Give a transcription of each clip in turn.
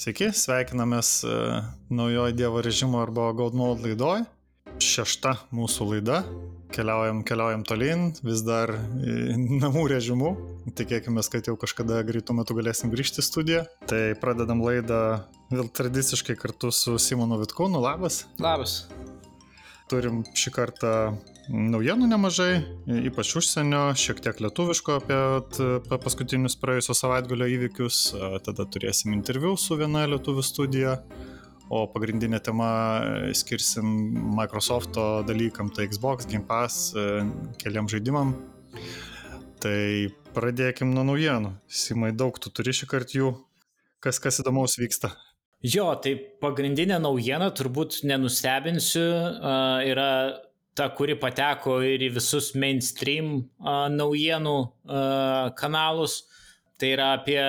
Sveiki, sveikinamės e, naujojo Dievo režimo arba God Mode laidoj. Šešta mūsų laida. Keliaujam, keliaujam tolyn, vis dar namų režimu. Tikėkime, kad jau kažkada greitų metų galėsim grįžti į studiją. Tai pradedam laidą vėl tradiciškai kartu su Simonu Vitkūnu. Labas. Labas. Turim šį kartą naujienų nemažai, ypač užsienio, šiek tiek lietuviško apie paskutinius praėjusio savaitgalio įvykius. Tada turėsim interviu su viena lietuvių studija, o pagrindinė tema e, skirsim Microsoft'o dalykam, tai Xbox, Game Pass, e, keliam žaidimam. Tai pradėkim nuo naujienų. Simai, daug tu turi šį kartą jų. Kas, kas įdomaus vyksta? Jo, tai pagrindinė naujiena, turbūt nenustebinsiu, yra ta, kuri pateko ir į visus mainstream uh, naujienų uh, kanalus. Tai yra apie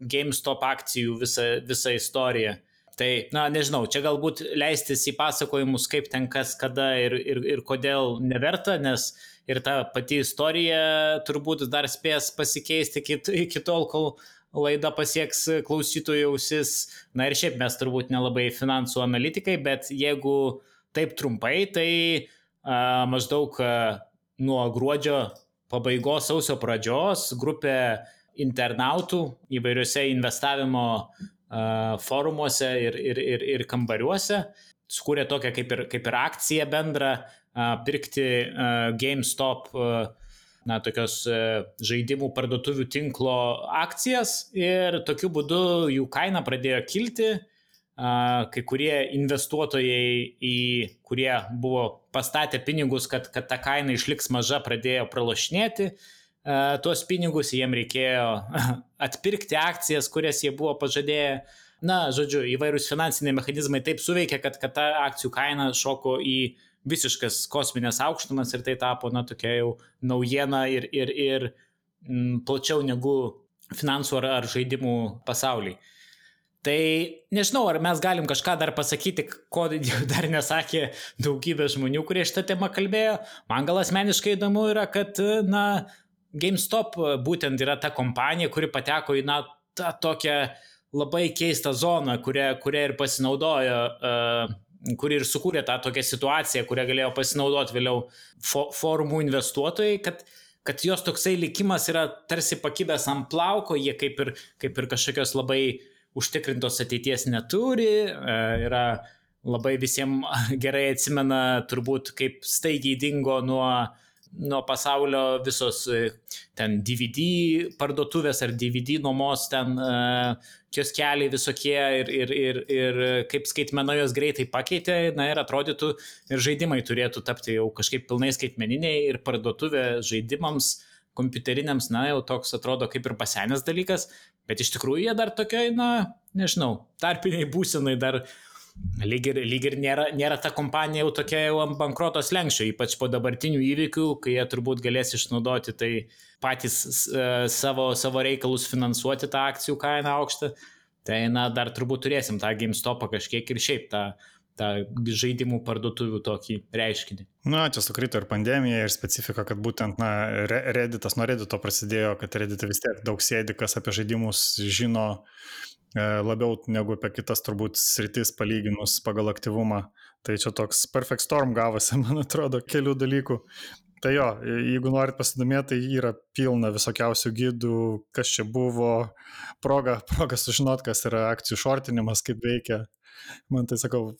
GameStop akcijų visą, visą istoriją. Tai, na, nežinau, čia galbūt leistis į pasakojimus, kaip ten kas, kada ir, ir, ir kodėl neverta, nes ir ta pati istorija turbūt dar spės pasikeisti iki, iki tol, kol laida pasieks klausytojų ausis. Na ir šiaip mes turbūt nelabai finansų analitikai, bet jeigu taip trumpai, tai maždaug nuo gruodžio pabaigos sausio pradžios grupė internautų įvairiuose investavimo forumuose ir, ir, ir, ir kambariuose sukūrė tokią kaip ir, kaip ir akciją bendrą pirkti GameStop na, tokios žaidimų parduotuvių tinklo akcijas ir tokiu būdu jų kaina pradėjo kilti kai kurie investuotojai, į, kurie buvo pastatę pinigus, kad, kad ta kaina išliks maža, pradėjo pralašinėti tuos pinigus, jiem reikėjo atpirkti akcijas, kurias jie buvo pažadėję. Na, žodžiu, įvairūs finansiniai mechanizmai taip suveikia, kad, kad ta akcijų kaina šoko į visiškas kosminės aukštumas ir tai tapo, na, tokia jau naujiena ir, ir, ir m, plačiau negu finansų ar, ar žaidimų pasauliai. Tai nežinau, ar mes galim kažką dar pasakyti, ko dar nesakė daugybė žmonių, kurie šitą temą kalbėjo. Man gal asmeniškai įdomu yra, kad, na, GameStop būtent yra ta kompanija, kuri pateko į, na, tą tokią labai keistą zoną, kurią, kurią ir pasinaudojo, uh, kuri ir sukūrė tą tokią situaciją, kurią galėjo pasinaudoti vėliau fo forumų investuotojai, kad kad jos toksai likimas yra tarsi pakibęs ant plauko, jie kaip ir, kaip ir kažkokios labai užtikrintos ateities neturi, e, yra labai visiems gerai atsimena turbūt, kaip staigiai dingo nuo, nuo pasaulio visos e, ten DVD parduotuvės ar DVD nuomos ten uh, kioskeliai visokie ir, ir, ir, ir kaip skaitmena jos greitai pakeitė, na ir atrodytų ir žaidimai turėtų tapti jau kažkaip pilnai skaitmeniniai ir parduotuvė žaidimams kompiuteriniams, na, jau toks atrodo kaip ir pasenęs dalykas, bet iš tikrųjų jie dar tokiai, na, nežinau, tarpiniai būsinai dar lyg ir, lyg ir nėra, nėra ta kompanija jau tokia jau ant bankrotos lenkščio, ypač po dabartinių įvykių, kai jie turbūt galės išnaudoti tai patys uh, savo, savo reikalus finansuoti tą akcijų kainą aukštą. Tai, na, dar turbūt turėsim tą GameStopą kažkiek ir šiaip tą tą žaidimų parduotuvių tokį reiškinį. Na, čia sukrito ir pandemija, ir specifika, kad būtent, na, Redditas nuo Reddito prasidėjo, kad Reddit'e vis tiek daug sėdi, kas apie žaidimus žino labiau negu apie kitas turbūt sritis palyginus pagal aktyvumą. Tai čia toks perfect storm gavosi, man atrodo, kelių dalykų. Tai jo, jeigu norit pasidomėti, tai yra pilna visokiausių gydų, kas čia buvo, proga, proga sužinot, kas yra akcijų šortinimas, kaip veikia. Man tai sakau,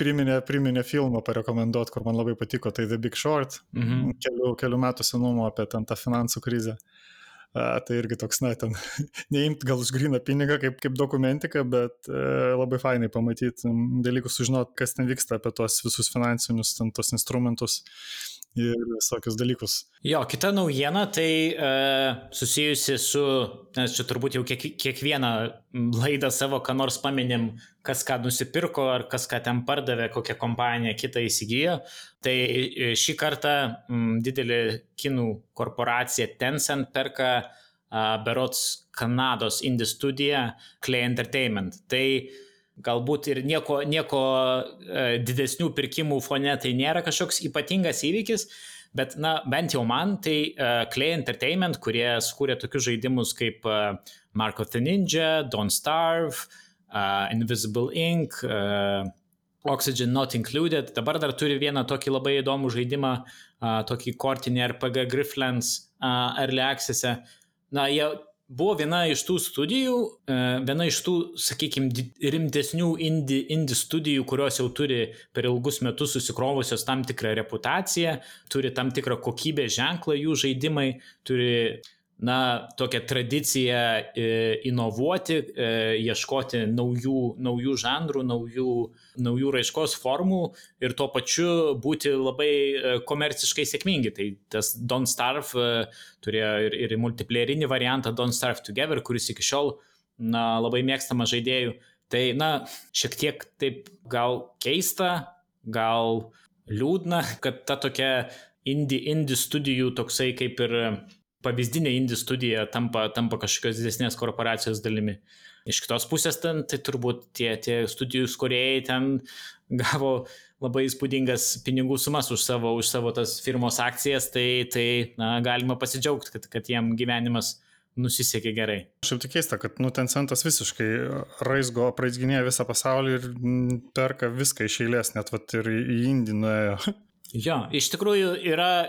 priminė, priminė filmą parekomenduot, kur man labai patiko, tai The Big Short, mhm. kelių, kelių metų senumo apie ten tą finansų krizę. A, tai irgi toks, na, ten, neimt gal už gryną pinigą kaip, kaip dokumentika, bet e, labai fainai pamatyti dalykus, sužinot, kas ten vyksta apie tuos visus finansinius, ten tos instrumentus ir visokius dalykus. Jo, kita naujiena tai e, susijusi su, nes čia turbūt jau kiek, kiekvieną laidą savo, ką nors paminėm, kas ką nusipirko, ar kas ką ten pardavė, kokią kompaniją kitą įsigijo. Tai e, šį kartą m, didelį kinų korporacija Tencent perka a, berots Kanados indie studiją Clay Entertainment. Tai galbūt ir nieko, nieko e, didesnių pirkimų fone tai nėra kažkoks ypatingas įvykis, bet, na, bent jau man tai uh, Clay Entertainment, kurie skūrė tokius žaidimus kaip uh, Mark of the Ninja, Don't Starve, uh, Invisible Ink, uh, Oxygen Not Included. Dabar dar turi vieną tokį labai įdomų žaidimą, uh, tokį kortinį RPG Grifflands uh, Early Access. E. Na, jie buvo viena iš tų studijų, uh, viena iš tų, sakykime, rimtesnių indie, indie studijų, kurios jau turi per ilgus metus susikrovusios tam tikrą reputaciją, turi tam tikrą kokybės ženklą jų žaidimai, turi na, tokią tradiciją e, inovuoti, e, ieškoti naujų, naujų žanrų, naujų, naujų raiškos formų ir tuo pačiu būti labai e, komerciškai sėkmingi. Tai tas Don't Starve turėjo ir, ir multiplayerinį variantą Don't Starve Together, kuris iki šiol na, labai mėgstama žaidėjų. Tai, na, šiek tiek taip gal keista, gal liūdna, kad ta tokia indie, indie studijų toksai kaip ir pavyzdinė indie studija tampa, tampa kažkokios didesnės korporacijos dalimi. Iš kitos pusės ten, tai turbūt tie, tie studijų skorėjai ten gavo labai įspūdingas pinigų sumas už savo, už savo tas firmos akcijas, tai, tai na, galima pasidžiaugti, kad, kad jiem gyvenimas nusisekė gerai. Šiaip tik keista, kad nu, Tencentas visiškai raizgo, praizginėja visą pasaulį ir perka viską iš eilės, net vat, ir į Indiją nuėjo. Jo, iš tikrųjų yra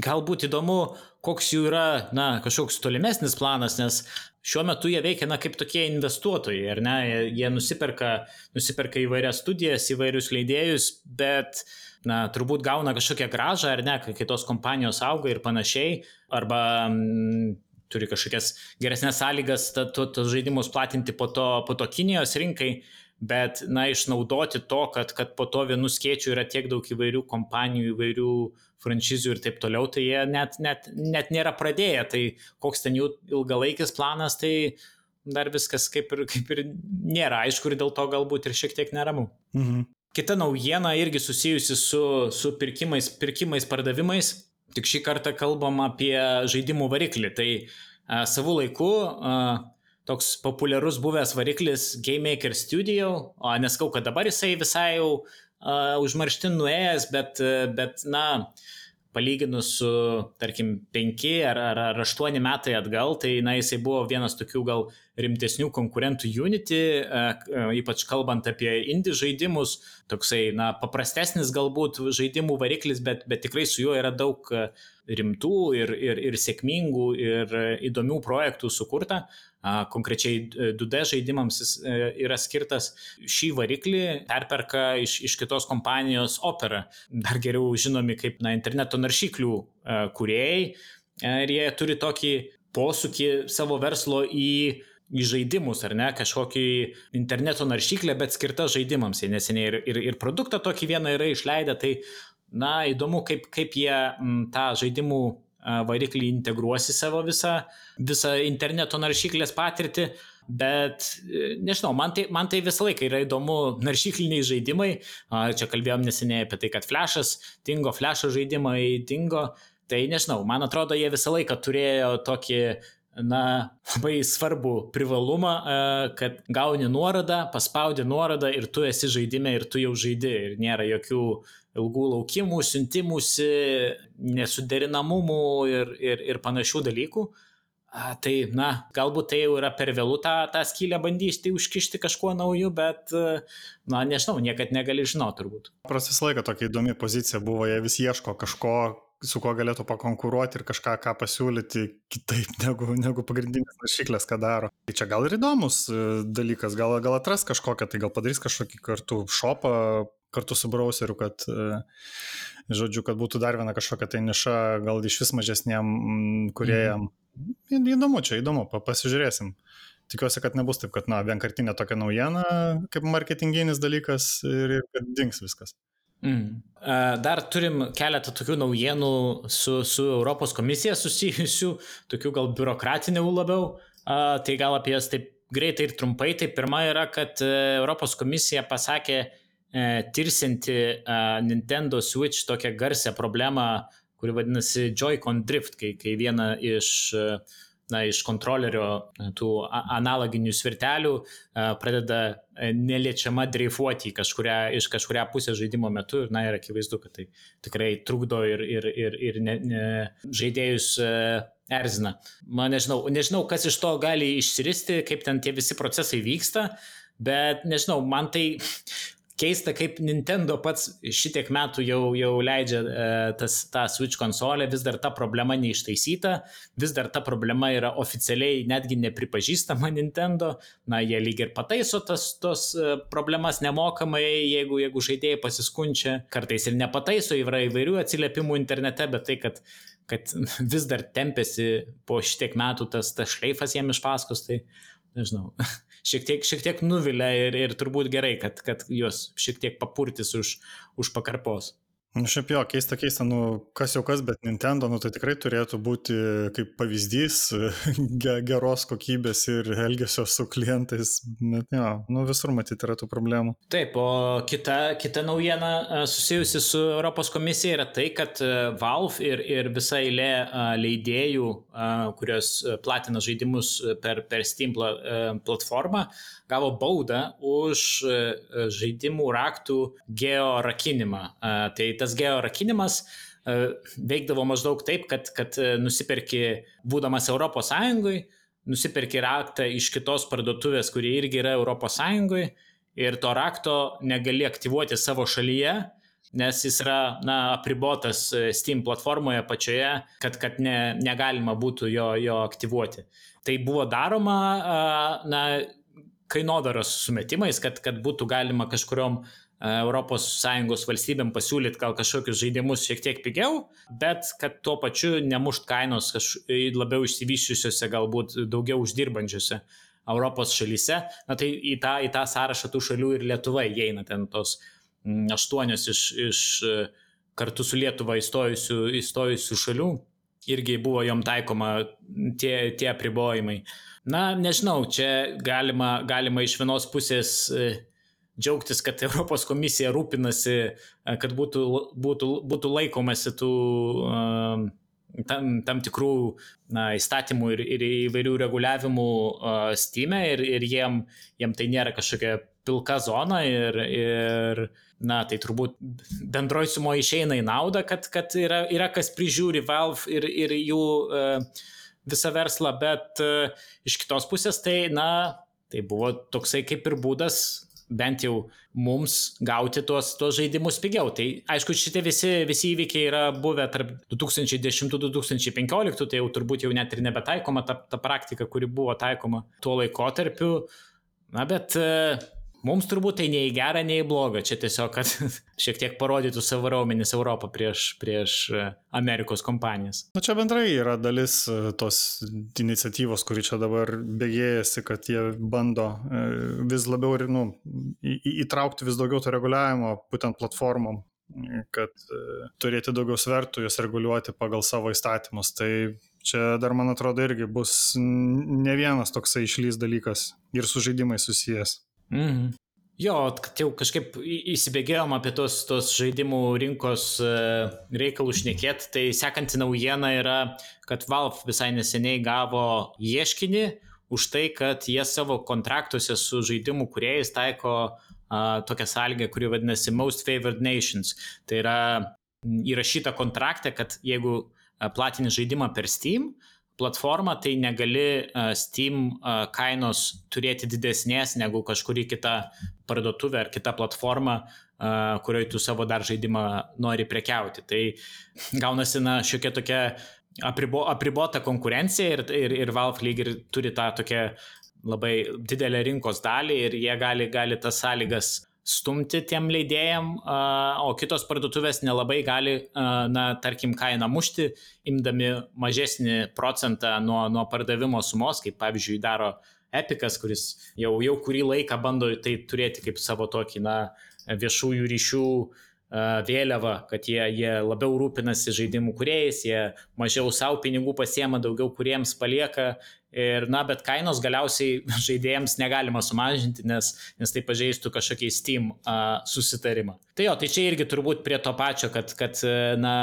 galbūt įdomu, koks jų yra, na, kažkoks tolimesnis planas, nes šiuo metu jie veikia, na, kaip tokie investuotojai, ar ne, jie, nusiperka, nusiperka įvairias studijas, įvairius leidėjus, bet, na, turbūt gauna kažkokią gražą, ar ne, kai kitos kompanijos auga ir panašiai, arba mm, turi kažkokias geresnės sąlygas, tos žaidimus platinti po to, po to Kinijos rinkai bet, na, išnaudoti to, kad, kad po to vienu skėčiu yra tiek daug įvairių kompanijų, įvairių franšizių ir taip toliau, tai jie net, net, net nėra pradėję, tai koks ten jų ilgalaikis planas, tai dar viskas kaip ir, kaip ir nėra aišku ir dėl to galbūt ir šiek tiek neramu. Mhm. Kita naujiena irgi susijusi su, su pirkimais, pirkimais, pardavimais, tik šį kartą kalbam apie žaidimų variklį. Tai a, savų laikų a, toks populiarus buvęs variklis Game Maker Studio, o neskau, kad dabar jisai visai jau uh, užmarštin nuėjęs, bet, bet na, palyginus su, tarkim, 5 ar, ar, ar 8 metai atgal, tai na, jisai buvo vienas tokių gal rimtesnių konkurentų Unity, ypač kalbant apie indie žaidimus, toksai, na, paprastesnis galbūt žaidimų variklis, bet, bet tikrai su juo yra daug rimtų ir, ir, ir sėkmingų ir įdomių projektų sukurta. Konkrečiai 2D žaidimams jis e, yra skirtas šį variklį, perperka iš, iš kitos kompanijos Opera, dar geriau žinomi kaip na, interneto naršyklių e, kuriejai. E, ir jie turi tokį posūkį savo verslo į į žaidimus, ar ne, kažkokį interneto naršyklę, bet skirtą žaidimams. Jie neseniai ir, ir, ir produktą tokį vieną yra išleidę, tai, na, įdomu, kaip, kaip jie m, tą žaidimų variklį integruos į savo visą, visą interneto naršyklės patirtį. Bet e, nežinau, man tai, man tai visą laiką yra įdomu naršykliniai žaidimai. Čia kalbėjom neseniai apie tai, kad flashas dingo, flasho žaidimai dingo. Tai nežinau, man atrodo, jie visą laiką turėjo tokį na, labai svarbų privalumą, kad gauni nuorodą, paspaudi nuorodą ir tu esi žaidime ir tu jau žaidi ir nėra jokių ilgų laukimų, siuntimusi, nesuderinamumų ir, ir, ir panašių dalykų. Tai, na, galbūt tai jau yra per vėlų tą, tą skylę bandyti užkišti kažkuo nauju, bet, na, nežinau, niekad negali žinoti turbūt. Pras visą laiką tokia įdomi pozicija buvo, jie vis ieško kažko, su kuo galėtų pakonkuruoti ir kažką ką pasiūlyti kitaip negu, negu pagrindinės naršyklės, ką daro. Tai čia gal ir įdomus e, dalykas, gal, gal atras kažkokią, tai gal padarys kažkokį kartu šopą kartu su browseriu, kad, e, žodžiu, kad būtų dar viena kažkokia tai niša, gal iš vis mažesniem kuriejam. Mhm. Įdomu čia, įdomu, pasižiūrėsim. Tikiuosi, kad nebus taip, kad, na, vienkartinė tokia naujiena, kaip marketinginis dalykas ir kad dings viskas. Mm. Dar turim keletą tokių naujienų su, su Europos komisija susijusių, tokių gal biurokratinių labiau. Tai gal apie jas taip greitai ir trumpai. Tai pirma yra, kad e, Europos komisija pasakė, E, tirsinti Nintendo Switch tokią garsią problemą, kuri vadinasi Joy-Con Drift, kai, kai viena iš e, na, iš kontrolerio tų analoginių svirtelių pradeda neliečiama dreifuoti kažkuria, iš kažkuria pusės žaidimo metu ir, na, ir akivaizdu, kad tai tikrai trukdo ir, ir, ir, ir ne, ne, žaidėjus erzina. Man nežinau, nežinau, kas iš to gali išsiristi, kaip ten tie visi procesai vyksta, bet nežinau, man tai keista, kaip Nintendo pats šitiek metų jau, jau leidžia e, tas, tą Switch konsolę, vis dar ta problema neištaisyta, vis dar ta problema yra oficialiai netgi nepripažįstama Nintendo, na jie lyg ir pataiso tas, tos e, problemas nemokamai, jeigu, jeigu žaidėjai pasiskunčia, kartais ir nepataiso, yra įvairių atsiliepimų internete, bet tai, kad kad vis dar tempėsi po šitiek metų tas, tas šleifas jiem iš paskos, tai nežinau, šiek tiek, šiek tiek nuvilia ir, ir turbūt gerai, kad, kad juos šiek tiek papurtis už, už pakarpos. Nu, šiaip jo, keista, keista, nu, kas jau kas, bet Nintendo, nu, tai tikrai turėtų būti kaip pavyzdys geros kokybės ir elgesio su klientais, bet jo, nu, visur matyti yra tų problemų. Taip, o kita, kita naujiena e, susijusi su Europos komisija yra tai, kad e, Valve ir, ir visa eilė e, leidėjų, kurios platina žaidimus per, per Steam platformą, gavo baudą už žaidimų raktų georakinimą. Tai tas georakinimas e, veikdavo maždaug taip, kad, kad nusipirki, būdamas Europos Sąjungoje, nusipirki raktą iš kitos parduotuvės, kuri irgi yra Europos Sąjungoje ir to rakto negali aktyvuoti savo šalyje, nes jis yra na, apribotas Steam platformoje pačioje, kad, kad ne, negalima būtų jo, jo aktyvuoti. Tai buvo daroma, na, kainodaros sumetimais, kad, kad būtų galima kažkuriom ES valstybėm pasiūlyti gal kažkokius žaidimus šiek tiek pigiau, bet kad tuo pačiu nemušt kainos kažkaip labiau išsivyščiusiuose, galbūt daugiau uždirbančiuose Europos šalyse. Na tai į tą, į tą sąrašą tų šalių ir Lietuva įeina ten tos mm, aštuonios iš, iš kartu su Lietuva įstojusių, įstojusių šalių. Irgi buvo jom taikoma tie, tie apribojimai. Na, nežinau, čia galima, galima iš vienos pusės e, džiaugtis, kad Europos komisija rūpinasi, e, kad būtų, būtų, būtų laikomasi tų e, tam, tam tikrų na, įstatymų ir, ir įvairių reguliavimų uh, Steam ir, ir jiem, jiem tai nėra kažkokia pilka zona ir, ir na, tai turbūt bendroji sumo išeina į naudą, kad, kad yra, yra kas prižiūri Valve ir, ir jų uh, visą verslą, bet e, iš kitos pusės tai, na, tai buvo toksai kaip ir būdas bent jau mums gauti tuos, tuos žaidimus pigiau. Tai aišku, šitie visi, visi įvykiai yra buvę tarp 2010-2015, tai jau turbūt jau net ir nebetaikoma ta, ta praktika, kuri buvo taikoma tuo laikotarpiu. Na, bet Mums turbūt tai nei į gerą, nei į blogą. Čia tiesiog, kad šiek tiek parodytų savo raumenis Europą prieš, prieš e, Amerikos kompanijas. Na čia bendrai yra dalis e, tos iniciatyvos, kuri čia dabar bėgėjasi, kad jie bando e, vis labiau ir, nu, įtraukti vis daugiau to reguliavimo būtent platformom kad turėti daugiau svertų, jas reguliuoti pagal savo įstatymus. Tai čia dar, man atrodo, irgi bus ne vienas toksai išlys dalykas ir su žaidimai susijęs. Mhm. Jo, jau kažkaip įsibėgėjom apie tos, tos žaidimų rinkos e, reikalų šnekėt, tai sekanti naujiena yra, kad Valve visai neseniai gavo ieškinį už tai, kad jie savo kontraktuose su žaidimų kuriejais taiko uh, tokią sąlygą, kuri vadinasi Most Favored Nations. Tai yra įrašyta kontrakte, kad jeigu platini žaidimą per Steam, platformą, tai negali Steam kainos turėti didesnės negu kažkuri kita parduotuvė ar kita platforma, kurioje tu savo dar žaidimą nori prekiauti. Tai gaunasi, na, šiokia tokia apribo, apribota konkurencija ir, ir, ir Valve lyg ir turi tą tokią labai didelę rinkos dalį ir jie gali, gali tas sąlygas stumti tiem leidėjam, o kitos parduotuvės nelabai gali, na, tarkim, kainą mušti, imdami mažesnį procentą nuo, nuo pardavimo sumos, kaip pavyzdžiui daro Epikas, kuris jau, jau kurį laiką bando tai turėti kaip savo tokį, na, viešųjų ryšių vėliava, kad jie, jie labiau rūpinasi žaidimų kuriejais, jie mažiau savo pinigų pasiema, daugiau kuriems palieka Ir, na, bet kainos galiausiai žaidėjams negalima sumažinti, nes, nes tai pažeistų kažkokį Steam uh, susitarimą. Tai jo, tai čia irgi turbūt prie to pačio, kad, kad na,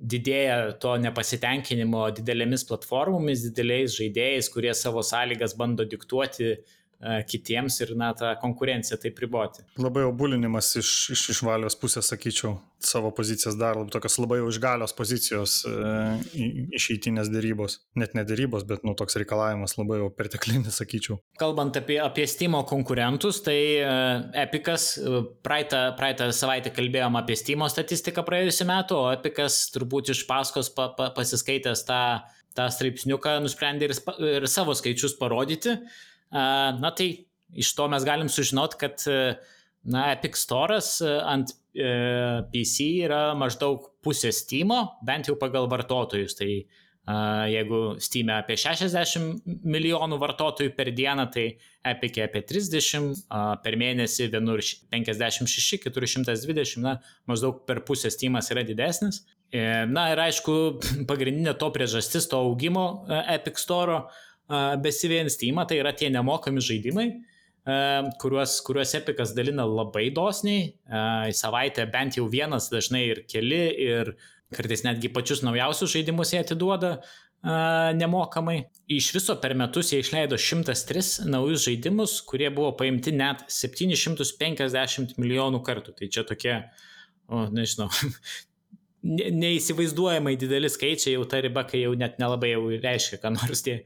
didėja to nepasitenkinimo didelėmis platformomis, dideliais žaidėjais, kurie savo sąlygas bando diktuoti kitiems ir, na, tą konkurenciją taip priboti. Labai jau bulinimas iš, iš, iš valios pusės, sakyčiau, savo pozicijas dar labai tokios labai jau iš galios pozicijos e, išeitinės dėrybos. Net ne dėrybos, bet, nu, toks reikalavimas labai jau perteklinis, sakyčiau. Kalbant apie, apie Steam konkurentus, tai e, Epicas, e, praeitą, praeitą savaitę kalbėjom apie Steam statistiką praėjusiu metu, o Epicas turbūt iš paskos pa, pa, pasiskaitęs tą tą straipsniuką nusprendė ir, ir savo skaičius parodyti. Na tai iš to mes galim sužinoti, kad na, Epic Store'as ant e, PC yra maždaug pusė Steam, bent jau pagal vartotojus. Tai jeigu Steam e apie 60 milijonų vartotojų per dieną, tai Epic e apie 30, per mėnesį vienur 56, kitur 120, na, maždaug per pusę Steamas yra didesnis. E, na ir aišku, pagrindinė to priežastis, to augimo e, Epic Store besivėjant Steam, tai yra tie nemokami žaidimai, kuriuos, kuriuos Epicas dalina labai dosniai, į savaitę bent jau vienas, dažnai ir keli, ir kartais netgi pačius naujausius žaidimus jie atiduoda nemokamai. Iš viso per metus jie išleido 103 naujus žaidimus, kurie buvo paimti net 750 milijonų kartų. Tai čia tokie, o, nežinau, neįsivaizduojamai dideli skaičiai, jau ta riba, kai jau net nelabai jau reiškia, ką nors tie,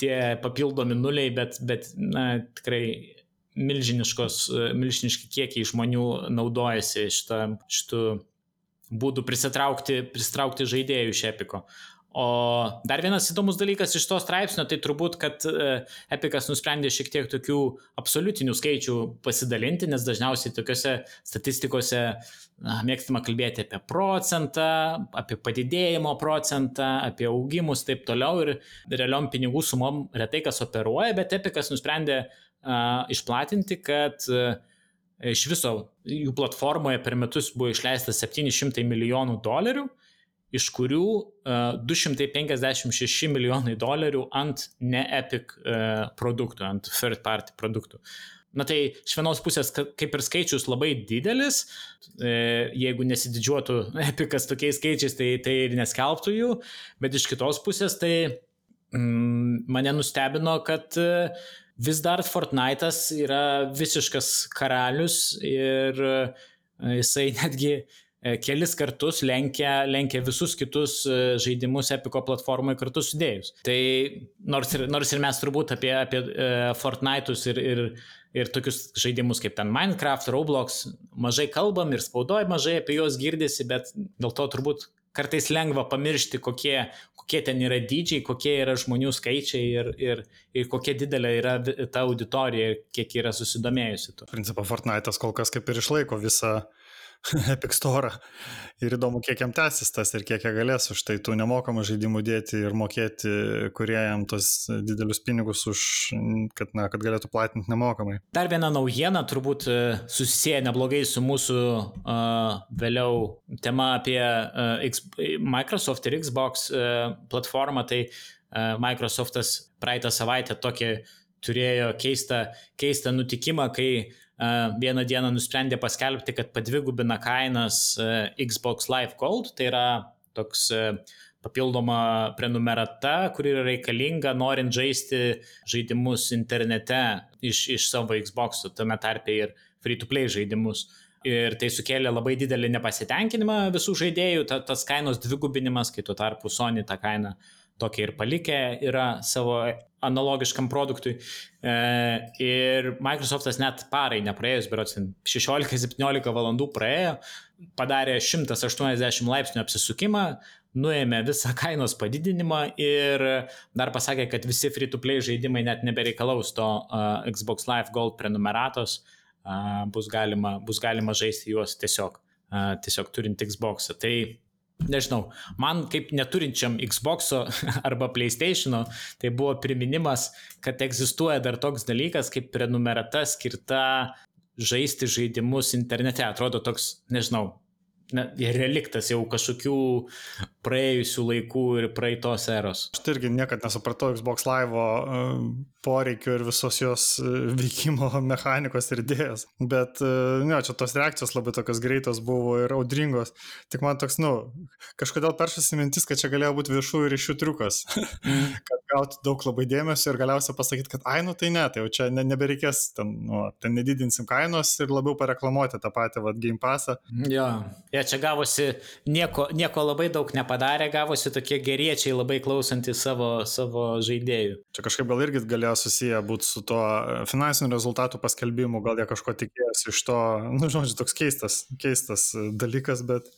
tie papildomi nuliai, bet, bet na, tikrai milžiniški kiekiai žmonių naudojasi šitą, šitų būdų prisitraukti, prisitraukti žaidėjų iš Epiko. O dar vienas įdomus dalykas iš to straipsnio, tai turbūt, kad e, Epikas nusprendė šiek tiek tokių absoliutinių skaičių pasidalinti, nes dažniausiai tokiuose statistikose na, mėgstama kalbėti apie procentą, apie padidėjimo procentą, apie augimus ir taip toliau. Ir realiom pinigų sumom retai kas operuoja, bet Epikas nusprendė uh, išplatinti, kad uh, iš viso jų platformoje per metus buvo išleista 700 milijonų dolerių iš kurių uh, 256 milijonai dolerių ant ne Epic uh, produktų, ant third party produktų. Na tai iš vienos pusės kaip ir skaičius labai didelis, e, jeigu nesididžiuotų Epicas tokiais skaičiais, tai, tai ir neskelbtų jų, bet iš kitos pusės tai mm, mane nustebino, kad e, vis dar Fortnite'as yra visiškas karalius ir e, jisai netgi E, kelis kartus lenkia, lenkia visus kitus e, žaidimus Epiko platformai kartu sudėjus. Tai nors ir, nors ir mes turbūt apie, apie e, Fortnite'us ir, ir, ir tokius žaidimus kaip ten Minecraft, Roblox mažai kalbam ir spaudoj mažai apie juos girdisi, bet dėl to turbūt kartais lengva pamiršti, kokie, kokie ten yra dydžiai, kokie yra žmonių skaičiai ir, ir, ir kokia didelė yra ta auditorija ir kiek yra susidomėjusi. Principą Fortnite'as kol kas kaip ir išlaiko visą Epic Store. Ir įdomu, kiek jam tęsis tas ir kiek jie galės už tai tų nemokamų žaidimų dėti ir mokėti kuriejam tos didelius pinigus už, kad, na, kad galėtų platinti nemokamai. Dar viena naujiena, turbūt e, susisieja neblogai su mūsų uh, vėliau tema apie uh, X, Microsoft ir Xbox uh, platformą. Tai uh, Microsoftas praeitą savaitę tokį turėjo keistą, keistą nutikimą, kai uh, vieną dieną nusprendė paskelbti, kad padvigubina kainas Xbox Live Gold, tai yra toks papildoma prenumerata, kuri yra reikalinga norint žaisti žaidimus internete iš, iš savo Xbox, tame tarpe ir free-to-play žaidimus. Ir tai sukėlė labai didelį nepasitenkinimą visų žaidėjų, ta, tas kainos dvigubinimas, kai tuo tarpu Sony tą kainą tokia ir palikę yra savo analogiškam produktui. E, ir Microsoftas net parai nepraėjus, berots 16-17 valandų praėjo, padarė 180 laipsnių apsisukimą, nuėmė visą kainos padidinimą ir dar pasakė, kad visi free-to-play žaidimai net nebereikalaus to uh, Xbox Live Gold prenumeratos, uh, bus, galima, bus galima žaisti juos tiesiog, tiesiog turint Xbox. Tai nežinau, man kaip neturinčiam Xbox arba PlayStation, tai buvo priminimas, kad egzistuoja dar toks dalykas kaip prenumerata skirta žaisti žaidimus internete. Atrodo toks, nežinau, na, reliktas jau kažkokių praėjusių laikų ir praeitos eros. Aš tai irgi niekada nesupratau Xbox Live e, poreikių ir visos jos e, veikimo mechanikos ir idėjas. Bet, ne, čia tos reakcijos labai tokios greitos buvo ir audringos. Tik man toks, nu, kažkodėl peršasi mintis, kad čia galėjo būti viešųjų ryšių triukas. Mm. kad gauti daug labai dėmesio ir galiausiai pasakyti, kad ai, nu tai ne, tai jau čia ne, nebereikės, ten, nu, ten nedidinsim kainos ir labiau pareklamuoti tą patį, vad, Game Passą. Jo, ja, čia gavosi, nieko, nieko labai daug nepadarė, gavosi tokie geriečiai labai klausantys savo, savo žaidėjų. Čia kažkaip gal irgi galėjo susiję būti su tuo finansinių rezultatų paskelbimu, gal jie kažko tikėjosi iš to, nu, žodžiu, toks keistas, keistas dalykas, bet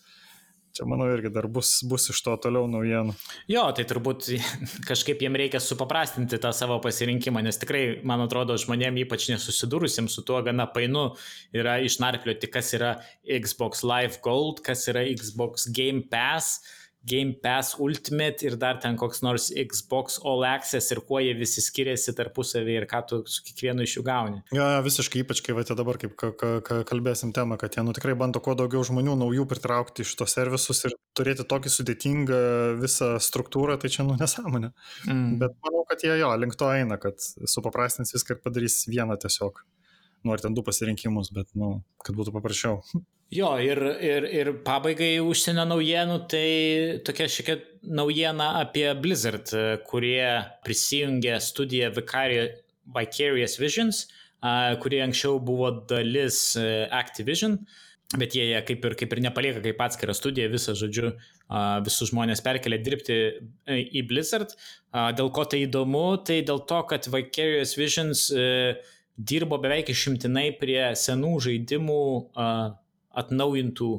čia manau irgi dar bus, bus iš to toliau naujienų. Jo, tai turbūt kažkaip jiem reikia supaprastinti tą savo pasirinkimą, nes tikrai, man atrodo, žmonėm ypač nesusidūrusim su tuo gana painu yra išnarplioti, kas yra Xbox Live Gold, kas yra Xbox Game Pass Game Pass Ultimate ir dar ten koks nors Xbox All Access ir kuo jie visi skiriasi tarpusavį ir ką tu su kiekvienu iš jų gauni. Jo, ja, visiškai, ypač kai va, dabar, kaip ka, ka, ka, kalbėsim temą, kad jie nu, tikrai bando kuo daugiau žmonių naujų pritraukti iš tos servisus ir turėti tokį sudėtingą visą struktūrą, tai čia nu nesąmonė. Mm. Bet manau, kad jie jo, link to eina, kad supaprastins viską ir padarys vieną tiesiog. Nori ten du pasirinkimus, bet, nu, kad būtų paprasčiau. Jo, ir, ir, ir pabaigai užsienio naujienų, tai tokia šiek tiek naujiena apie Blizzard, kurie prisijungė studiją Vicarious Visions, kurie anksčiau buvo dalis Activision, bet jie kaip ir, kaip ir nepalieka kaip atskirą studiją, visą žodžiu, visus žmonės perkelia dirbti į Blizzard. Dėl ko tai įdomu, tai dėl to, kad Vicarious Visions dirbo beveik išimtinai prie senų žaidimų atnaujintų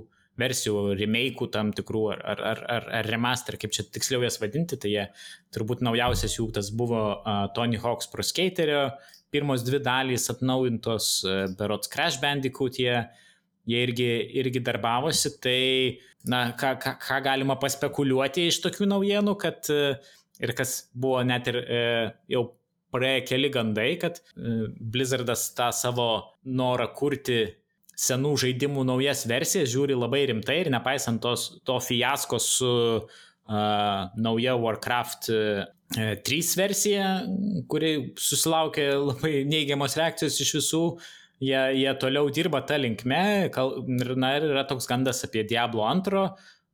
versijų, remake'ų tam tikrų ar, ar, ar, ar, ar remaster, kaip čia tiksliau jas vadinti, tai jie turbūt naujausias jų tas buvo uh, Tony Hawk's Pro Skaterio, pirmos dvi dalys atnaujintos, uh, berots Crash Bandicoot, jie, jie irgi, irgi darbavosi, tai na, ką, ką, ką galima paspekuliuoti iš tokių naujienų, kad uh, ir kas buvo net ir uh, jau praėję keli gandai, kad uh, Blizzardas tą savo norą kurti senų žaidimų naujas versijas žiūri labai rimtai ir nepaisant tos, to fiasko su uh, nauja Warcraft uh, 3 versija, kuri susilaukė labai neigiamos reakcijos iš visų, jie, jie toliau dirba tą linkme ir, na, ir yra toks gandas apie Diablo 2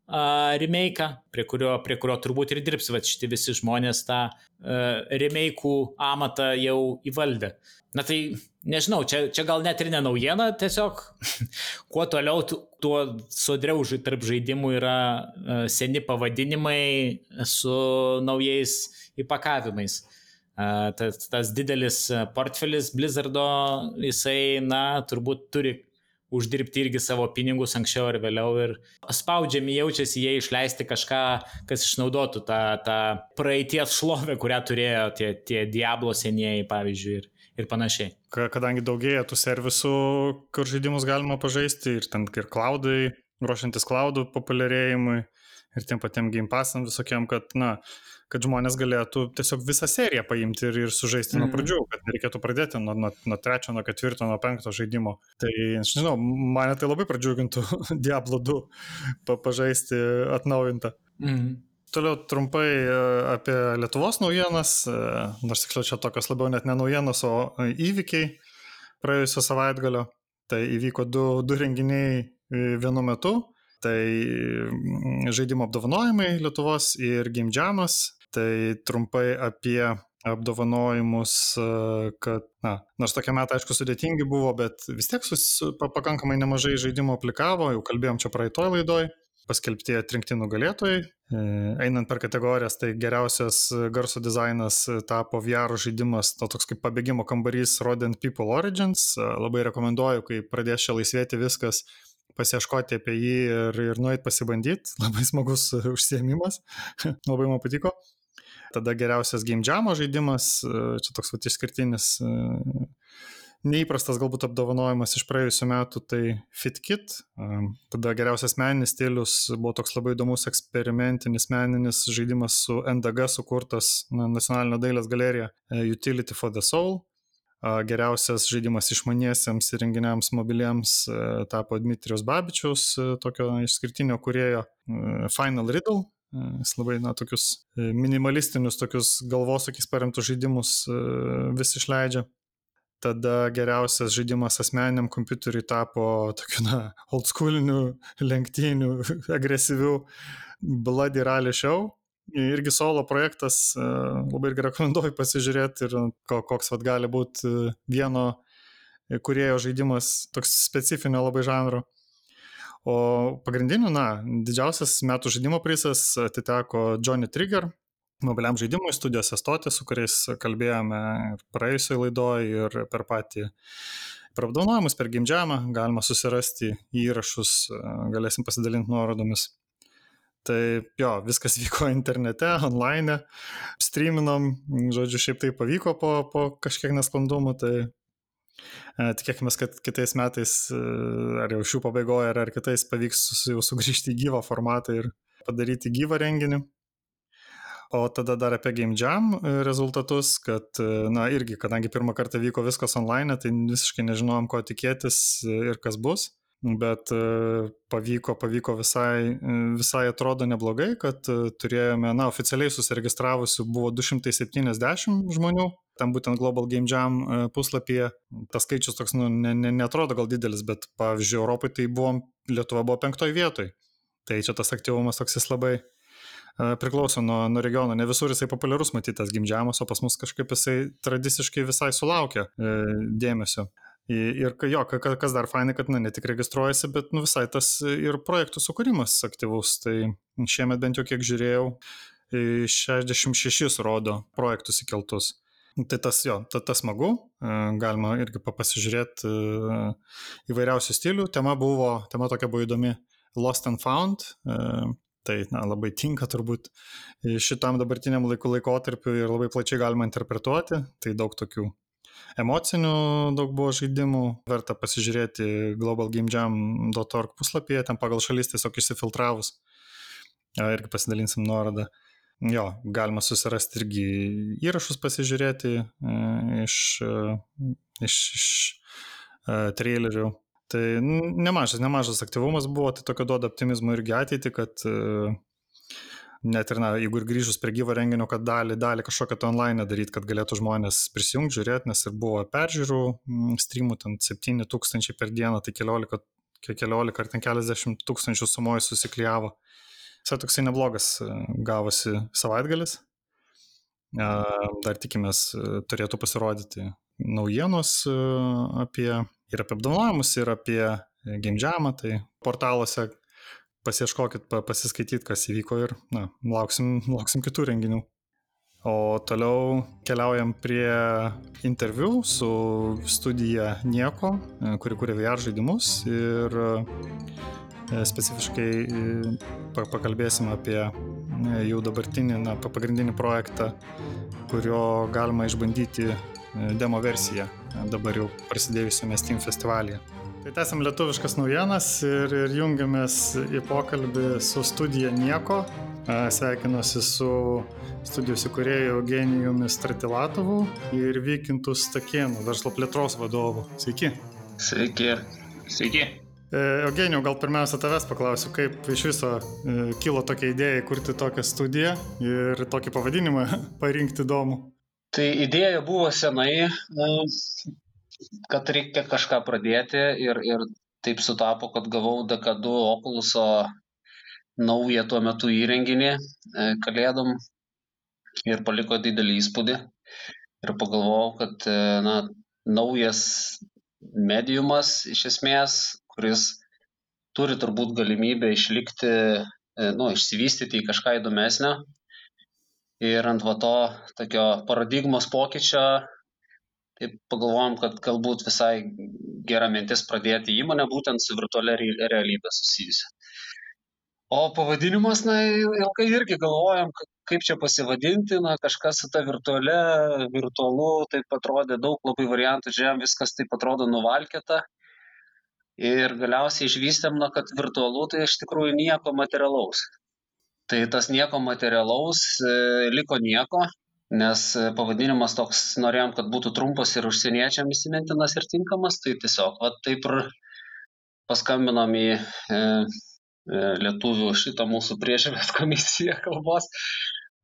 remake'ą, prie kurio, prie kurio turbūt ir dirbs, va šitie visi žmonės tą uh, remake'ų amatą jau įvaldė. Na tai nežinau, čia, čia gal net ir ne naujiena, tiesiog kuo toliau, tuo sodriau tarp žaidimų yra uh, seni pavadinimai su naujais įpakavimais. Uh, tas, tas didelis portfelis Blizzardo, jisai, na, turbūt turi uždirbti irgi savo pinigus anksčiau ar vėliau ir spaudžiami jaučiasi jie išleisti kažką, kas išnaudotų tą, tą praeities šlovę, kurią turėjo tie, tie Diablo senieji, pavyzdžiui. Ir, ir panašiai. Kadangi daugėja tų servisų, kur žaidimus galima pažaisti ir ten ir cloudai, ruošiantis cloudų populiarėjimui ir tiem patiem game passam visokiam, kad, na, kad žmonės galėtų tiesiog visą seriją paimti ir, ir sužaisti mm. nuo mhm. pradžių, kad nereikėtų pradėti nuo, nuo, nuo trečio, nuo ketvirto, nuo penkto žaidimo. Tai, aš nežinau, mane tai labai pradžiugintų Diablo 2 pa, pažaisti atnaujintą. Mm. Toliau trumpai e, apie Lietuvos naujienas, e, nors tiksliau čia tokios labiau net ne naujienos, o e, įvykiai praėjusio savaitgalio. Tai įvyko du, du renginiai vienu metu. Tai mm, žaidimo apdovanojimai Lietuvos ir Game Jamas. Tai trumpai apie apdovanojimus, kad, na, nors tokie metai, aišku, sudėtingi buvo, bet vis tiek sus, pakankamai nemažai žaidimų aplikavo, jau kalbėjom čia praeitoj laidoj paskelbti atrinkti nugalėtojai. E, einant per kategorijas, tai geriausias garso dizainas tapo VR žaidimas, to toks kaip pabėgimo kambarys Rodent People Origins. E, labai rekomenduoju, kai pradės čia laisvėti viskas, pasieškoti apie jį ir, ir nueit pasibandyti. Labai smagus užsiemimas, labai man patiko. Tada geriausias Game Jam žaidimas, e, čia toks vat išskirtinis neįprastas galbūt apdovanojimas iš praėjusių metų, tai FitKit. Tada geriausias meninis stilius buvo toks labai įdomus eksperimentinis meninis žaidimas su NDG sukurtas na, Nacionalinio dailės galerija e, Utility for the Soul. Geriausias žaidimas išmaniesiems įrenginiams mobiliems e, tapo Dmitrijos Babičiaus, e, tokio išskirtinio kurėjo Final Riddle. Jis labai, na, tokius minimalistinius, tokius galvosakys paremtus žaidimus vis išleidžia. Tada geriausias žaidimas asmeniniam kompiuteriui tapo tokiu, na, old schooliniu, lenktynių, agresyvių Bloody Rally Show. irgi solo projektas, labai irgi rekomenduoju pasižiūrėti ir koks vat gali būti vieno kurėjo žaidimas toks specifinio labai žanro. O pagrindiniu, na, didžiausias metų žaidimo prizas atiteko Johnny Trigger, mobiliam žaidimui studijose stoti, su kuriais kalbėjome praėjusioje laidoje ir per patį per apdovanojimus, per gimdžiamą, galima susirasti įrašus, galėsim pasidalinti nuorodomis. Tai jo, viskas vyko internete, online, streaminom, žodžiu, šiaip tai pavyko po, po kažkiek nesklandumų, tai tikėkime, kad kitais metais, e, ar jau šių pabaigoje, ar, ar kitais pavyks jau sugrįžti į gyvą formatą ir padaryti gyvą renginį. O tada dar apie Game Jam e, rezultatus, kad, na, irgi, kadangi pirmą kartą vyko viskas online, tai visiškai nežinojom, ko tikėtis ir kas bus bet e, pavyko, pavyko visai, e, visai atrodo neblogai, kad e, turėjome, na, oficialiai susiregistravusių buvo 270 žmonių, tam būtent Global Game Jam puslapyje. Tas skaičius toks, nu, ne, ne, netrodo gal didelis, bet, pavyzdžiui, Europai tai buvo, Lietuva buvo penktoj vietoj. Tai čia tas aktyvumas toks jis labai priklauso nuo, nuo regiono. Ne visur jisai populiarus matytas gimdžiamas, o pas mus kažkaip jisai tradiciškai visai sulaukia dėmesio. Ir jo, kas dar fainai, kad na, ne tik registruojasi, bet nu, visai tas ir projektų sukūrimas aktyvus. Tai šiemet bent jau kiek žiūrėjau, 66 rodo projektus įkeltus. Tai tas jo, ta, tas smagu, galima irgi pasižiūrėti įvairiausių stilių. Tema buvo, tema tokia buvo įdomi Lost and Found, tai na, labai tinka turbūt šitam dabartiniam laikų laikotarpiu ir labai plačiai galima interpretuoti. Tai daug tokių emocinių daug buvo žaidimų, verta pasižiūrėti globalgamejam.org puslapyje, ten pagal šalis tiesiog išsifiltravus, irgi pasidalinsim nuorodą. Jo, galima susirasti irgi įrašus pasižiūrėti e, iš, e, iš, iš e, trailerių. Tai nemažas, nemažas aktyvumas buvo, tai tokio duoda optimizmo irgi ateitį, kad net ir, na, jeigu ir grįžus prie gyvo renginio, kad dalį, dalį kažkokią tą online daryti, kad galėtų žmonės prisijungti, žiūrėti, nes ir buvo peržiūrų mm, streamų, ten 7 tūkstančiai per dieną, tai 14, 14 ar ten keliasdešimt tūkstančių sumoji susiklyjavo. Visai toksai neblogas e, gavosi savaitgalis. E, dar tikimės e, turėtų pasirodyti naujienos apie ir apie apdovanojimus, ir apie Game Jamą, tai portaluose pasieškokit, pasiskaityt, kas įvyko ir na, lauksim, lauksim kitų renginių. O toliau keliaujam prie interviu su studija Nieko, e, kuri kuria VR žaidimus ir e, specifiškai e, pakalbėsim apie jau dabartinį, na, pagrindinį projektą, kurio galima išbandyti demo versiją dabar jau prasidėjusiame Steam festivalyje. Tai tęsiam lietuviškas naujienas ir, ir jungiamės į pokalbį su studija Nieko. Sveikinuosi su studijos įkūrėju Eugenijumi Stratilatovu ir Vykintų Stakėnu, verslo plėtros vadovu. Sveiki. Sveiki. Sveiki. E, Eugenijau, gal pirmiausia tavęs paklausiu, kaip iš viso e, kilo tokia idėja kurti tokią studiją ir tokį pavadinimą parinkti įdomų. Tai idėja buvo senai, e, kad reikia kažką pradėti ir, ir taip sutapo, kad gavau DK2 Oculuso naują tuo metu įrenginį e, kalėdom ir paliko didelį įspūdį. Ir pagalvojau, kad e, na, naujas mediumas iš esmės, kuris turi turbūt galimybę išlikti, e, nu, išsivystyti į kažką įdomesnio. Ir ant va to tokio paradigmos pokyčio tai pagalvojom, kad galbūt visai gera mintis pradėti įmonę būtent su virtualia realybė susijusią. O pavadinimas, na, ilgai irgi galvojom, kaip čia pasivadinti, na, kažkas su ta virtualia, virtualu, taip atrodė daug labai variantų, žiūrėjom, viskas taip atrodo nuvalkėta. Ir galiausiai išvystėm, na, kad virtualu tai iš tikrųjų nieko materialaus. Tai tas nieko materialaus e, liko nieko, nes e, pavadinimas toks norėjom, kad būtų trumpas ir užsieniečiam įsimintinas ir tinkamas, tai tiesiog va, taip ir paskambinom į e, e, lietuvių šitą mūsų priežiūros komisiją kalbos,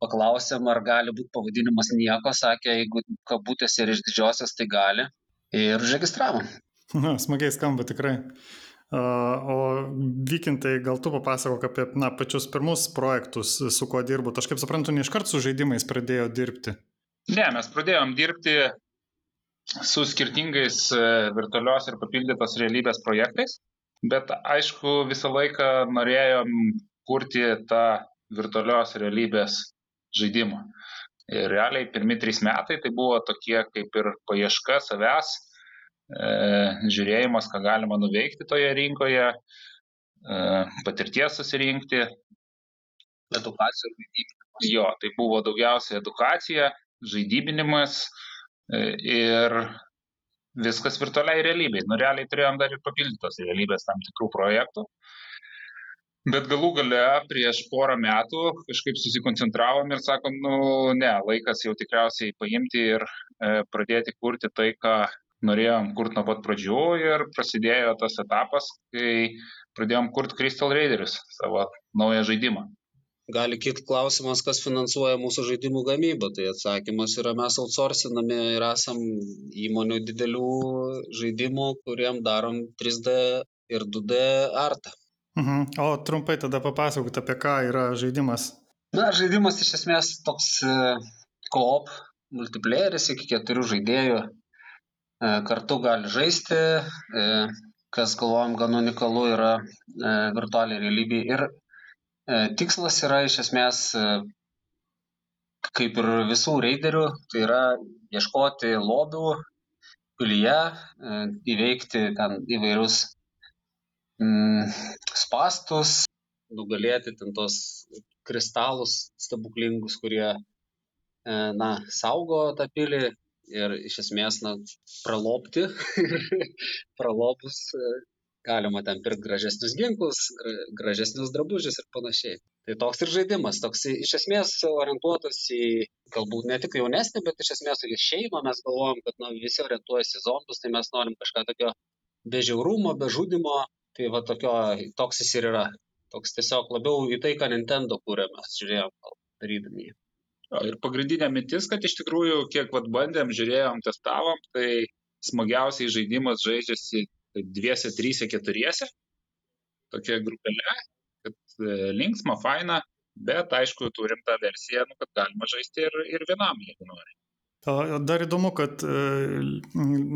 paklausėm, ar gali būti pavadinimas nieko, sakė, jeigu kabutėse ir iš didžiosios, tai gali. Ir užregistravom. Na, smagiai skamba tikrai. O vykintai, gal tu papasakok apie na, pačius pirmus projektus, su kuo dirbu. Aš kaip suprantu, ne iškart su žaidimais pradėjo dirbti. Ne, mes pradėjom dirbti su skirtingais e, virtualios ir papildytos realybės projektais, bet aišku, visą laiką norėjom kurti tą virtualios realybės žaidimą. Ir realiai pirmi trys metai tai buvo tokie kaip ir paieška savęs, žiūrėjimas, ką galima nuveikti toje rinkoje, e, patirties susirinkti. Edukacija ir vaidybinimas. Jo, tai buvo daugiausiai edukacija, žaidybinimas e, ir viskas virtualiai realybei. Nu, realiai turėjom dar ir papildytos realybės tam tikrų projektų. Bet galų gale prieš porą metų kažkaip susikoncentravom ir sakom, nu ne, laikas jau tikriausiai paimti ir e, pradėti kurti tai, ką norėjom kurt nuo pat pradžių ir prasidėjo tas etapas, kai pradėjom kurt Crystal Raiders, savo naują žaidimą. Gali kilti klausimas, kas finansuoja mūsų žaidimų gamybą. Tai atsakymas yra mes outsourcinami ir esam įmonių didelių žaidimų, kuriem darom 3D ir 2D artą. Mhm. O trumpai tada papasakot, apie ką yra žaidimas. Na, žaidimas iš esmės toks koop, e, multiplayeris iki keturių žaidėjų kartu gali žaisti, e, kas galvojam gan unikalu yra e, virtualiai realybė. Ir tikslas yra iš esmės, kaip ir visų raiderių, tai yra ieškoti lobių pilyje, įveikti ten įvairius mm, spastus, nugalėti ten tos kristalus stebuklingus, kurie na, saugo tą pilį ir iš esmės, na, pralopti pralopus galima ten pirkti gražesnius ginklus, gražesnius drabužius ir panašiai. Tai toks ir žaidimas, toks iš esmės orientuotas į galbūt ne tik jaunesnį, bet iš esmės į šeimą. Mes galvojam, kad na, visi orientuojasi į zombus, tai mes norim kažką tokio be žiaurumo, be žudimo. Tai va tokio, toks jis ir yra. Toks tiesiog labiau į tai, ką Nintendo kūrė, mes žiūrėjom darydami jį. Ir pagrindinė mintis, kad iš tikrųjų, kiek vat bandėm, žiūrėjom, testavom, tai smagiausiai žaidimas žaidžiasi dviese, trysia, keturiese, tokia grupelė, kad e, linksma, faina, bet aišku, turim tą versiją, nu, kad galima žaisti ir, ir vienam, jeigu nori. Dar įdomu, kad e,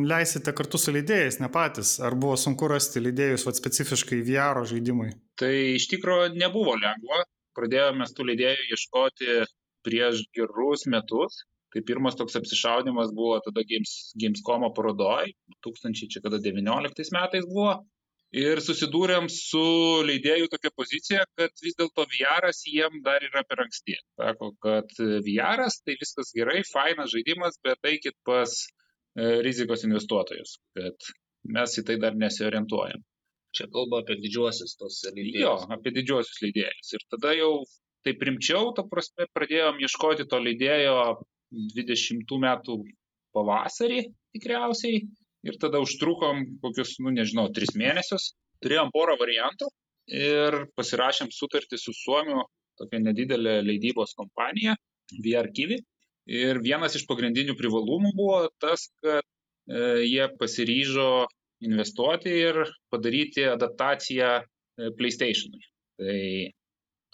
leisite kartu su leidėjais, ne patys. Ar buvo sunku rasti leidėjus vat, specifiškai VR žaidimui? Tai iš tikrųjų nebuvo lengva. Pradėjome tų leidėjų ieškoti prieš gerus metus. Tai pirmas toks apsišaudimas buvo tada Games, Gamescomo parodoj, 2019 metais buvo. Ir susidūrėm su leidėjų tokia pozicija, kad vis dėlto VR jiem dar yra per anksti. Sako, kad VR tai viskas gerai, fainas žaidimas, bet eikit pas e, rizikos investuotojus, kad mes į tai dar nesiorientuojam. Čia kalba apie didžiuosius tos leidėjus. Jo, apie didžiuosius leidėjus. Ir tada jau taip rimčiau, ta prasme, pradėjom ieškoti to leidėjo 20 metų pavasarį tikriausiai ir tada užtrukom kokius, nu nežinau, 3 mėnesius. Turėjom porą variantų ir pasirašėm sutartį su Suomiu, tokia nedidelė leidybos kompanija, VR Kivi. Ir vienas iš pagrindinių privalumų buvo tas, kad e, jie pasiryžo investuoti ir padaryti adaptaciją e, PlayStationui. Tai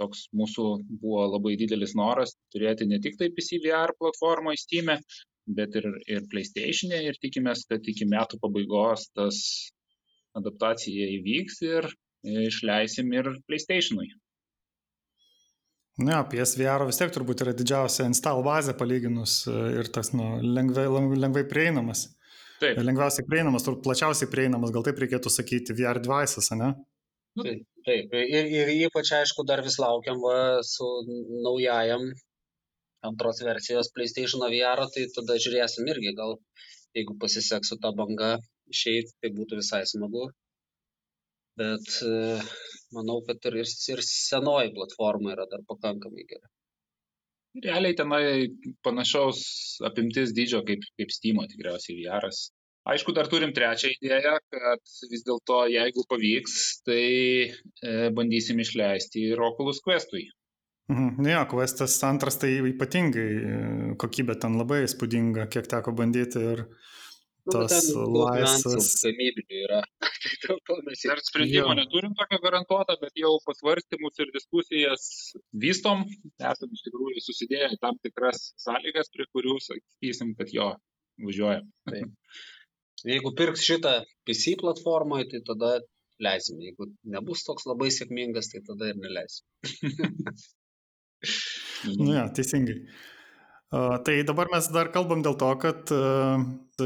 toks mūsų buvo labai didelis noras turėti ne tik tai PC VR platformą Steam, bet ir, ir PlayStation ir tikimės, kad iki metų pabaigos tas adaptacija įvyks ir išleisim ir PlayStationui. Ne, PSVR vis tiek turbūt yra didžiausia install bazė palyginus e, ir tas nu, lengvai, lengvai prieinamas. Taip. Lengviausiai prieinamas, turbūt plačiausiai prieinamas, gal taip reikėtų sakyti, VR devices, ne? Taip, taip. Ir, ir ypač, aišku, dar vis laukiam su naujajam antros versijos PlayStation VR, tai tada žiūrėsim irgi, gal jeigu pasiseks su ta banga išeiti, tai būtų visai smagu. Bet e, manau, kad ir, ir senoji platforma yra dar pakankamai gera. Realiai tenai panašaus apimtis dydžio kaip, kaip Steam tikriausiai VR. -as. Aišku, dar turim trečią idėją, kad vis dėlto, jeigu pavyks, tai e, bandysim išleisti ir Oculus Questui. Mhm. Ne, ja, Questas antras tai ypatingai e, kokybė ten labai įspūdinga, kiek teko bandyti ir Nu, tas niuansų laisvas. gamybinių yra. Tai Dar sprendimo Jo. neturim tokio garantuoto, bet jau pasvarstymus ir diskusijas vystom. Esam iš tikrųjų susidėję tam tikras sąlygas, prie kurių sakysim, kad jo važiuojam. Jeigu pirks šitą PC platformoje, tai tada leisim. Jeigu nebus toks labai sėkmingas, tai tada ir neleisim. Nu, ja, teisingai. Uh, tai dabar mes dar kalbam dėl to, kad uh,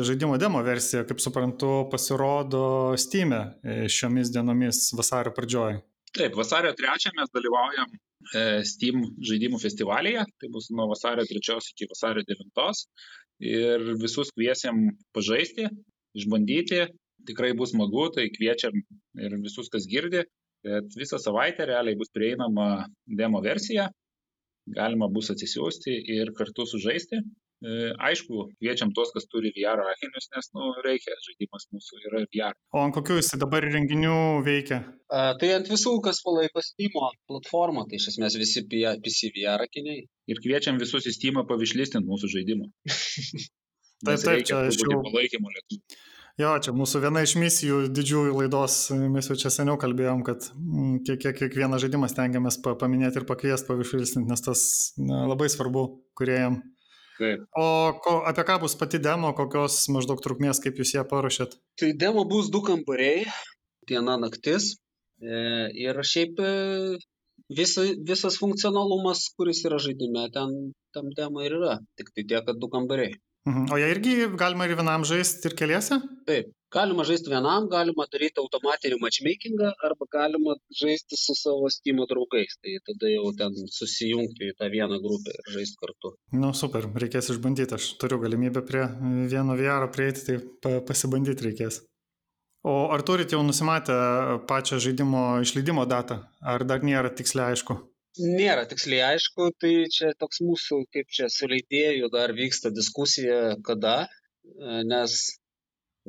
žaidimo demo versija, kaip suprantu, pasirodo Steam'e e, šiomis dienomis vasario pradžioje. Taip, vasario 3 mes dalyvaujam e, Steam žaidimų festivalyje, tai bus nuo vasario 3 iki vasario 9 ir visus kviesim pažaisti, išbandyti, tikrai bus smagu, tai kviečiam ir visus, kas girdi, kad visą savaitę realiai bus prieinama demo versija, galima bus atsisiųsti ir kartu sužaisti. E, Aišku, kviečiam tos, kas turi VR akinius, nes nu, reikia, žaidimas mūsų yra VR. O ant kokių jis dabar renginių veikia? A, tai ant visų, kas palaiko Steam platformą, tai iš esmės visi PC VR akiniai. Ir kviečiam visus į Steamą pavišlistinti mūsų žaidimą. Taip, taip, čia aš jau- palaikymo lietuvių. Jo, čia mūsų viena iš misijų didžiųjų laidos, mes jau čia seniau kalbėjom, kad mm, kiek, kiek kiekvieną žaidimą stengiamės pa, paminėti ir pakviesti, pavišvilstinti, nes tas na, labai svarbu kuriejam. Taip. O ko, apie ką bus pati demo, kokios maždaug trukmės, kaip jūs ją paruošėt? Tai demo bus du kambariai, diena naktis. E, ir šiaip e, visa, visas funkcionalumas, kuris yra žaidime, ten tam demo ir yra. Tik tai tiek, kad du kambariai. Mhm. O ją irgi galima ir vienam žaisti, ir keliese? Taip, galima žaisti vienam, galima daryti automatinį matchmakingą arba galima žaisti su savo Steam draugais. Tai tada jau ten susijungti į tą vieną grupę ir žaisti kartu. Nu, super, reikės išbandyti, aš turiu galimybę prie vieno VR prieiti, tai pa, pasibandyti reikės. O ar turit jau nusimatę pačią žaidimo išleidimo datą, ar dar nėra tiksliai aišku? Nėra tiksliai aišku, tai čia toks mūsų, kaip čia, su leidėjų dar vyksta diskusija, kada, e, nes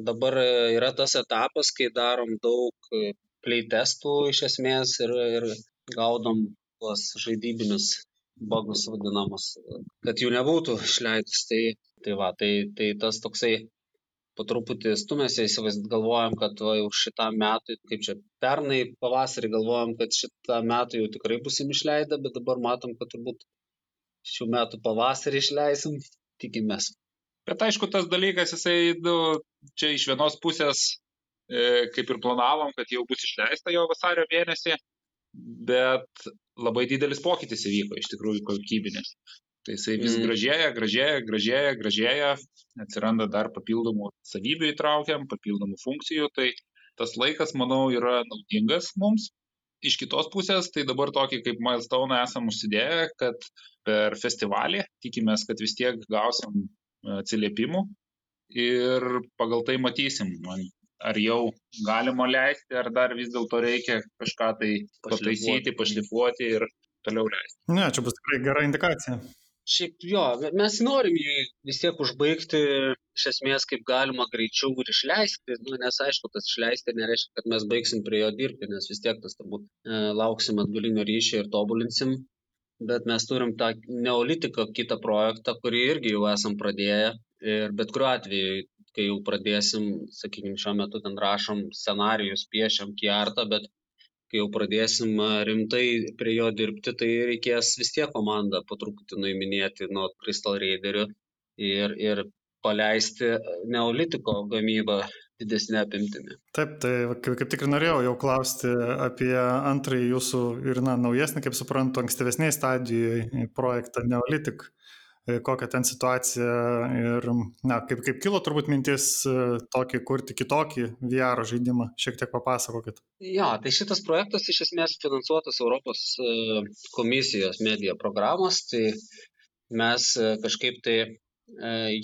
dabar e, yra tas etapas, kai darom daug e, playtestų iš esmės ir, ir gaudom tuos žaidybinius bagus vadinamus, kad jų nebūtų išleidus. Tai, tai va, tai, tai tas toksai po truputį stumėsi, įsivaizduot, galvojam, kad va, jau šitam metui, kaip čia pernai pavasarį galvojam, kad šitą metą jau tikrai busim išleidę, bet dabar matom, kad turbūt šių metų pavasarį išleisim, tikimės. Bet aišku, tas dalykas, jisai, nu, čia iš vienos pusės, e, kaip ir planavom, kad jau bus išleista jo vasario mėnesį, bet labai didelis pokytis įvyko, iš tikrųjų, kokybinis. Tai jisai vis Mm. gražėja, gražėja, gražėja, gražėja, atsiranda dar papildomų savybių įtraukiam, papildomų funkcijų, tai tas laikas, manau, yra naudingas mums. Iš kitos pusės, tai dabar tokį kaip milestone esam užsidėję, kad per festivalį tikimės, kad vis tiek gausim atsiliepimų ir pagal tai matysim, ar jau galima leisti, ar dar vis dėlto reikia kažką tai pataisyti, pašlifuoti ir toliau leisti. Ne, čia bus tikrai gera indikacija. Šiaip jo, mes norim jį vis tiek užbaigti iš esmės kaip galima greičiau ir išleisti, nu, nes aišku, tas išleisti nereiškia, kad mes baigsim prie jo dirbti, nes vis tiek tas turbūt e, lauksim atgalinio ryšio ir tobulinsim, bet mes turim tą neolitiką kitą projektą, kurį irgi jau esam pradėję. Ir bet kuriuo atveju, kai jau pradėsim, sakykime, šiuo metu ten rašom scenarijus, piešiam kiartą, bet kai jau pradėsim rimtai prie jo dirbti, tai reikės vis tiek komandą po truputį nuiminėti nuo Crystal Raiderių ir, ir paleisti neolitiko gamybą didesnė apimtimi. Taip, tai kaip tik ir norėjau jau klausti apie antrąjį jūsų ir, na, naujesnį, kaip suprantu, ankstyvesnėje stadijoje projektą Neolitik. E, Kokia ten situacija ir, na, kaip, kaip kilo turbūt mintis e, tokį kurti kitokį VR žaidimą, šiek tiek papasakokit. Jo, tai šitas projektas iš esmės finansuotas Europos e, komisijos medija programos, tai mes kažkaip tai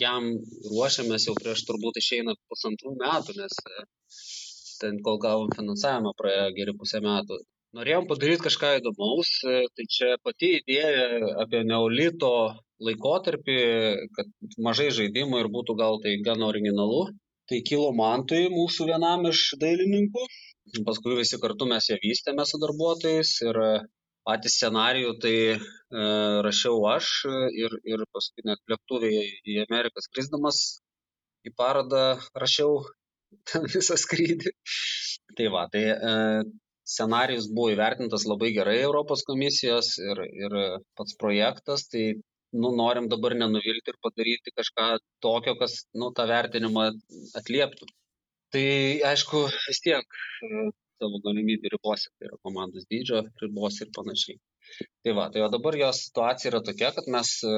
jam ruošiamės jau prieš turbūt išeina pusantrų metų, nes ten kol gavom finansavimą praėjo geri pusę metų. Norėjom padaryti kažką įdomaus, tai čia pati idėja apie neolito laikotarpį, kad mažai žaidimų ir būtų gal tai gan originalu. Tai kilo mantui mūsų vienam iš dailininkų. Paskui visi kartu mes ją vystėme su darbuotojais ir patį scenarijų tai e, rašiau aš ir, ir paskui net lėktuvėje į Ameriką skrisdamas į parodą rašiau visą skrydį. Tai va, tai e, scenarijus buvo įvertintas labai gerai Europos komisijos ir, ir pats projektas, tai nu, norim dabar nenuvilti ir padaryti kažką tokio, kas nu, tą vertinimą atlieptų. Tai aišku, vis tiek savo galimybių ribose, tai yra komandos dydžio ribos ir panašiai. Tai va, tai o dabar jos situacija yra tokia, kad mes e,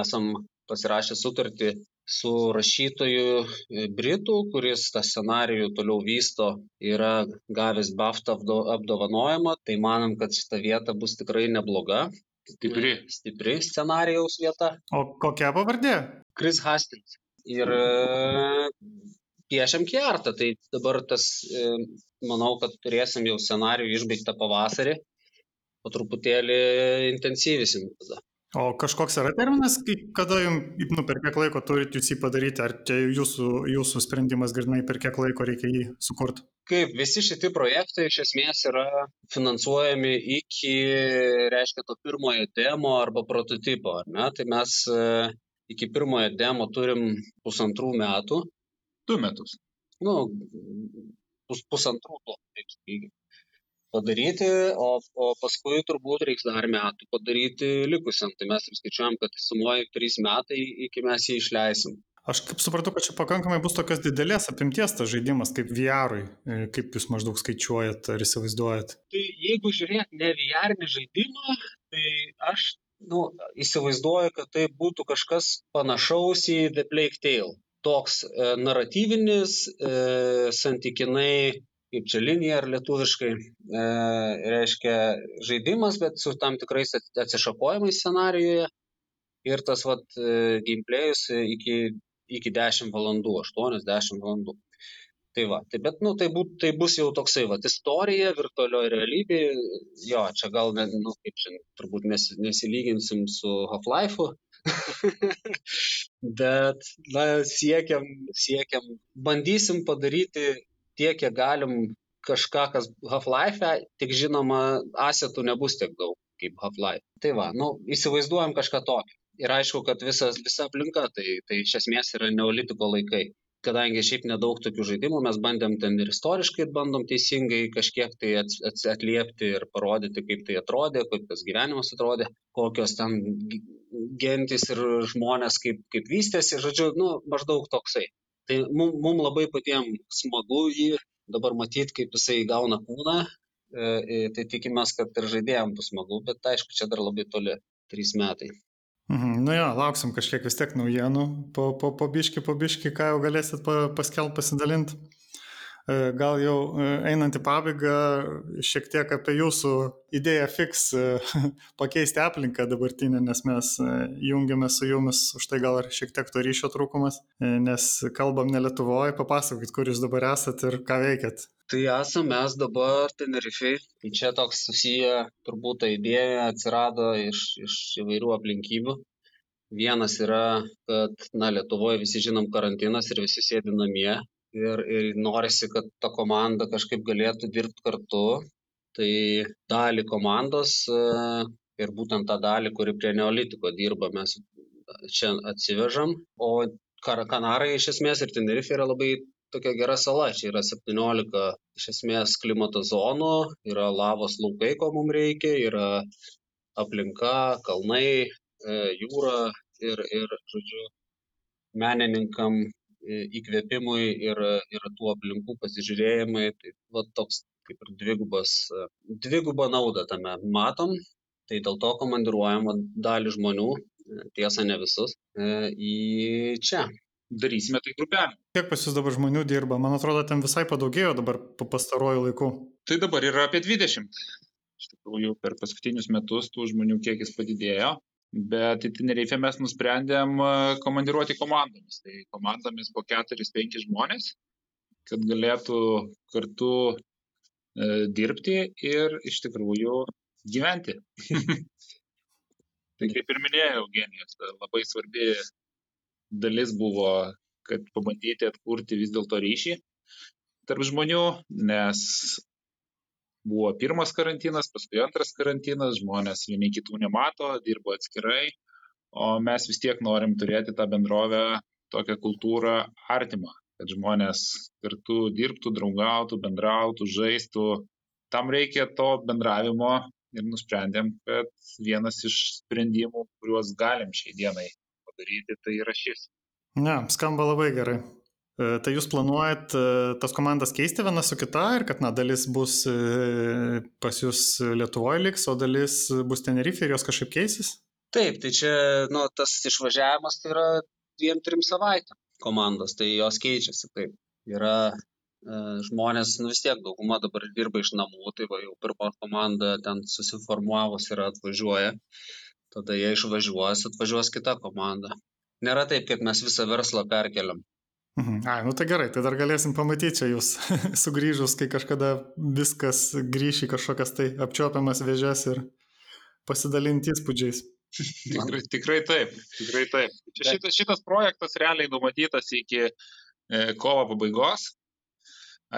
esam pasirašę sutartį su rašytoju e, Britų, kuris tą scenarijų toliau vysto, yra gavęs BAFTA apdovanojimą, tai manom, kad šita vieta bus tikrai nebloga. Stipri. Stipri scenarijaus vieta. O kokia pavardė? Chris Hastings. Ir e, piešiam kiertą, tai dabar tas, e, manau, kad turėsim jau scenarijų išbaigtą pavasarį, po truputėlį intensyvisim tada. O kažkoks yra terminas, kada jums, nu, per kiek laiko turite jūs jį padaryti, ar čia jūsų, jūsų sprendimas grinai, per kiek laiko reikia jį sukurti? Kaip visi šitie projektai iš esmės yra finansuojami iki, reiškia, to pirmojo demo arba prototipo, ar ne? Tai mes e, iki pirmojo demo turim pusantrų metų. Du metus. Nu, pus, pusantrų, taip sakykime padaryti, o, o paskui turbūt reiks dar metų padaryti likusiam. Tai mes ir skaičiuojam, kad sumuoja trys metai, iki mes jį išleisim. Aš kaip supratau, kad čia pakankamai bus tokios didelės apimties tas žaidimas kaip VR, e, kaip jūs maždaug skaičiuojat ar įsivaizduojat. Tai jeigu žiūrėt ne VR žaidimą, tai aš nu, įsivaizduoju, kad tai būtų kažkas panašaus į The Plague Tale. Toks e, naratyvinis, e, santykinai kaip čia linija ar lietuviškai, e, reiškia žaidimas, bet su tam tikrais atsišakojimais scenarijoje. Ir tas vat, e, gameplayus iki, iki 10 valandų, 8-10 valandų. Tai va, tai bet, nu, tai, būt, tai bus jau toksai, va, istorija, virtualioje realybėje, jo, čia gal, nu, kaip čia, turbūt nes, nesilyginsim su Half-Life'u, bet, na, siekiam, siekiam, bandysim padaryti tiek, kiek galim kažką, kas Half-Life, tik žinoma, asetų nebus tiek daug kaip Half-Life. Tai va, nu, įsivaizduojam kažką tokio. Ir aišku, kad visas, visa aplinka, tai, tai iš esmės yra neolitiko laikai. Kadangi šiaip nedaug tokių žaidimų, mes bandėm ten ir istoriškai, bandom teisingai kažkiek tai atliepti ir parodyti, kaip tai atrodė, kaip tas gyvenimas atrodė, kokios ten gentis ir žmonės kaip, kaip vystėsi, žodžiu, nu, maždaug toksai. Tai mum, mum labai patiems smagu jį dabar matyti, kaip jisai gauna kūną. E, tai tikimės, kad ir žaidėjams bus smagu, bet aišku, čia dar labai toli, trys metai. Mhm, nu jo, lauksim kažkiek vis tiek naujienų, po, po, po biški, po biški, ką jau galėsit pa, paskelbti, pasidalinti. E, gal jau e, einant į pabaigą, šiek tiek apie jūsų idėją fix e, pakeisti aplinką dabartinę, nes mes jungiamės su jumis, už tai gal ir šiek tiek to ryšio trūkumas, nes kalbam ne Lietuvoje, papasakokit, kur jūs dabar esate ir ką veikiat. Tai esame mes dabar Tenerife. Tai čia toks susiję, turbūt ta idėja atsirado iš, iš įvairių aplinkybių. Vienas yra, kad, na, Lietuvoje visi žinom karantinas ir visi sėdi namie ir, ir norisi, kad ta komanda kažkaip galėtų dirbti kartu. Tai dalį komandos e, ir būtent tą dalį, kuri prie neolitiko dirba, mes čia atsivežam. O Kanarai iš esmės ir Tenerife yra labai tokia gera sala. Čia yra 17 iš esmės klimato zonų, yra lavos laukai, ko mums reikia, yra aplinka, kalnai, e, jūra ir, ir žodžiu, menininkam įkvėpimui ir, ir tų aplinkų pasižiūrėjimui. Tai va, toks kaip ir dvigubas, dvigubą naudą tame matom. Tai dėl to komandiruojam dalį žmonių, tiesa ne visus, į čia. Darysime tai grupelį. Kiek pas jūs dabar žmonių dirba? Man atrodo, ten visai padaugėjo dabar pastaruoju laiku. Tai dabar yra apie 20. Iš tikrųjų, per paskutinius metus tų žmonių kiekis padidėjo. Bet į Tenerifę mes nusprendėm e, komandiruoti komandomis. Tai komandomis po 4-5 žmonės, kad galėtų kartu e, dirbti ir iš tikrųjų gyventi. tai kaip ir minėjau, Eugenijos, labai svarbi dalis buvo, kad pabandyti atkurti vis dėlto ryšį tarp žmonių, nes buvo pirmas karantinas, paskui antras karantinas, žmonės vieni kitų nemato, dirba atskirai, o mes vis tiek norim turėti tą bendrovę tokią kultūrą artimą, kad žmonės kartu dirbtų, draugautų, bendrautų, žaistų. Tam reikia to bendravimo ir nusprendėm, kad vienas iš sprendimų, kuriuos galim šiai dienai padaryti, tai yra šis. Ne, skamba labai gerai. E, tai jūs planuojat e, tas komandas keisti vieną su kita ir kad, na, dalis bus e, pas jūs Lietuvoje liks, o dalis bus Tenerife ir jos kažkaip keisis? Taip, tai čia, nu, tas išvažiavimas tai yra dviem, trim savaitėm komandos, tai jos keičiasi, taip. Yra žmonės, nu vis tiek dauguma dabar dirba iš namų, tai va jau pirma komanda ten susiformuavus ir atvažiuoja, tada jie išvažiuos, atvažiuos kita komanda. Nėra taip, kad mes visą verslą perkeliam. Mhm. Ai, nu tai gerai, tai dar galėsim pamatyti čia jūs sugrįžus, kai kažkada viskas grįš į kažkokias tai apčiopiamas vėžes ir pasidalinti įspūdžiais. Tikrai, tikrai taip, tikrai taip. Čia šitas, šitas projektas realiai numatytas iki e, kovo pabaigos.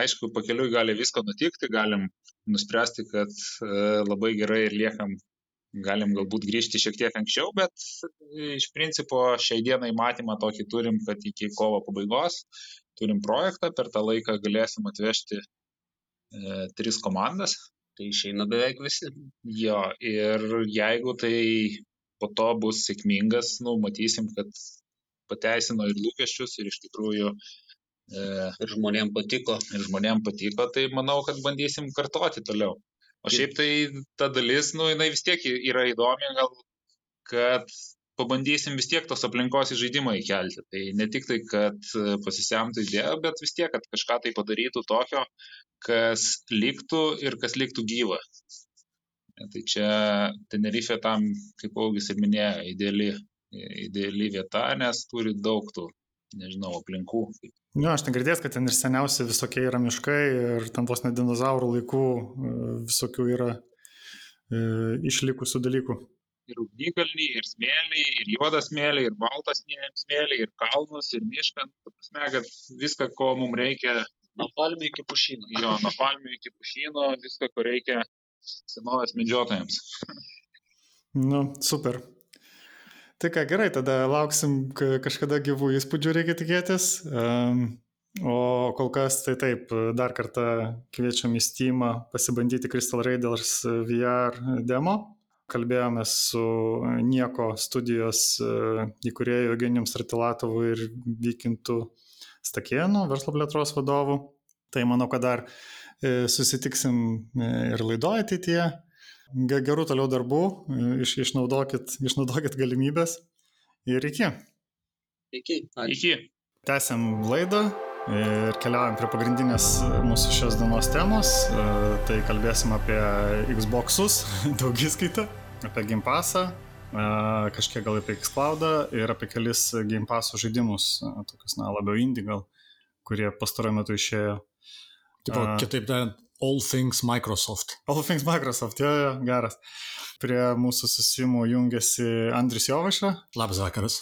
Aišku, pakeliui gali visko nutikti, galim nuspręsti, kad e, labai gerai ir liekam, galim galbūt grįžti šiek tiek anksčiau, bet e, iš principo šiai dienai matymą tokį turim, kad iki kovo pabaigos turim projektą, per tą laiką galėsim atvežti e, tris komandas. Tai išeina beveik visi. Jo, ir jeigu tai po to bus sėkmingas, nu, matysim, kad pateisino ir lūkesčius ir iš tikrųjų e, ir žmonėm patiko. Ir žmonėm patiko, tai manau, kad bandysim kartoti toliau. O šiaip tai ta dalis, nu, jinai vis tiek yra įdomi, gal, kad pabandysim vis tiek tos aplinkos į žaidimą įkelti. Tai ne tik tai, kad pasisemtų idėją, bet vis tiek, kad kažką tai padarytų tokio, kas liktų ir kas liktų gyva. Tai čia Tenerife tam, kaip Augis ir minėjo, ideali, ideali vieta, nes turi daug tų, nežinau, aplinkų. Ne, ja, aš ten girdėjęs, kad ten ir seniausi visokie yra miškai ir ten vos ne dinozaurų laikų e, visokių yra e, išlikusių dalykų. Ir ugnikalniai, ir smėliai, ir juodas smėliai, ir baltas smėliai, ir kalnus, ir mišką. Prasme, kad viską, ko mums reikia. Nuo palmių iki pušyno. Jo, nuo palmių iki pušyno, viską, ko reikia senovės medžiotojams. Nu, super. Tai ką, gerai, tada lauksim kažkada gyvų įspūdžių, reikia tikėtis. O kol kas, tai taip, dar kartą kviečiam į Steam pasibandyti Crystal Raiders VR demo. Kalbėjome su Nieko studijos uh, įkūrėjų Eugenijum Stratilatovų ir Vykintų Stakėnu, verslo plėtros vadovu. Tai manau, kad dar E, susitiksim e, ir laidoje ateityje. Gerų toliau darbų, e, iš, išnaudokit, išnaudokit galimybės ir iki. Iki. Ačiū. Iki. Tęsiam laidą ir keliaujam prie pagrindinės mūsų šios dienos temos. Tai kalbėsim apie Xbox'us, daugiskaitą, apie Game Passą, kažkiek gal apie Xcloudą ir apie kelis Game Pass'o žaidimus, tokius, na, labiau indie gal, kurie pastaruoju metu išėjo Tipo, uh, kitaip tariant, All Things Microsoft. All Things Microsoft, jo, jo, geras. Prie mūsų susimų jungiasi Andris Jovaša. Labas vakaras.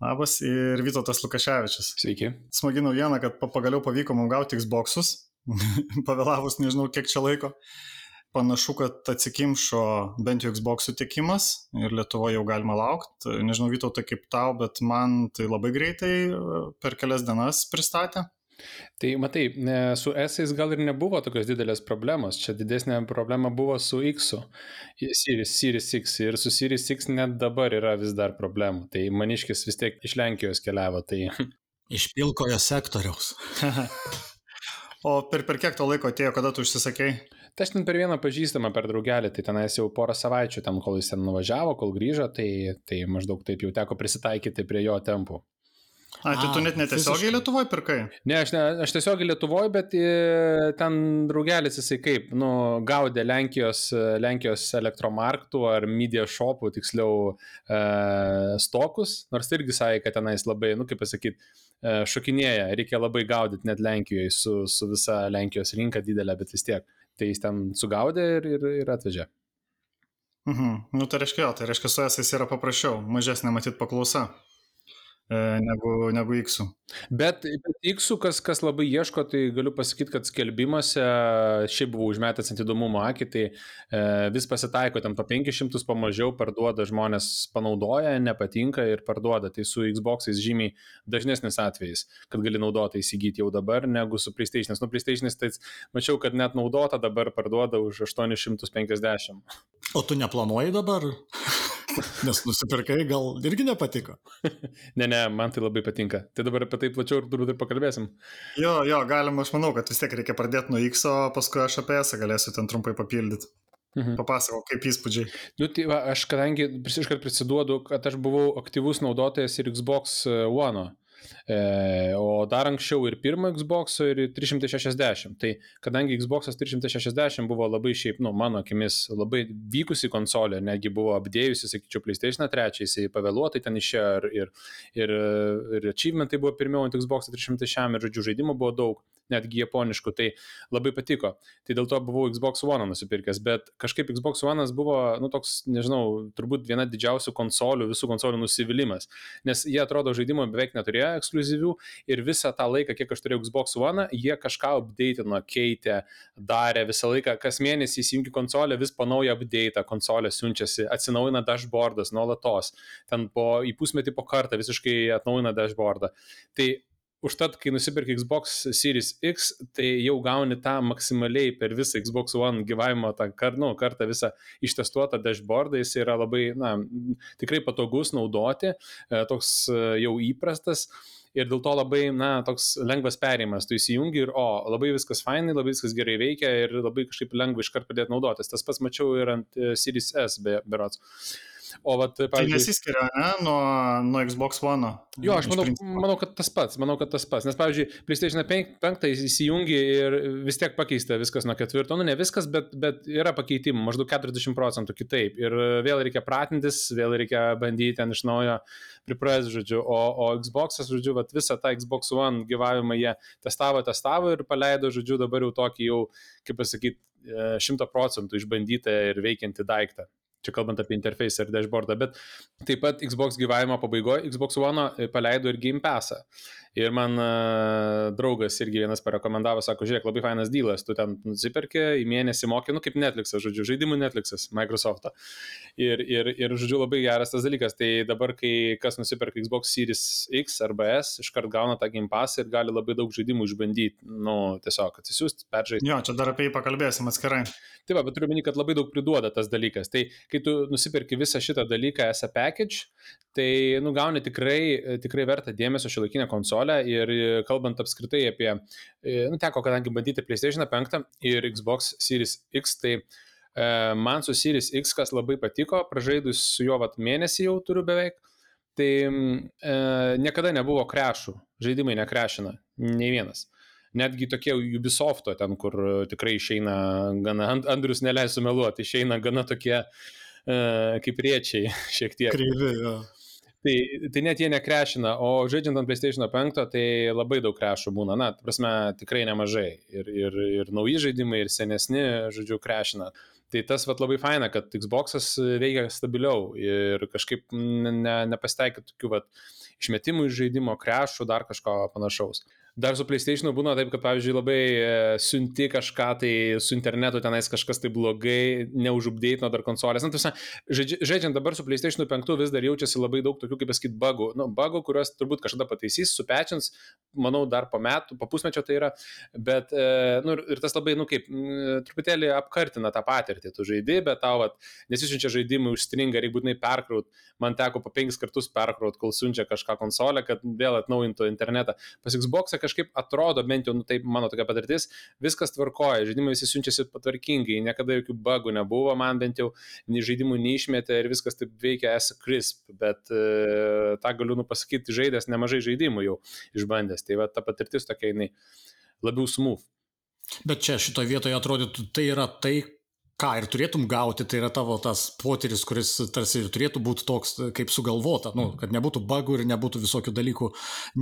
Labas ir Vytautas Lukaševičius. Sveiki. Smagi naujiena, kad pagaliau pavyko mums gauti Xbox'us, pavėlavus nežinau kiek čia laiko. Panašu, kad atsikimšo bent jau Xbox'ų tiekimas ir Lietuvoje jau galima laukti. Nežinau, Vytautai kaip tau, bet man tai labai greitai per kelias dienas pristatė. Tai matai, su S gal ir nebuvo tokios didelės problemos, čia didesnė problema buvo su X, Series, Series X ir su Series X net dabar yra vis dar problemų, tai maniškis vis tiek iš Lenkijos keliavo. Tai... Iš pilkojo sektoriaus. o per, per kiek to laiko atėjo, kada tu užsisakėjai? Tai aš ten per vieną pažįstamą per draugelį, tai tenais jau porą savaičių tam, kol jis ten nuvažiavo, kol grįžo, tai, tai maždaug taip jau teko prisitaikyti prie jo tempų. A, tai tu net netiesiogiai Lietuvoje pirkai? Ne, aš, ne, aš tiesiogiai Lietuvoje, bet e, ten draugelis jisai kaip, nu, gaudė Lenkijos, Lenkijos elektromarktų ar media shopų, tiksliau, e, stokus, nors tai irgi sakė, kad tenais labai, nu, kaip pasakyti, e, šokinėja, reikia labai gaudyti net Lenkijoje su, su visa Lenkijos rinka didelė, bet vis tiek. Tai jis ten sugaudė ir, ir, ir atvežė. Mhm. Nu, tai reiškia, tai reiškia, su esais yra paprasčiau, mažesnė matyt paklausa. Negu, negu X. Bet, bet X, kas, kas labai ieško, tai galiu pasakyti, kad skelbimuose šiaip buvau užmetęs ant įdomumo akį, tai e, vis pasitaiko, ten po 500 pamažiau parduoda, žmonės panaudoja, nepatinka ir parduoda. Tai su Xbox'ais žymiai dažnesnis atvejis, kad gali naudotą įsigyti jau dabar, negu su PlayStation. Nu, PlayStation, tai mačiau, kad net naudotą dabar parduoda už 850. O tu neplanuoji dabar? Nes nusipirkai, gal irgi nepatiko. ne, ne, man tai labai patinka. Tai dabar apie tai plačiau ir turbūt ir pakalbėsim. Jo, jo, galima, aš manau, kad vis tiek reikia pradėti nuo X, o paskui aš apie S galėsiu ten trumpai papildyti. Mhm. Papasakok, kaip įspūdžiai. Nu, tai va, aš kadangi iškart prisiduodu, kad aš buvau aktyvus naudotojas ir Xbox One. E, o dar anksčiau ir pirmo Xbox ir 360. Tai kadangi Xbox 360 buvo labai šiaip, nu, mano akimis, labai vykusi konsolė, netgi buvo apdėjusi, sakyčiau, PlayStation 3, jisai pavėluotai ten išėjo ir, ir, ir, ir achievementai buvo pirmiau ant Xbox 360 ir, žodžiu, žaidimų buvo daug netgi japoniškų, tai labai patiko. Tai dėl to buvau Xbox One nusipirkęs, bet kažkaip Xbox One buvo, nu, toks, nežinau, turbūt viena didžiausių konsolių, visų konsolių nusivylimas, nes jie atrodo žaidimo beveik neturėjo ekskluzivių ir visą tą laiką, kiek aš turėjau Xbox One, jie kažką updateino, keitė, darė visą laiką, kas mėnesį įsijungi konsolę, vis po naują update, konsolė siunčiasi, atsinaujina dashboardas nuolatos, ten po į pusmetį po kartą visiškai atnaujina dashboardą. Tai Užtat, kai nusipirki Xbox Series X, tai jau gauni tą maksimaliai per visą Xbox One gyvavimo tą kar, nu, kartą visą ištestuotą dashboardą, jis yra labai, na, tikrai patogus naudoti, e, toks e, jau įprastas. Ir dėl to labai, na, toks lengvas perėjimas. Tu įsijungi ir, o, labai viskas fainai, labai viskas gerai veikia ir labai kažkaip lengva iškart pradėti naudotis. Tas pats mačiau ir ant e, Series S, be, berots. O vat, tai pavyzdžiui... Tai nesiskiria, ne, nuo, nuo Xbox One. Jo, aš manau, manau, kad tas pats, manau, kad tas pats. Nes, pavyzdžiui, PlayStation 5 įsijungi ir vis tiek pakeista viskas nuo ketvirto. Nu, ne viskas, bet, bet yra pakeitimų, maždaug 40 procentų kitaip. Ir vėl reikia pratintis, vėl reikia bandyti ten iš naujo priprasti, žodžiu. O, o Xbox'as, žodžiu, vat, visą tą Xbox One gyvavimą jie testavo, testavo ir paleido, žodžiu, dabar jau tokį jau, kaip pasakyti, 100 procentų išbandytą ir veikiantį daiktą čia kalbant apie interfejsą ir dashboardą, bet taip pat Xbox gyvavimo pabaigoje Xbox One paleido ir Game Passą. Ir man uh, draugas irgi vienas parekomendavo, sako, žiūrėk, labai fainas dylas, tu ten nusipirki, į mėnesį mokė, nu kaip Netflixas, žodžiu, žaidimų Netflixas, Microsoft'o. Ir, ir, ir, žodžiu, labai geras tas dalykas. Tai dabar, kai kas nusipirka Xbox Series X arba S, iškart gauna tą Game Pass ir gali labai daug žaidimų išbandyti, nu, tiesiog atsisiųsti, peržaisti. Jo, čia dar apie jį pakalbėsim atskirai. Taip, bet turiu meni, kad labai daug priduoda tas dalykas. Tai kai tu nusipirki visą šitą dalyką a package, tai nu, gauni tikrai, tikrai vertą dėmesio šiolaikinę konsolę ir kalbant apskritai apie, nu, teko kadangi bandyti PlayStation 5 ir Xbox Series X, tai e, man su Series X kas labai patiko, pražaidus su juo vat mėnesį jau turiu beveik, tai e, niekada nebuvo krešų, žaidimai nekrešina, nei vienas netgi tokie Ubisofto ten, kur tikrai išeina gana, Andrius neleis sumeluoti, išeina gana tokie uh, kaip riečiai šiek tiek. Kryvi, jo. Tai, tai net jie nekrešina, o žaidžiant ant PlayStation 5, tai labai daug krešų būna, na, prasme, tikrai nemažai. Ir, ir, ir nauji žaidimai, ir senesni, žodžiu, krešina. Tai tas vat labai faina, kad Xbox'as veikia stabiliau ir kažkaip ne, nepasitaikė tokių vat išmetimų iš žaidimo, krešų, dar kažko panašaus. Dar su PlayStation būna taip, kad, pavyzdžiui, labai e, siunti kažką tai su internetu, tenais kažkas tai blogai, neužupdėtino dar konsolės. Na, tiesa, žaidžiant dabar su PlayStation 5 vis dar jaučiasi labai daug tokių, kaip pasakyti, bugų. Nu, bugų, kuriuos turbūt kažkada pataisys, supečins, manau, dar po metų, po pusmečio tai yra. Bet, e, nu, ir tas labai, nu, kaip, truputėlį apkartina tą patirtį. Tu žaidži, bet tau, vat, nesiunčia žaidimai, užstringa, reikia būtinai perkraut. Man teko po penkis kartus perkraut, kol siunčia kažką konsolę, kad vėl atnaujintų internetą. Pas Xbox kažkaip atrodo, bent jau, nu, taip mano tokia patirtis, viskas tvarkoja, žaidimai visi siunčiasi patvarkingai, niekada jokių bagų nebuvo, man bent jau žaidimų neišmetė ir viskas taip veikia as crisp, bet uh, tą galiu nu pasakyti, žaidęs nemažai žaidimų jau išbandęs, tai va ta patirtis tokia jinai labiau smooth. Bet čia šitoje vietoje atrodytų, tai yra tai, ką ir turėtum gauti, tai yra tavo tas potyris, kuris tarsi ir turėtų būti toks, kaip sugalvota, nu, kad nebūtų bagų ir nebūtų visokių dalykų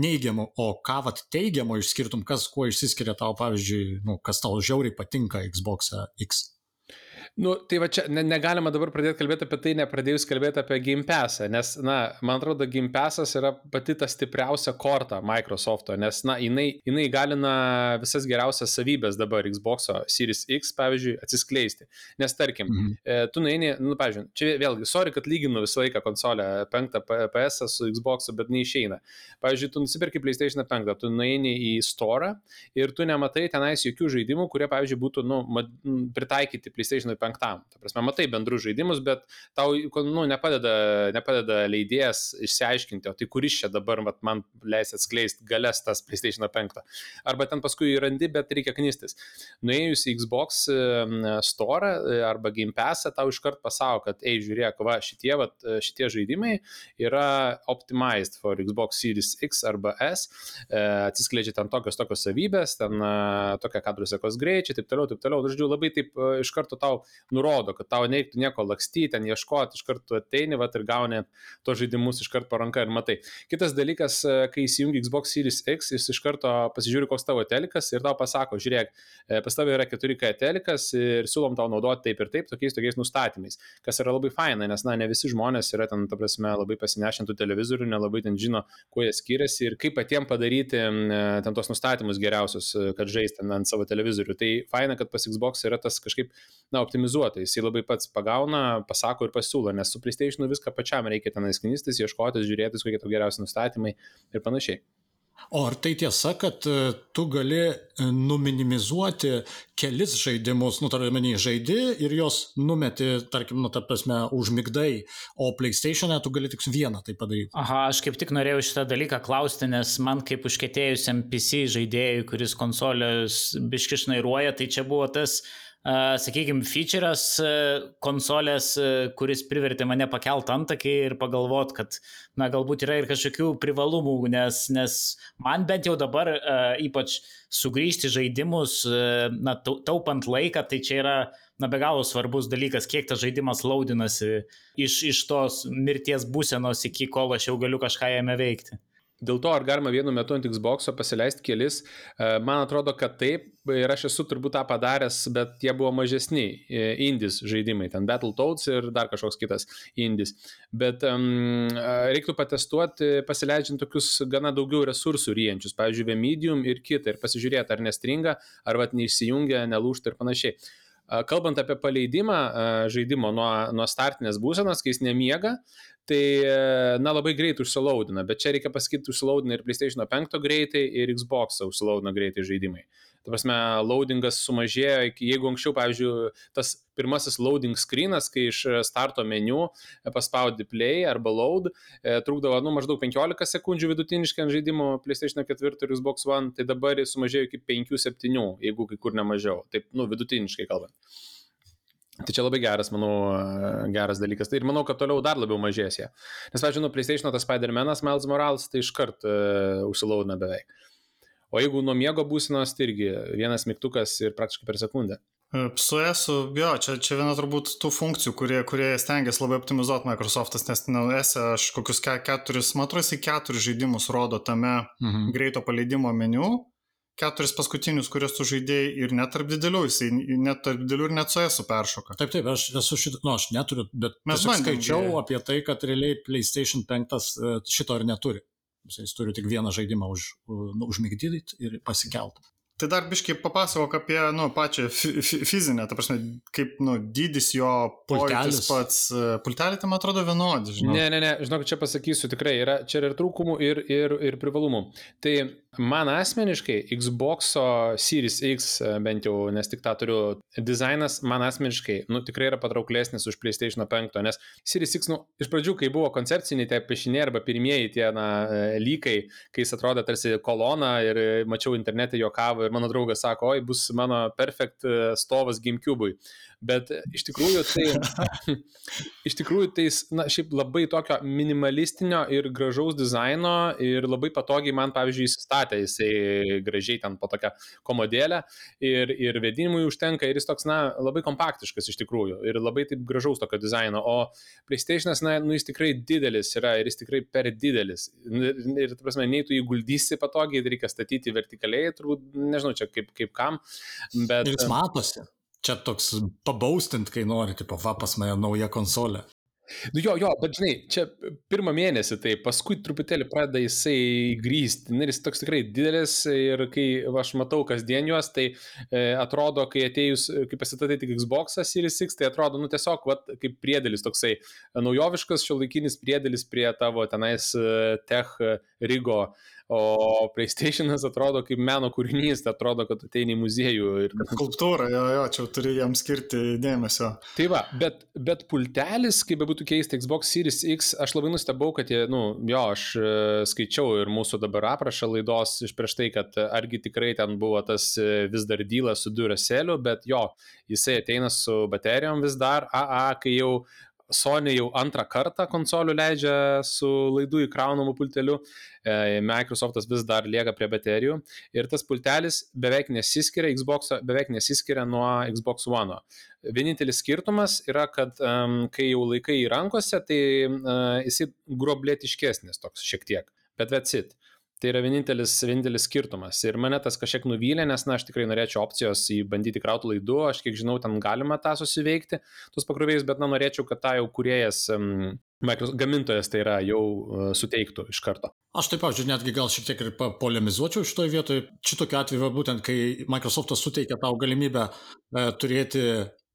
neigiamų, o ką vat teigiamo išskirtum, kas kuo išsiskiria tau, pavyzdžiui, nu, kas tau žiauriai patinka Xbox X. Nu, tai va čia ne, negalima dabar pradėti kalbėti apie tai, nepradėjus kalbėti apie Game Passą, nes, na, man atrodo, Game Passas yra pati ta stipriausia korta Microsoft'o, nes, na, jinai, jinai galina visas geriausias savybės dabar Xbox'o Series X, pavyzdžiui, atsiskleisti. Nes, tarkim, mhm. E, tu nueini, nu, pavyzdžiui, čia vėlgi, sorry, kad lyginu visą laiką konsolę 5 PS su Xbox'u, bet neišeina. Pavyzdžiui, tu nusipirki PlayStation 5, tu nueini į store ir tu nematai tenais jokių žaidimų, kurie, pavyzdžiui, būtų, nu, pritaikyti PlayStation 5 penktam. Ta prasme, matai bendrus žaidimus, bet tau nu, nepadeda, nepadeda leidėjas išsiaiškinti, o tai kuris čia dabar vat, man leis atskleisti galės tas PlayStation 5. Arba ten paskui randi, bet reikia knystis. Nuėjus į Xbox store e, arba Game Pass, tau iškart pasako, kad, ei, žiūrėk, va, šitie, va, šitie žaidimai yra optimized for Xbox Series X arba S, e, atsiskleidžia ten tokios tokios savybės, ten e, tokia kadrų sekos greičiai, taip toliau, taip toliau. Žodžiu, labai taip iš karto tau nurodo, kad tau nereiktų nieko lakstyti, ten ieškoti, iš karto ateini vat, ir gauni tos žaidimus iš karto paranka ir matai. Kitas dalykas, e, kai įsijungi Xbox Series X, jis iš karto pasižiūri, koks tavo telikas ir tau pasako, žiūrėk, e, pas tavai yra 4K telikas ir siūlom tau naudoti taip ir taip, tokiais tokiais nustatymais, kas yra labai faina, nes, na, ne visi žmonės yra ten, ta prasme, labai pasinešintų televizorių, nelabai ten žino, kuo jie skiriasi ir kaip patiems padaryti e, ten tos nustatymus geriausius, kad žaisti ant savo televizorių. Tai faina, kad pas Xbox yra tas kažkaip, na, optimizuotas optimizuota, jisai labai pats pagauna, pasako ir pasiūlo, nes su PlayStation viską pačiam reikia tenais knystis, ieškotis, žiūrėtis, kokie tau geriausi nustatymai ir panašiai. O ar tai tiesa, kad e, tu gali e, numinimizuoti kelis žaidimus, nu, tarp žaidi ir jos numeti, tarkim, nu, ta prasme, užmigdai, o PlayStation'e tu gali tik vieną tai padaryti. Aha, aš kaip tik norėjau šitą dalyką klausti, nes man kaip užkėtėjusiam PC žaidėjui, kuris konsolės biškišnairuoja, tai čia buvo tas sakykime, feature'as konsolės, kuris privertė mane pakelt antakį ir pagalvot, kad, na, galbūt yra ir kažkokių privalumų, nes, nes man bent jau dabar ypač sugrįžti žaidimus, na, taupant laiką, tai čia yra, na, be galo svarbus dalykas, kiek tas žaidimas laudinasi iš, iš tos mirties būsenos iki kol aš jau galiu kažką jame veikti. Dėl to, ar galima vienu metu ant Xbox'o pasileisti kelis, e, man atrodo, kad taip, ir aš esu turbūt tą padaręs, bet jie buvo mažesni e, indis žaidimai, ten Battletoads ir dar kažkoks kitas indis. Bet um, reiktų patestuoti, pasileidžiant tokius gana daugiau resursų ryjančius, pavyzdžiui, Vemedium ir kitą, ir pasižiūrėti, ar nestringa, ar vat neišsijungia, nelūšta ir panašiai. Kalbant apie paleidimą žaidimo nuo, nuo startinės būsenos, kai jis nemiega, tai na, labai greit užsilaudina, bet čia reikia pasakyti, užsilaudina ir PlayStation 5 greitai, ir Xbox užsilaudina greitai žaidimai. Ta prasme, loadingas sumažėjo, jeigu anksčiau, pavyzdžiui, tas pirmasis loading screenas, kai iš starto meniu paspaudi play arba load, e, trukdavo nu, maždaug 15 sekundžių vidutiniškai ant žaidimo PlayStation 4 ir Xbox One, tai dabar jis sumažėjo iki 5-7, jeigu kai kur ne mažiau. Taip, nu, vidutiniškai kalbant. Tai čia labai geras, manau, geras dalykas. Tai ir manau, kad toliau dar labiau mažės jie. Nes, pavyzdžiui, nu, PlayStation tas Spider-Man'as Miles Morales, tai iškart uh, užsilaudina beveik. O jeigu nuo miego būsinos, tai irgi vienas mygtukas ir praktiškai per sekundę. E, su ESU, jo, čia, čia viena turbūt tų funkcijų, kurie, kurie stengiasi labai optimizuoti Microsoftas, nes nu, ESE aš kokius ke, keturis, man atrodo, keturis žaidimus rodo tame mhm. greito paleidimo meniu, keturis paskutinius, kuriuos tu žaidėjai ir net tarp didelių, jisai net tarp didelių ir net su ESU peršoka. Taip, taip, aš esu šitą, nu, aš neturiu, bet mes skaičiau apie tai, kad realiai PlayStation 5 e, šito ir neturi. Jis turi tik vieną žaidimą už, nu, užmigdyti ir pasikelt. Tai dar biškai papasakok apie nu, pačią fizinę, ta prasme, kaip nu, dydis jo pultelis pats. E, pultelį tam atrodo vienodi, žinai. Ne, ne, ne, žinok, čia pasakysiu tikrai, yra, čia yra ir trūkumų, ir, ir, ir privalumų. Tai Man asmeniškai Xbox Series X, e, bent jau, nes tik tą turiu, dizainas man asmeniškai, nu, tikrai yra patrauklesnis už PlayStation 5, nes Series X, nu, iš pradžių, kai buvo koncepciniai tie piešiniai arba pirmieji tie, na, e, lygai, kai jis atrodė tarsi kolona ir mačiau internete juokavo ir mano draugas sako, oi, bus mano perfect e, stovas GameCube'ui bet iš tikrųjų tai, iš tikrųjų tai, na, šiaip labai tokio minimalistinio ir gražaus dizaino ir labai patogiai man, pavyzdžiui, įsistatė, jisai gražiai ten po tokią komodėlę ir, ir vedinimui užtenka ir jis toks, na, labai kompaktiškas iš tikrųjų ir labai taip gražaus tokio dizaino, o PlayStation'as, na, nu, jis tikrai didelis yra ir jis tikrai per didelis ir, ir ta prasme, nei tu jį guldysi patogiai, reikia statyti vertikaliai, turbūt, nežinau čia kaip, kaip kam, bet... Ir jis matosi. Čia toks pabaustint, kai nori, tipo, va pas mane nauja konsolė. Nu jo, jo, bet žinai, čia pirmą mėnesį, tai paskui truputėlį pradeda jisai grįsti. Ir jis toks tikrai didelis ir kai aš matau kasdien juos, tai e, atrodo, kai atėjus, kai pasitatė tik Xbox Series X, tai atrodo, nu tiesiog, vat, kaip priedėlis toksai naujoviškas, šio laikinis priedėlis prie tavo tenais e, tech rygo O PlayStation'as atrodo kaip meno kūrinys, tai atrodo, kad ateini į muziejų. Ir... Skulptūra, jo, jo, čia turi jam skirti dėmesio. Tai va, bet, bet pultelis, kaip bebūtų keista, Xbox Series X, aš labai nustebau, kad jie, nu, jo, aš e, skaičiau ir mūsų dabar aprašą laidos iš prieš tai, kad argi tikrai ten buvo tas e, vis dar dylas su duraseliu, bet jo, jisai ateina su baterijom vis dar, AA, kai jau Sony jau antrą kartą konsolių leidžia su laidų įkraunamu pulteliu, e, Microsoftas vis dar lieka prie baterijų ir tas pultelis beveik nesiskiria, Xbox beveik nesiskiria nuo Xbox One. Vienintelis skirtumas yra, kad um, kai jau laikai į rankose, tai uh, jisai groblėtiškesnis toks šiek tiek, bet that's it. Tai yra vienintelis, vienintelis skirtumas. Ir mane tas kažkiek nuvylė, nes, na, aš tikrai norėčiau opcijos į bandyti krauti laidu, aš kiek žinau, ten galima tą susiveikti, tuos pakrovėjus, bet, na, norėčiau, kad tą jau kuriejas, um, gamintojas tai yra, jau uh, suteiktų iš karto. Aš taip pat, netgi gal šiek tiek ir polemizuočiau šitoje vietoje. Šitokiu atveju, būtent kai Microsoftas suteikia tau galimybę e, turėti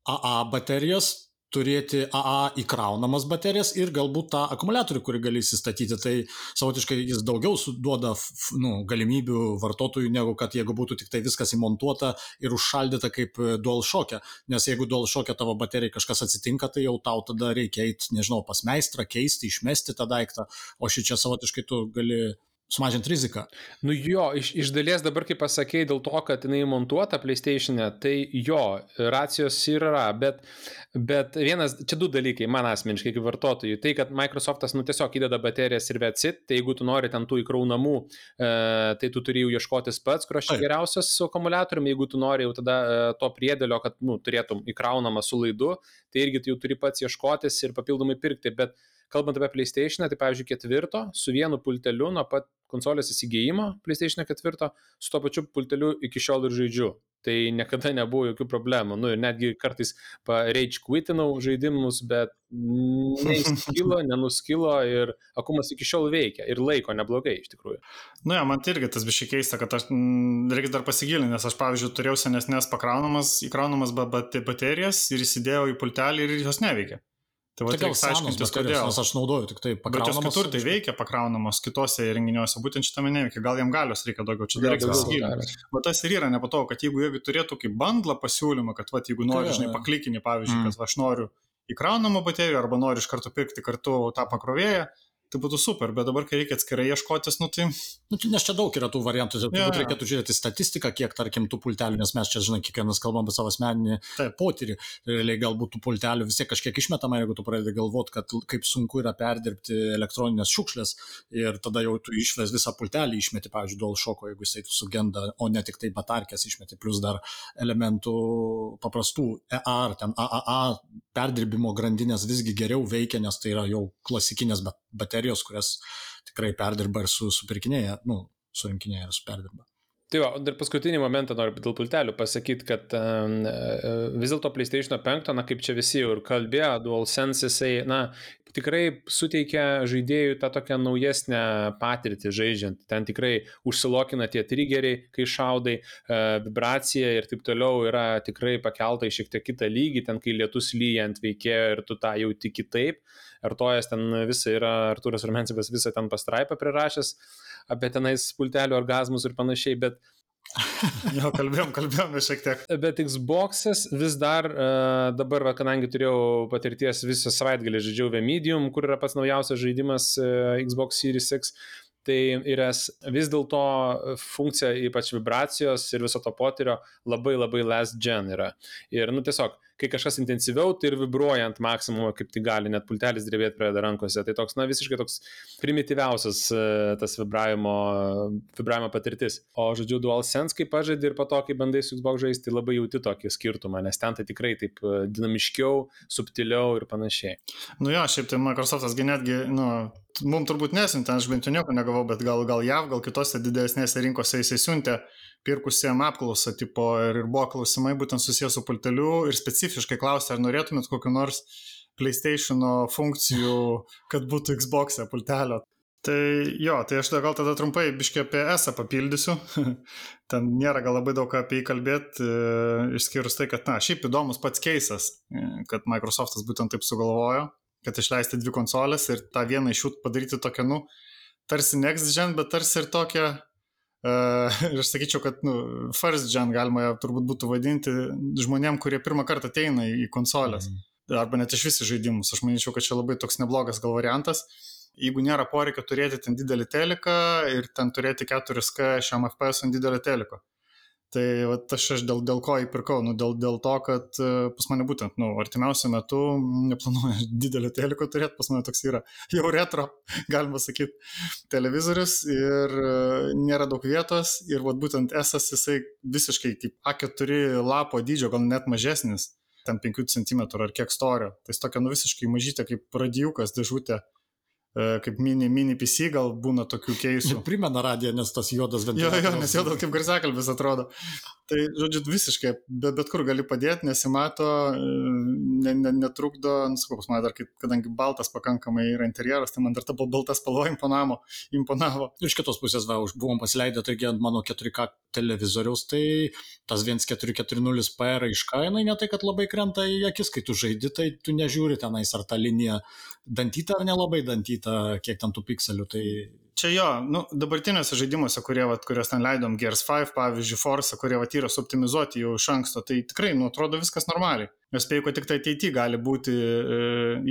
AA baterijas, turėti AA įkraunamas baterijas ir galbūt tą akumuliatorių, kurį gali įsistatyti. Tai savotiškai jis daugiau duoda nu, galimybių vartotojui, negu kad jeigu būtų tik tai viskas įmontuota ir užšaldyta kaip DualShock'e. Nes jeigu DualShock'e tavo baterijai kažkas atsitinka, tai jau tau tada reikia eiti, nežinau, pas meistrą, keisti, išmesti tą daiktą, o šį čia savotiškai tu gali sumažinti riziką. Nu jo, iš, iš dalies dabar, kaip pasakėjai, dėl to, kad jinai montuota PlayStation'e, tai jo, racijos yra, bet, bet vienas, čia du dalykai, man asmeniškai kaip vartotojui, tai kad Microsoftas, nu tiesiog įdeda baterijas ir vetsit, tai jeigu tu nori ten tų įkraunamų, e, tai tu turi jau ieškotis pats, kurios čia geriausias su akumuliatoriumi, jeigu tu nori jau tada e, to priedėlio, kad, nu, turėtum įkraunamą su laidu, tai irgi tu jau turi pats ieškotis ir papildomai pirkti, bet kalbant apie PlayStation, tai pavyzdžiui ketvirto su vienu pulteliu nuo pat konsolės įsigijimo PlayStation 4, su to pačiu pulteliu iki šiol ir žaidžiu. Tai niekada nebuvo jokių problemų. Nu ir netgi kartais rage quitinau žaidimus, bet neįskilo, nenuskilo ir akumas iki šiol veikia ir laiko neblogai iš tikrųjų. Nu, ja, man tai irgi tas biškai keista, kad aš m, reikia dar pasigilinti, nes aš, pavyzdžiui, turėjau senesnės pakraunamas, įkraunamas baterijas ir įsidėjau į pultelį ir jos neveikia. Tai, tai gal aiškintis, kodėl. Nes aš naudoju tik tai pakraunamas. Bet jos kitur tai veikia pakraunamos kitose įrenginiuose, būtent šitame neveikia. Gal jam galios reikia daugiau, čia dar reikia pasigilinti. O tas ir yra nepatogu, kad jeigu, jeigu turėtų kaip bandlą pasiūlymą, kad va, jeigu nori, tai, žinai, paklikinį, pavyzdžiui, mm. kad va, aš noriu įkraunamą bateriją arba noriu iš karto pirkti kartu tą pakrovėją, tai būtų super, bet dabar, kai reikia atskirai ieškotis, nu tai... Nu, tai nes čia daug yra tų variantų, ja, ja. reikėtų žiūrėti statistiką, kiek, tarkim, tų pultelių, nes mes čia, žinai, kiekvienas kalbam apie savo asmeninį Taip. potyrį, realiai galbūt tų pultelių vis tiek kažkiek išmetama, jeigu tu pradedi galvoti, kad kaip sunku yra perdirbti elektroninės šiukšlės ir tada jau tu išves visą pultelį, išmeti, pavyzdžiui, dual šoko, jeigu jisai sugenda, o ne tik tai batarkės išmeti, plus dar elementų paprastų EA ar ten AAA perdirbimo grandinės visgi geriau veikia, nes tai yra jau klasikinės baterijos, kurias tikrai perdirba ir su, supirkinėja, nu, surinkinėja ir superdirba. Tai va, dar paskutinį momentą noriu dėl pultelių pasakyti, kad um, vis dėlto PlayStation 5, na kaip čia visi jau ir kalbėjo, DualSense jisai, na, tikrai suteikia žaidėjui tą tokią naujesnę patirtį žaidžiant. Ten tikrai užsilokina tie triggeriai, kai šaudai, uh, vibracija ir taip toliau yra tikrai pakelta į šiek tiek kitą lygį, ten kai lietus lyjant veikėjo ir tu tą jauti kitaip. Artojas ten visą yra, Arturas Rumensibas visą ten pastraipą prirašęs apie tenais pultelių orgasmus ir panašiai, bet jo, kalbėjom, kalbėjom šiek tiek. Bet Xbox'as vis dar, uh, dabar, kadangi turėjau patirties visą savaitgalį, žaidžiau V-Medium, kur yra pats naujausias žaidimas uh, Xbox Series X, tai yra vis dėlto funkcija, ypač vibracijos ir viso to potyrio, labai labai last gen yra. Ir, nu, tiesiog, kai kažkas intensyviau, tai ir vibruoja ant maksimumo, kaip tai gali, net pultelis drebėti pradeda rankose. Tai toks, na, visiškai toks primityviausias e, tas vibravimo, vibravimo patirtis. O, žodžiu, DualSense, kai pažaidži ir po to, kai bandai su Xbox žaisti, tai labai jauti tokį skirtumą, nes ten tai tikrai taip e, dinamiškiau, subtiliau ir panašiai. Nu jo, šiaip tai Microsoftas netgi, nu, mums turbūt nesintė, aš bent jau nieko negavau, bet gal, gal JAV, gal kitose didesnėse rinkose jisai siuntė pirkusiem apklausą, tipo, ir, ir buvo klausimai būtent susijęs su pulteliu ir specifiškai klausė, ar norėtumėt kokiu nors PlayStation funkcijų, kad būtų Xbox e pultelio. Tai jo, tai aš gal tada trumpai biškai apie ESA papildysiu. Ten nėra gal labai daug apie jį kalbėti, e, išskyrus tai, kad, na, šiaip įdomus pats keisas, e, kad Microsoftas būtent taip sugalvojo, kad išleisti dvi konsolės ir tą vieną iš jų padaryti tokią, nu, tarsi next gen, bet tarsi ir tokią ir aš sakyčiau, kad nu, first gen galima turbūt būtų vadinti žmonėm, kurie pirmą kartą ateina į konsolės. Mm. Arba net iš visi žaidimus. Aš manyčiau, kad čia labai toks neblogas gal variantas. Jeigu nėra poreikio turėti ten didelį teleką ir ten turėti 4K šiam FPS ant didelio teliko. Tai vat, aš, aš dėl, dėl ko įpirkau, nu, dėl, dėl to, kad e, pas mane būtent, nu, artimiausiu metu neplanuoju didelio teliko turėti, pas mane toks yra jau retro, galima sakyti, televizorius ir e, nėra daug vietos ir vat, būtent esas jisai visiškai kaip A4 lapo dydžio, gal net mažesnis, ten 5 cm ar kiek storio. Tai jis tokia, nu, visiškai mažytė kaip radijukas dėžutė kaip mini, mini PC gal būna tokių keisų. Primena radiją, nes tas juodas ventiliatorius. Jo, jo, nes juodas kaip garsiakalbis atrodo. Tai, žodžiu, visiškai, bet, bet kur gali padėti, nesimato, ne, ne, netrukdo, nusakau, pas mane dar, kadangi baltas pakankamai yra interjeras, tai man dar ta balta spalva imponavo. imponavo. Iš kitos pusės, va, buvom pasileidę, taigi ant mano 4K televizoriaus, tai tas 1440p raiška, jinai ne tai, kad labai krenta į akis, kai tu žaidi, tai tu nežiūri tenais ar ta linija dantyta ar nelabai dantyta, kiek ten tų pikselių. Tai... Čia jo, nu, dabartiniuose žaidimuose, kurie, vat, kuriuos ten leidom, Gears 5, pavyzdžiui, Forza, kurie vat, yra suoptimizuoti jau iš anksto, tai tikrai, nu, atrodo viskas normaliai. Nes spėjau, kad tik tai ateityje gali būti, e,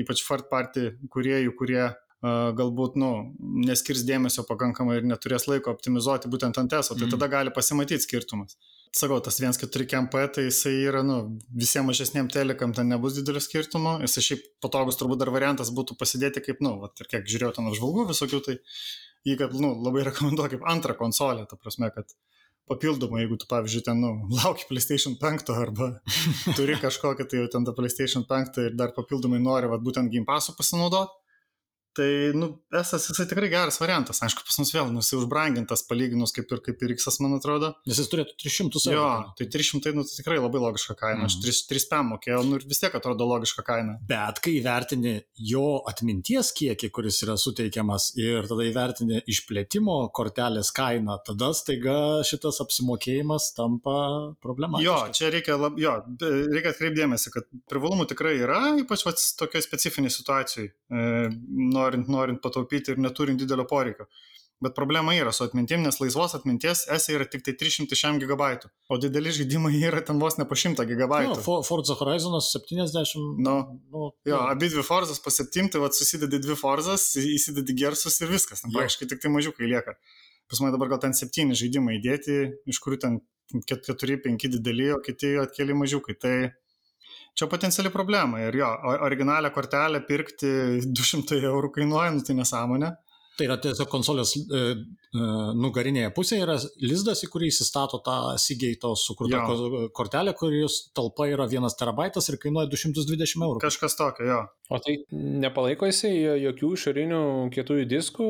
ypač third party kuriejų, kurie e, galbūt, nu, neskirs dėmesio pakankamai ir neturės laiko optimizuoti būtent ant eso, tai mm. tada gali pasimatyti skirtumas sakau, tas 1.4 KMP, tai jisai yra, nu, visiems mažesniem telikam ten nebus didelio skirtumo, jisai šiaip patogus turbūt dar variantas būtų pasidėti kaip, nu, vat, ir kiek žiūrėjau ten apžvalgų visokių, tai jį, kad, nu, labai rekomenduoju kaip antrą konsolę, ta prasme, kad papildomai, jeigu tu, pavyzdžiui, ten, nu, lauki PlayStation 5 arba turi kažkokią, tai jau ten tą PlayStation 5 ir dar papildomai nori, vad, būtent Game Pass'u pasinaudoti, Tai, nu, esas jisai tikrai geras variantas. Aišku, pas mus vėl, nu, jisai užbrangintas palyginus kaip ir, kaip ir X, man atrodo. Nes jis turėtų 300 eurų. Jo, tai 300, nu, tai tikrai labai logiška kaina. Mm. Aš 3, 3 PM mokėjau, nu, ir vis tiek atrodo logiška kaina. Bet kai įvertini jo atminties kiekį, kuris yra suteikiamas, ir tada įvertini išplėtimo kortelės kainą, tada staiga šitas apsimokėjimas tampa problema. Jo, čia reikia, lab, jo, reikia atkreipdėmėsi, kad privalumų tikrai yra, ypač tokia specifinė situacija. E, norint, norint pataupyti ir neturint didelio poreikio. Bet problema yra su atmintim, nes laisvos atminties esė yra tik tai 300 GB, o dideli žaidimai yra ten vos ne po 100 GB. No, Forza Horizonas 70. Nu, nu, jo, abi dvi Forzas po 7, tai vad susidedi dvi Forzas, įsidedi gersus ir viskas. Ten praktiškai tik tai mažiukai lieka. Pas mane dabar gal ten 7 žaidimai įdėti, iš kurių ten 4-5 dideli, o kiti atkeli mažiukai. Tai čia potenciali problema. Ir jo, originalią kortelę pirkti 200 eurų kainuoja, nu tai nesąmonė. Tai yra tiesiog konsolės e, e, nugarinėje pusėje yra lizdas, į kurį įsistato tą Seagate sukurtą jo. kortelę, kurios talpa yra 1 terabaitas ir kainuoja 220 eurų. Kažkas tokio, jo. O tai nepalaiko jisai jokių išorinių kietųjų diskų?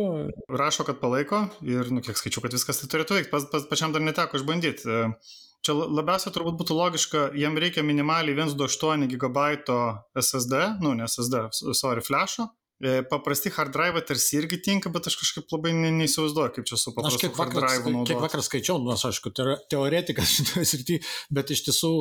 Rašo, kad palaiko ir, nu, kiek skaičiu, kad viskas tai turėtų veikti. Pas, pas, pačiam dar neteko išbandyti. Čia labiausiai turbūt būtų logiška, jam reikia minimaliai 128 GB SSD, nu, ne SSD, sorry, flash'o. E, paprasti hard drive tarsi irgi tinka, bet aš kažkaip labai neįsivaizduoju, kaip čia su paprastu hard drive naudoti. Kiek vakar skaičiau, nors aišku, teoretikas šitoje srityje, bet iš tiesų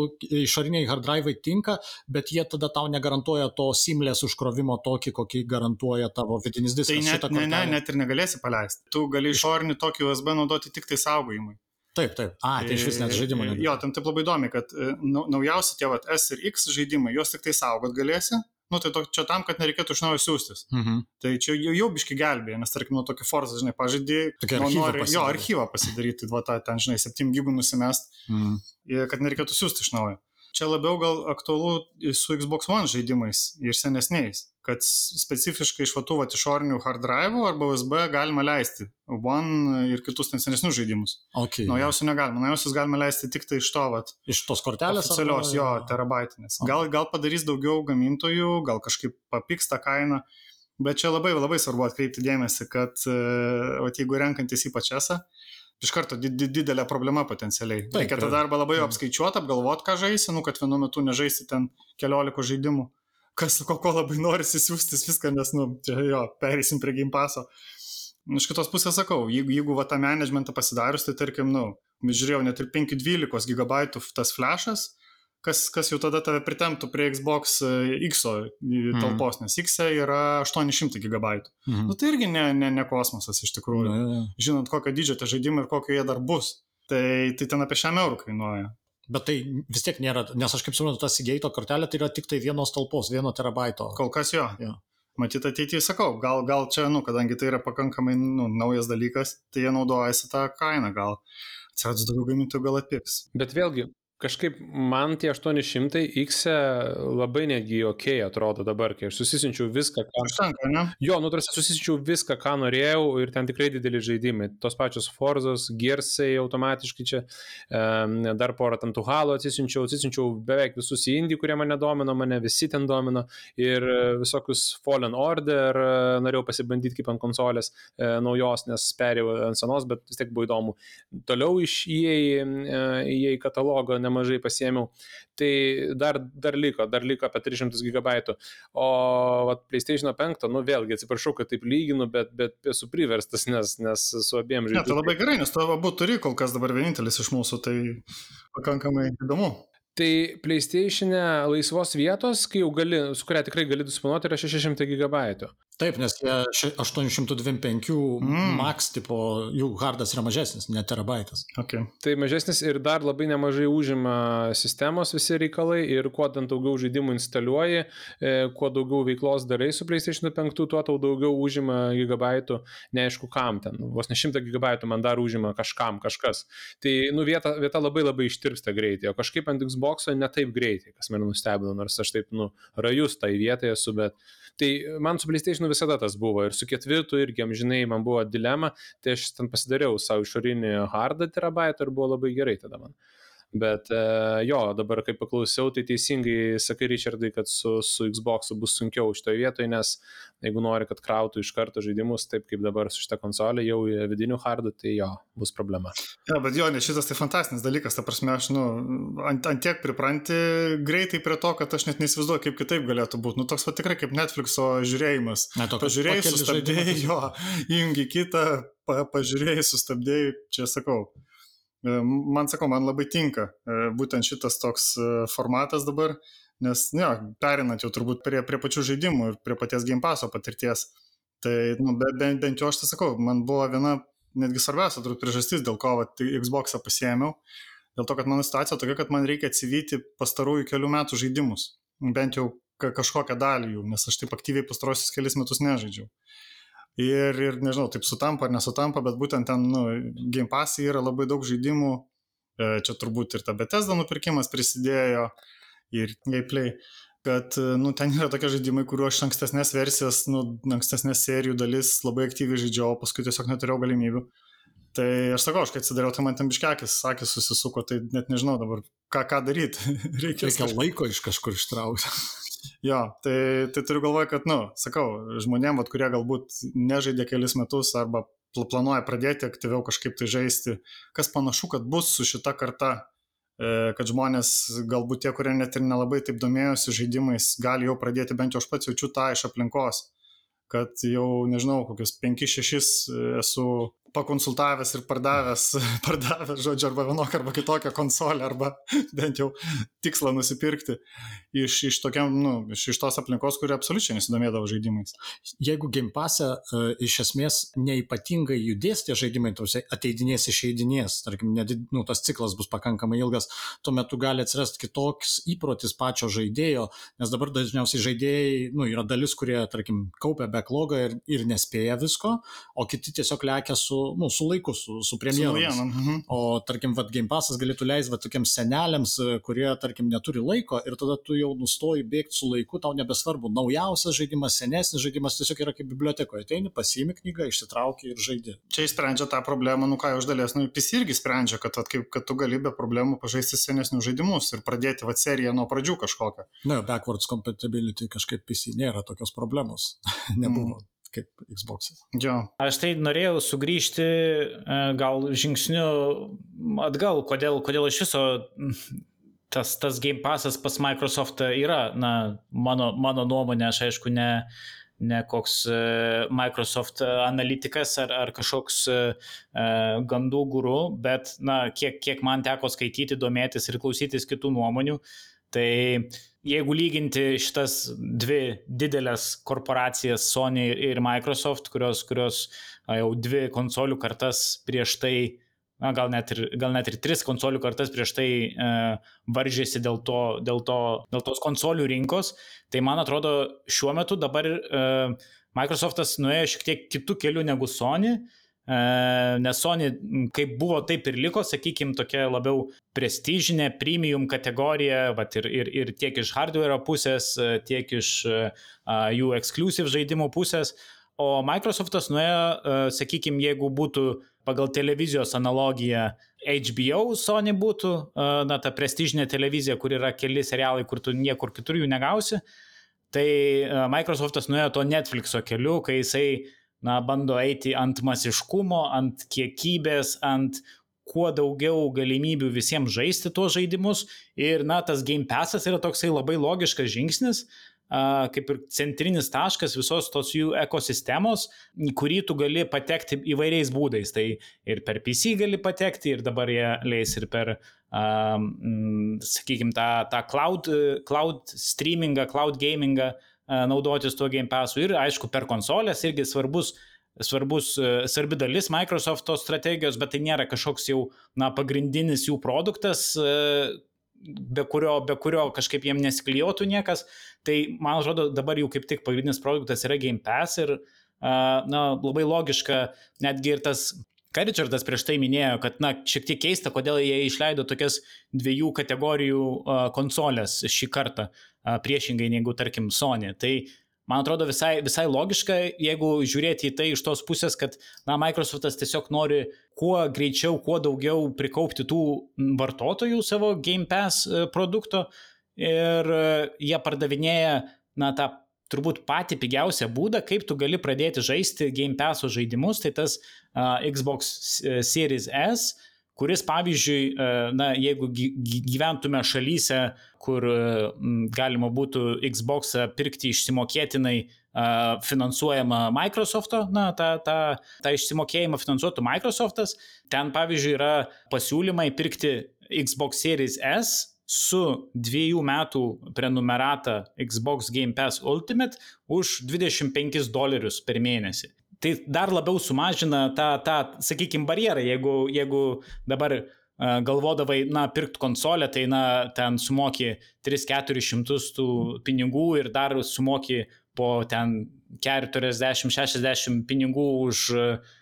išoriniai hard drive tinka, bet jie tada tau negarantuoja to simlės užkrovimo tokį, kokį garantuoja tavo vidinis diskas. Tai net, ne, ne, net ir negalėsi paleisti. Tu gali išorinį tokį USB naudoti tik tai saugojimui. Taip, taip. A, tai iš vis net žaidimų nebūtų. Jo, tam taip labai įdomi, kad e, naujausi tie vat, S ir X žaidimai, juos tik tai saugot galėsi. Nu, tai to, čia tam, kad nereikėtų iš naujo siūstis. Mhm. Tai čia jau, jau biški gelbėja, nes tarkim, nuo tokio Forza, žinai, pažadį, nu, nori, jo, archyvą pasidaryti, va, tą, ten, žinai, 7 gigų nusimest, mhm. kad nereikėtų siūsti iš naujo. Čia labiau gal aktualu su Xbox One žaidimais ir senesniais kad specifiškai iš vatų vat, išorinių hard drive arba USB galima leisti One ir kitus ten senesnius žaidimus. Okay. Naujausių negalima, naujausius galima leisti tik tai iš to, vat, iš tos kortelės. Oficialios, jo, terabaitinės. Gal, gal padarys daugiau gamintojų, gal kažkaip papiks tą kainą, bet čia labai labai svarbu atkreipti dėmesį, kad, o jeigu renkantis ypač esą, iš karto didelė problema potencialiai. Taip, Reikia tą darbą labai apskaičiuoti, apgalvoti, ką žaisi, nu, kad vienu metu nežaisi ten keliolika žaidimų kas ko, ko labai norisi siūstis viską, nes, nu, čia jo, pereisim prie Game Passo. Iš kitos pusės sakau, jeigu, jeigu va tą managementą pasidarius, tai tarkim, nu, žiūrėjau net ir 512 GB tas flashas, kas, kas jau tada tave pritemptų prie Xbox e, X mhm. talpos, mm. nes X e yra 800 GB. Mm. Nu, tai irgi ne, ne, ne kosmosas iš tikrųjų. Mm. Žinant, kokio dydžio tie žaidimai ir kokio jie dar bus. Tai, tai ten apie šiam eurų kainuoja. Bet tai vis tiek nėra, nes aš kaip suprantu, ta Seagate kortelė tai yra tik tai vienos talpos, vieno terabaito. Kol kas jo. jo. Matyt, ateityje sakau, gal, gal čia, nu, kadangi tai yra pakankamai nu, naujas dalykas, tai jie naudojasi tą kainą, gal atsiradus daugiau gamintojų gal atpiks. Bet vėlgi, kažkaip man tie 800 X e labai netgi ok atrodo dabar, kai aš susisinčiau viską, ką... Užtenka, ne? Jo, nu, tarsi susisinčiau viską, ką norėjau ir ten tikrai dideli žaidimai. Tos pačios Forzos, Gersai automatiškai čia, dar porą ten tų halo atsisinčiau, atsisinčiau beveik visus į Indį, kurie mane domino, mane visi ten domino ir visokius Fallen Order e, norėjau pasibandyti kaip ant konsolės e, naujos, nes perėjau ant senos, bet vis tiek buvo įdomu. Toliau iš EA, EA katalogo nemažai pasiemiau. Tai dar, dar liko, dar liko apie 300 GB. O vat, PlayStation 5, nu vėlgi atsiprašau, kad taip lyginu, bet, bet esu priverstas, nes, nes su abiem žaidimais. Ne, tai labai gerai, nes tu abu turi kol kas dabar vienintelis iš mūsų, tai pakankamai įdomu. Tai PlayStation'e laisvos vietos, kai jau gali, su kuria tikrai gali disponuoti, yra 600 GB. Taip, nes jie 825 mm. max tipo, jų hardas yra mažesnis, ne terabaitas. Okay. Tai mažesnis ir dar labai nemažai užima sistemos visi reikalai ir kuo ten daugiau žaidimų instaliuoji, e, kuo daugiau veiklos darai su PlayStation 5, tuo tau daugiau užima gigabaitų, neaišku kam ten, vos ne 100 gigabaitų man dar užima kažkam, kažkas. Tai, nu, vieta, vieta labai labai ištirpsta greitai, o kažkaip ant Xbox'o ne taip greitai, kas mane nustebino, nors aš taip, nu, rajus tai vietai esu, bet Tai man su PlayStation visada tas buvo ir su ketvirtu irgi, amžinai, man buvo dilema, tai aš ten pasidariau savo išorinį hardą terabaitą ir buvo labai gerai tada man. Bet e, jo, dabar kaip paklausiau, tai teisingai sakai, Richardai, kad su, su Xbox bus sunkiau šitoje vietoje, nes jeigu nori, kad krautų iš karto žaidimus, taip kaip dabar su šitą konsolę, jau vidinių hardų, tai jo, bus problema. Ja, bet jo, nes šitas tai fantastinis dalykas, ta prasme, aš, nu, ant, ant tiek pripranti greitai prie to, kad aš net neįsivaizduoju, kaip kitaip galėtų būti. Nu, toks va tikrai kaip Netflixo žiūrėjimas. Na, to pažiūrėjai, sustabdėjai, jo, įjungi kitą, pa, pažiūrėjai, sustabdėjai, čia sakau man sakau, man labai tinka e, būtent šitas toks e, formatas dabar, nes, ne, perinant jau turbūt prie, prie pačių žaidimų ir prie paties Game Passo patirties, tai, nu, bent, bent, jau aš tai sakau, man buvo viena netgi svarbiausia turbūt priežastis, dėl ko va, tai Xbox'ą pasiėmiau, dėl to, kad mano situacija tokia, kad man reikia atsivyti pastarųjų kelių metų žaidimus, bent jau kažkokią dalį jų, nes aš taip aktyviai pastarosius kelius metus nežaidžiau. Ir, ir nežinau, taip sutampa ar nesutampa, bet būtent ten, nu, Game Pass yra labai daug žaidimų, e, čia turbūt ir ta Bethesda nupirkimas prisidėjo, ir gameplay, kad, e, nu, ten yra tokie žaidimai, kuriuo aš ankstesnės versijas, nu, ankstesnės serijų dalis labai aktyviai žaidžiau, o paskui tiesiog neturėjau galimybių. Tai aš sakau, aš kai atsidariau, tai man ten biškekis, sakė, susisuko, tai net nežinau dabar, ką, ką daryti. Reikia kažkaip... laiko iš kažkur ištraukti. Jo, tai, tai turiu galvoje, kad, nu, sakau, žmonėm, vat, kurie galbūt nežaidė kelis metus arba planuoja pradėti aktyviau kažkaip tai žaisti, kas panašu, kad bus su šita karta, e, kad žmonės, galbūt tie, kurie net ir nelabai taip domėjosi žaidimais, gali jau pradėti, bent jau aš pats jaučiu tą iš aplinkos, kad jau, nežinau, kokius 5-6 esu pakonsultavęs ir pardavęs, pardavęs, žodžiu, arba vienokią arba kitokią konsolę, arba bent jau tikslą nusipirkti iš, iš, tokiam, nu, iš, iš tos aplinkos, kuri absoliučiai nesidomėdavo žaidimais. Jeigu Game Pass'e uh, iš esmės neipatingai judės tie žaidimai, tuose ateidinės išeidinės, tarkim, net, nu, tas ciklas bus pakankamai ilgas, tuomet gali atsirasti kitoks įprotis pačio žaidėjo, nes dabar dažniausiai žaidėjai, nu, yra dalis, kurie, tarkim, kaupia backlogą ir, ir nespėja visko, o kiti tiesiog lekia su nu, su laiku, su, su premjeromis. Mhm. O tarkim, vat, Game Passas galėtų leisti tokiems seneliams, e, kurie, tarkim, neturi laiko ir tada tu jau nustoji bėgti su laiku, tau nebesvarbu, naujausias žaidimas, senesnis žaidimas, tiesiog yra kaip bibliotekoje. Ateini, pasiimi knygą, išsitrauki ir žaidi. Čia išsprendžia tą problemą, nu ką, iš dalies, nu, PC irgi sprendžia, kad, vat, kaip, kad tu gali be problemų pažaisti senesnius žaidimus ir pradėti vat seriją nuo pradžių kažkokią. Na, backwards compatibility kažkaip PC nėra tokios problemos. Nebuvo. Mm kaip Xbox. Jo. Aš tai norėjau sugrįžti e, gal žingsniu atgal, kodėl, kodėl iš viso tas, tas Game Passas pas Microsoft yra, na, mano, mano nuomonė, aš aišku, ne, ne koks e, Microsoft analitikas ar, ar kažkoks e, gandų guru, bet, na, kiek, kiek man teko skaityti, domėtis ir klausytis kitų nuomonių, tai jeigu lyginti šitas dvi didelės korporacijas Sony ir Microsoft, kurios, kurios jau dvi konsolių kartas prieš tai, na, gal, net ir, gal net ir tris konsolių kartas prieš tai e, varžėsi dėl, to, dėl, to, dėl tos konsolių rinkos, tai man atrodo šiuo metu dabar e, Microsoftas nuėjo šiek tiek kitų kelių negu Sony. E, nes Sony kaip buvo, taip ir liko, sakykime, tokia labiau prestižinė, premium kategorija, vat, ir, ir, ir tiek iš hardware pusės, e, tiek iš uh, jų exclusive žaidimų pusės. O Microsoftas nuėjo, sakykime, jeigu būtų pagal televizijos analogiją HBO Sony būtų, na, ta prestižinė televizija, kur yra keli serialai, kur tu niekur kitur jų negausi, tai Microsoftas nuėjo to Netflixo keliu, kai jisai na, bando eiti ant masiškumo, ant kiekybės, ant kuo daugiau galimybių visiems žaisti tuos žaidimus. Ir, na, tas Game Passas yra toksai labai logiškas žingsnis, kaip ir centrinis taškas visos tos jų ekosistemos, į kurį tu gali patekti įvairiais būdais. Tai ir per PC gali patekti, ir dabar jie leis ir per, um, sakykime, tą, tą cloud, cloud streamingą, cloud gamingą naudotis tuo Game Passu ir aišku per konsolės irgi svarbus svarbus, svarbi dalis Microsoft strategijos, bet tai nėra kažkoks jau na, pagrindinis jų produktas, be kurio, be kurio kažkaip jiem nesiklijuotų niekas. Tai man atrodo dabar jau kaip tik pagrindinis produktas yra Game Pass ir na, labai logiška netgi ir tas Ką Richardas prieš tai minėjo, kad, na, šiek tiek keista, kodėl jie išleido tokias dviejų kategorijų konsolės šį kartą, priešingai negu, tarkim, Sony. Tai man atrodo visai, visai logiška, jeigu žiūrėti į tai iš tos pusės, kad, na, Microsoftas tiesiog nori kuo greičiau, kuo daugiau prikaupti tų vartotojų savo Game Pass produkto ir jie pardavinėja, na, tą turbūt patį pigiausią būdą, kaip tu gali pradėti žaisti Game Pass žaidimus, tai tas Xbox Series S, kuris pavyzdžiui, uh, na, jeigu gyventume šalyse, kur uh, galima būtų Xbox pirkti išsimokėtinai uh, finansuojama Microsoft'o, na, tą, tą, tą išsimokėjimą finansuotų Microsoft'as, ten pavyzdžiui yra pasiūlymai pirkti Xbox Series S su dviejų metų prenumerata Xbox Game Pass Ultimate už 25 dolerius per mėnesį. Tai dar labiau sumažina tą, tą sakykime, barjerą, jeigu, jeigu dabar uh, galvodavai, na, pirkti konsolę, tai, na, ten sumoki 3-400 tų pinigų ir dar sumoki po ten 40-60 pinigų už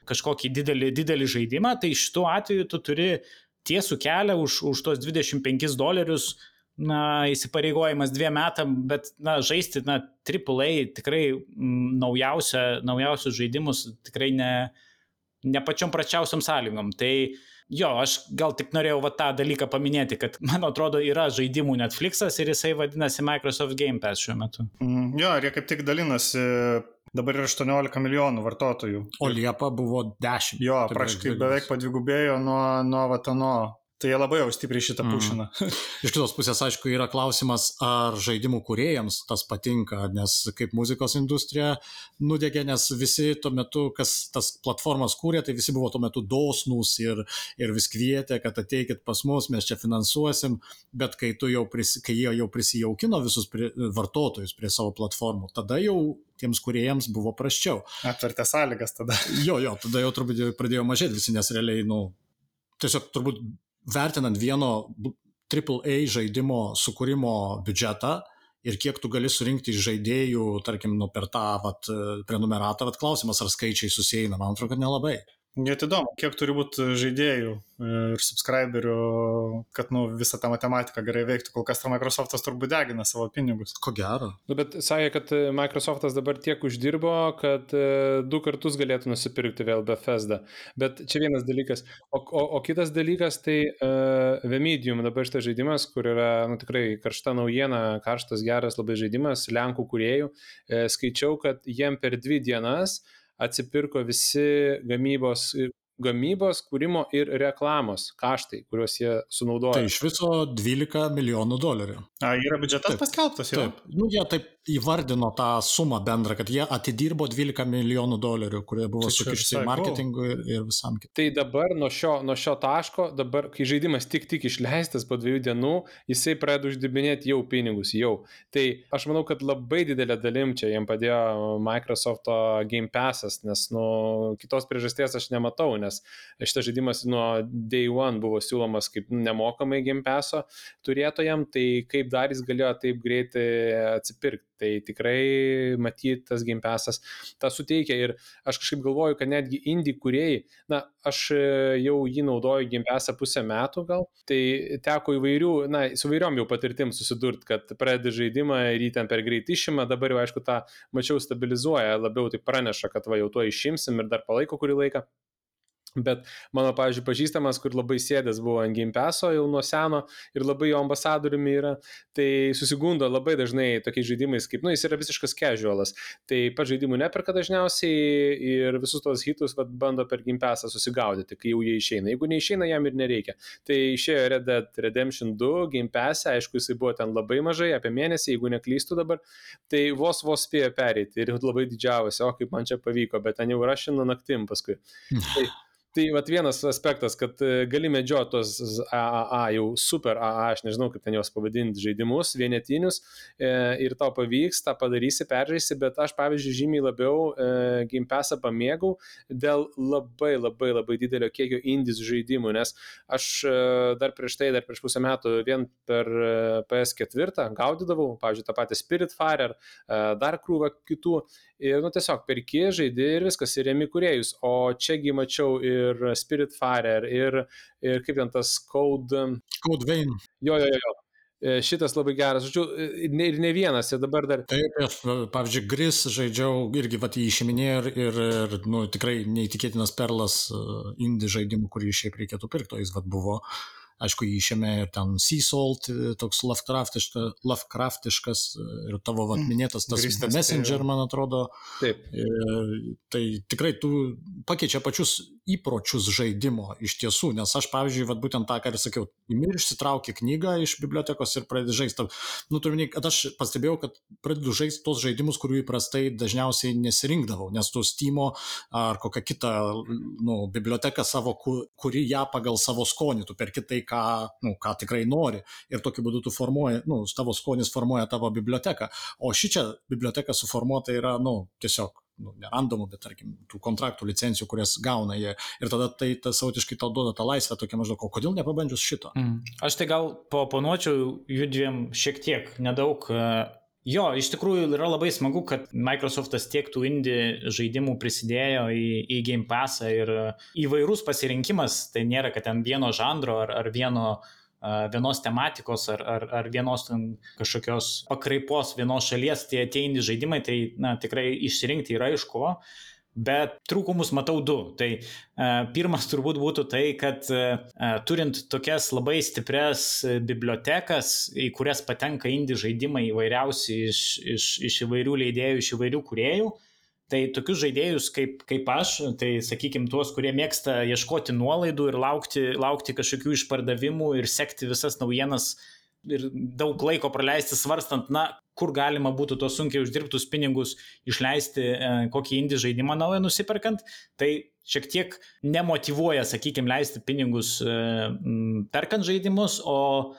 kažkokį didelį, didelį žaidimą, tai šituo atveju tu turi tiesų kelią už, už tos 25 dolerius, na, įsipareigojimas dviem metam, bet, na, žaisti, na, AAA tikrai m, naujausia, naujausius žaidimus tikrai ne, ne pačiom pračiausiam sąlygom. Tai jo, aš gal tik norėjau va tą dalyką paminėti, kad, man atrodo, yra žaidimų Netflixas ir jisai vadinasi Microsoft Game Pass šiuo metu. Mm, jo, ir jie kaip tik dalinasi Dabar yra 18 milijonų vartotojų. O Liepa buvo 10. Jo, praškai beveik padvigubėjo nuo, nuo Vatano Tai jie labai jau stipriai šitą Mm. pušina. Iš kitos pusės, aišku, yra klausimas, ar žaidimų kuriejams tas patinka, nes kaip muzikos industrija nudegė, nes visi tuo metu, kas tas platformas kūrė, tai visi buvo tuo metu dosnūs ir, ir vis kvietė, kad ateikit pas mus, mes čia finansuosim, bet kai, jau prisi, kai jie jau prisijaukino visus prie, vartotojus prie savo platformų, tada jau tiems kuriejams buvo praščiau. Atvertė sąlygas tada. Jo, jo, tada jau turbūt pradėjo mažėti visi, nes realiai, nu, tiesiog turbūt vertinant vieno AAA žaidimo sukūrimo biudžetą ir kiek tu gali surinkti iš žaidėjų, tarkim, nu, per tą vat, prenumeratą, vat, klausimas, ar skaičiai susieina, man atrodo, kad nelabai. Net įdomu, kiek turi būti žaidėjų ir subscriberių, kad nu, visą tą matematiką gerai veiktų. Kol kas ta Microsoftas turbūt degina savo pinigus. Ko gero. Nu, bet sakė, kad Microsoftas dabar tiek uždirbo, kad du kartus galėtų nusipirkti vėl Bethesda. Bet čia vienas dalykas. O, o, o kitas dalykas, tai uh, Vemedium, dabar šitas žaidimas, kur yra nu, tikrai karšta naujiena, karštas geras labai žaidimas, Lenkų kuriejų. E, skaičiau, kad jiem per dvi dienas uh, atsipirko visi gamybos gamybos, kūrimo ir reklamos kaštai, kuriuos jie sunaudoja. Tai iš viso 12 milijonų dolerių. A, yra biudžetas taip, paskelbtas jau. Taip, nu, jie taip įvardino tą sumą bendrą, kad jie atidirbo 12 milijonų dolerių, kurie buvo tai sukišti marketingui ir, ir visam kitam. Tai dabar nuo šio, nuo šio taško, dabar, kai žaidimas tik tik išleistas po dviejų dienų, jisai pradeda uždirbinėti jau pinigus, jau. Tai aš manau, kad labai didelė dalim čia jiem padėjo Microsoft Game Passas, nes nu, kitos priežasties aš nematau, nes nes šitas žaidimas nuo day one buvo siūlomas kaip nemokamai Game Passo turėtojam, tai kaip dar jis galėjo taip greitai atsipirkti. Tai tikrai matyt, tas Game Passas tą suteikia ir aš kažkaip galvoju, kad netgi indie kuriejai, na, aš jau jį naudoju Game Passą pusę metų gal, tai teko įvairių, na, su vairiom jau patirtim susidurti, kad pradedi žaidimą ir jį ten per greit išima, dabar jau aišku tą mačiau stabilizuoja, labiau tai praneša, kad va jau tuo išimsim ir dar palaiko kurį laiką. Bet mano, pavyzdžiui, pažįstamas, kur labai sėdęs buvo ant Game Passo jau nuo seno ir labai jo ambasadoriumi yra, tai susigundo labai dažnai tokiais žaidimais, kaip, nu, jis yra visiškas casualas. Tai pats žaidimų neperka dažniausiai ir visus tos hitus vat, bando per Game Passą susigaudyti, kai jau jie išeina. Jeigu neišeina, jam ir nereikia. Tai išėjo Red Dead Redemption 2 Game Pass'e, aišku, jisai buvo ten labai mažai, apie mėnesį, jeigu neklystu dabar, tai vos vos spėjo pereiti ir labai didžiavosi, o kaip man čia pavyko, bet ten jau rašino naktim paskui. Tai, Tai vat vienas aspektas, kad e, gali medžioti tos AAA, jau super AA, aš nežinau, kaip ten juos pavadinti, žaidimus, vienetinius e, ir tau pavyks, tą padarysi, peržaisi, bet aš, pavyzdžiui, žymiai labiau e, Game Passą pamėgau dėl labai labai labai didelio kiekio indis žaidimų, nes aš e, dar prieš tai, dar prieš pusę metų vien per e, PS4 gaudydavau, pavyzdžiui, tą patį Spiritfarer, e, dar krūvą kitų ir, nu, tiesiog perki, žaidi ir viskas, ir remi kuriejus. O čiagi mačiau ir Spiritfarer, ir, ir kaip ten tas Code. Code Vein. Jo, jo, jo. E, šitas labai geras, žodžiu, ir ne vienas, ir dabar dar. Taip, aš, pavyzdžiui, Gris žaidžiau, irgi vat jį išiminėjau ir, ir, ir nu, tikrai neįtikėtinas perlas e, indie žaidimų, kurį šiaip reikėtų pirkti, o jis vat buvo uh, aišku, jį išėmė ir ten Sea Salt, e, toks Lovecraftiškas, Lovecraftiškas e, ir tavo vat, mm. minėtas tas Grįstas, Messenger, man atrodo. Taip. E, tai tikrai tu pakeičia pačius įpročius žaidimo iš tiesų, nes aš, pavyzdžiui, vat, būtent tą, ką ir sakiau, įmir išsitrauki knygą iš bibliotekos ir pradedi žaisti. Nu, turime, kad aš pastebėjau, kad pradedu žaisti tos žaidimus, kurių įprastai dažniausiai nesirinkdavau, nes tu Steam ar kokią kitą nu, biblioteką savo, kuri ją pagal savo skonį, tu per kitai, ką, nu, ką tikrai nori. Ir tokiu būdu tu formuoji, nu, tavo skonis formuoja tavo biblioteką. O ši čia biblioteka suformuota yra, nu, tiesiog nu, nerandomų, bet tarkim, tų kontraktų, licencijų, kurias gauna jie. Ir tada tai tas sautiškai tau duoda tą laisvę tokia maždaug, o kodėl nepabandžius šito? Mm. Aš tai gal paoponuočiau jų dviem šiek tiek, nedaug. Jo, iš tikrųjų yra labai smagu, kad Microsoftas tiek tų indie žaidimų prisidėjo į, į Game Passą ir įvairus pasirinkimas, tai nėra, kad ten vieno žanro ar, ar vieno vienos tematikos ar, ar, ar vienos kažkokios pakraipos vienos šalies tie ateini žaidimai, tai na, tikrai išsirinkti yra iš ko. Bet trūkumus matau du. Tai e, pirmas turbūt būtų tai, kad e, turint tokias labai stiprias bibliotekas, į kurias patenka indie žaidimai įvairiausi iš, iš, iš įvairių leidėjų, iš įvairių kuriejų, tai tokius žaidėjus kaip, kaip aš, tai sakykime tuos, kurie mėgsta ieškoti nuolaidų ir laukti, laukti kažkokių išpardavimų ir sekti visas naujienas ir daug laiko praleisti svarstant, na, kur galima būtų tos sunkiai uždirbtus pinigus išleisti e, kokį indį žaidimą naują nusiperkant, tai šiek tiek nemotivuoja, sakykime, leisti pinigus e, perkant žaidimus, o,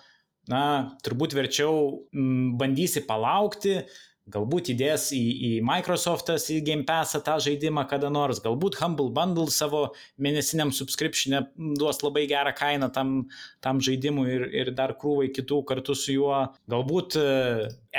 na, turbūt verčiau bandysi palaukti, Galbūt įdės į, į Microsoft'as, į Game Passą tą žaidimą kada nors, galbūt Humble Bundle savo mėnesiniam subscription'e duos labai gerą kainą tam, tam žaidimui ir, ir dar krūvai kitų kartu su juo. Galbūt e,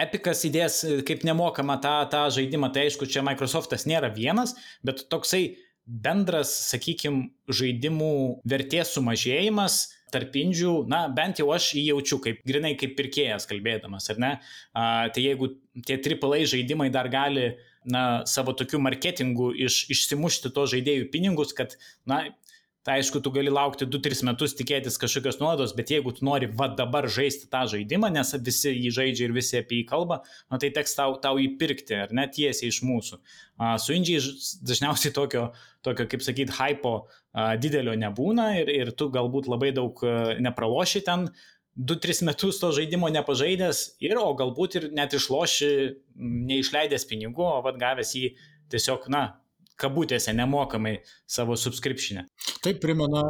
Epicas įdės kaip nemokamą tą, tą žaidimą, tai aišku, čia Microsoft'as nėra vienas, bet toksai bendras, sakykime, žaidimų vertės sumažėjimas tarp indžių, na, bent jau aš jį jaučiu kaip grinai kaip pirkėjas kalbėdamas, ar ne? A, tai jeigu tie AAA žaidimai dar gali, na, savo tokiu marketingu iš, išsimušti to žaidėjų pinigus, kad, na, Tai aišku, tu gali laukti 2-3 metus tikėtis kažkokios nuodos, bet jeigu tu nori va dabar žaisti tą žaidimą, nes visi jį žaidžia ir visi apie jį kalba, na, tai teks tau, tau jį pirkti, ar net tiesiai iš mūsų. A, su indžiai dažniausiai tokio, tokio kaip sakyt, hypo a, didelio nebūna ir, ir tu galbūt labai daug a, nepraloši ten. 2-3 metus to žaidimo nepažaidęs ir, o galbūt ir net išloši neišleidęs pinigų, o vad gavęs jį tiesiog, na, kabutėse nemokamai savo subscriptionę. Tai primena,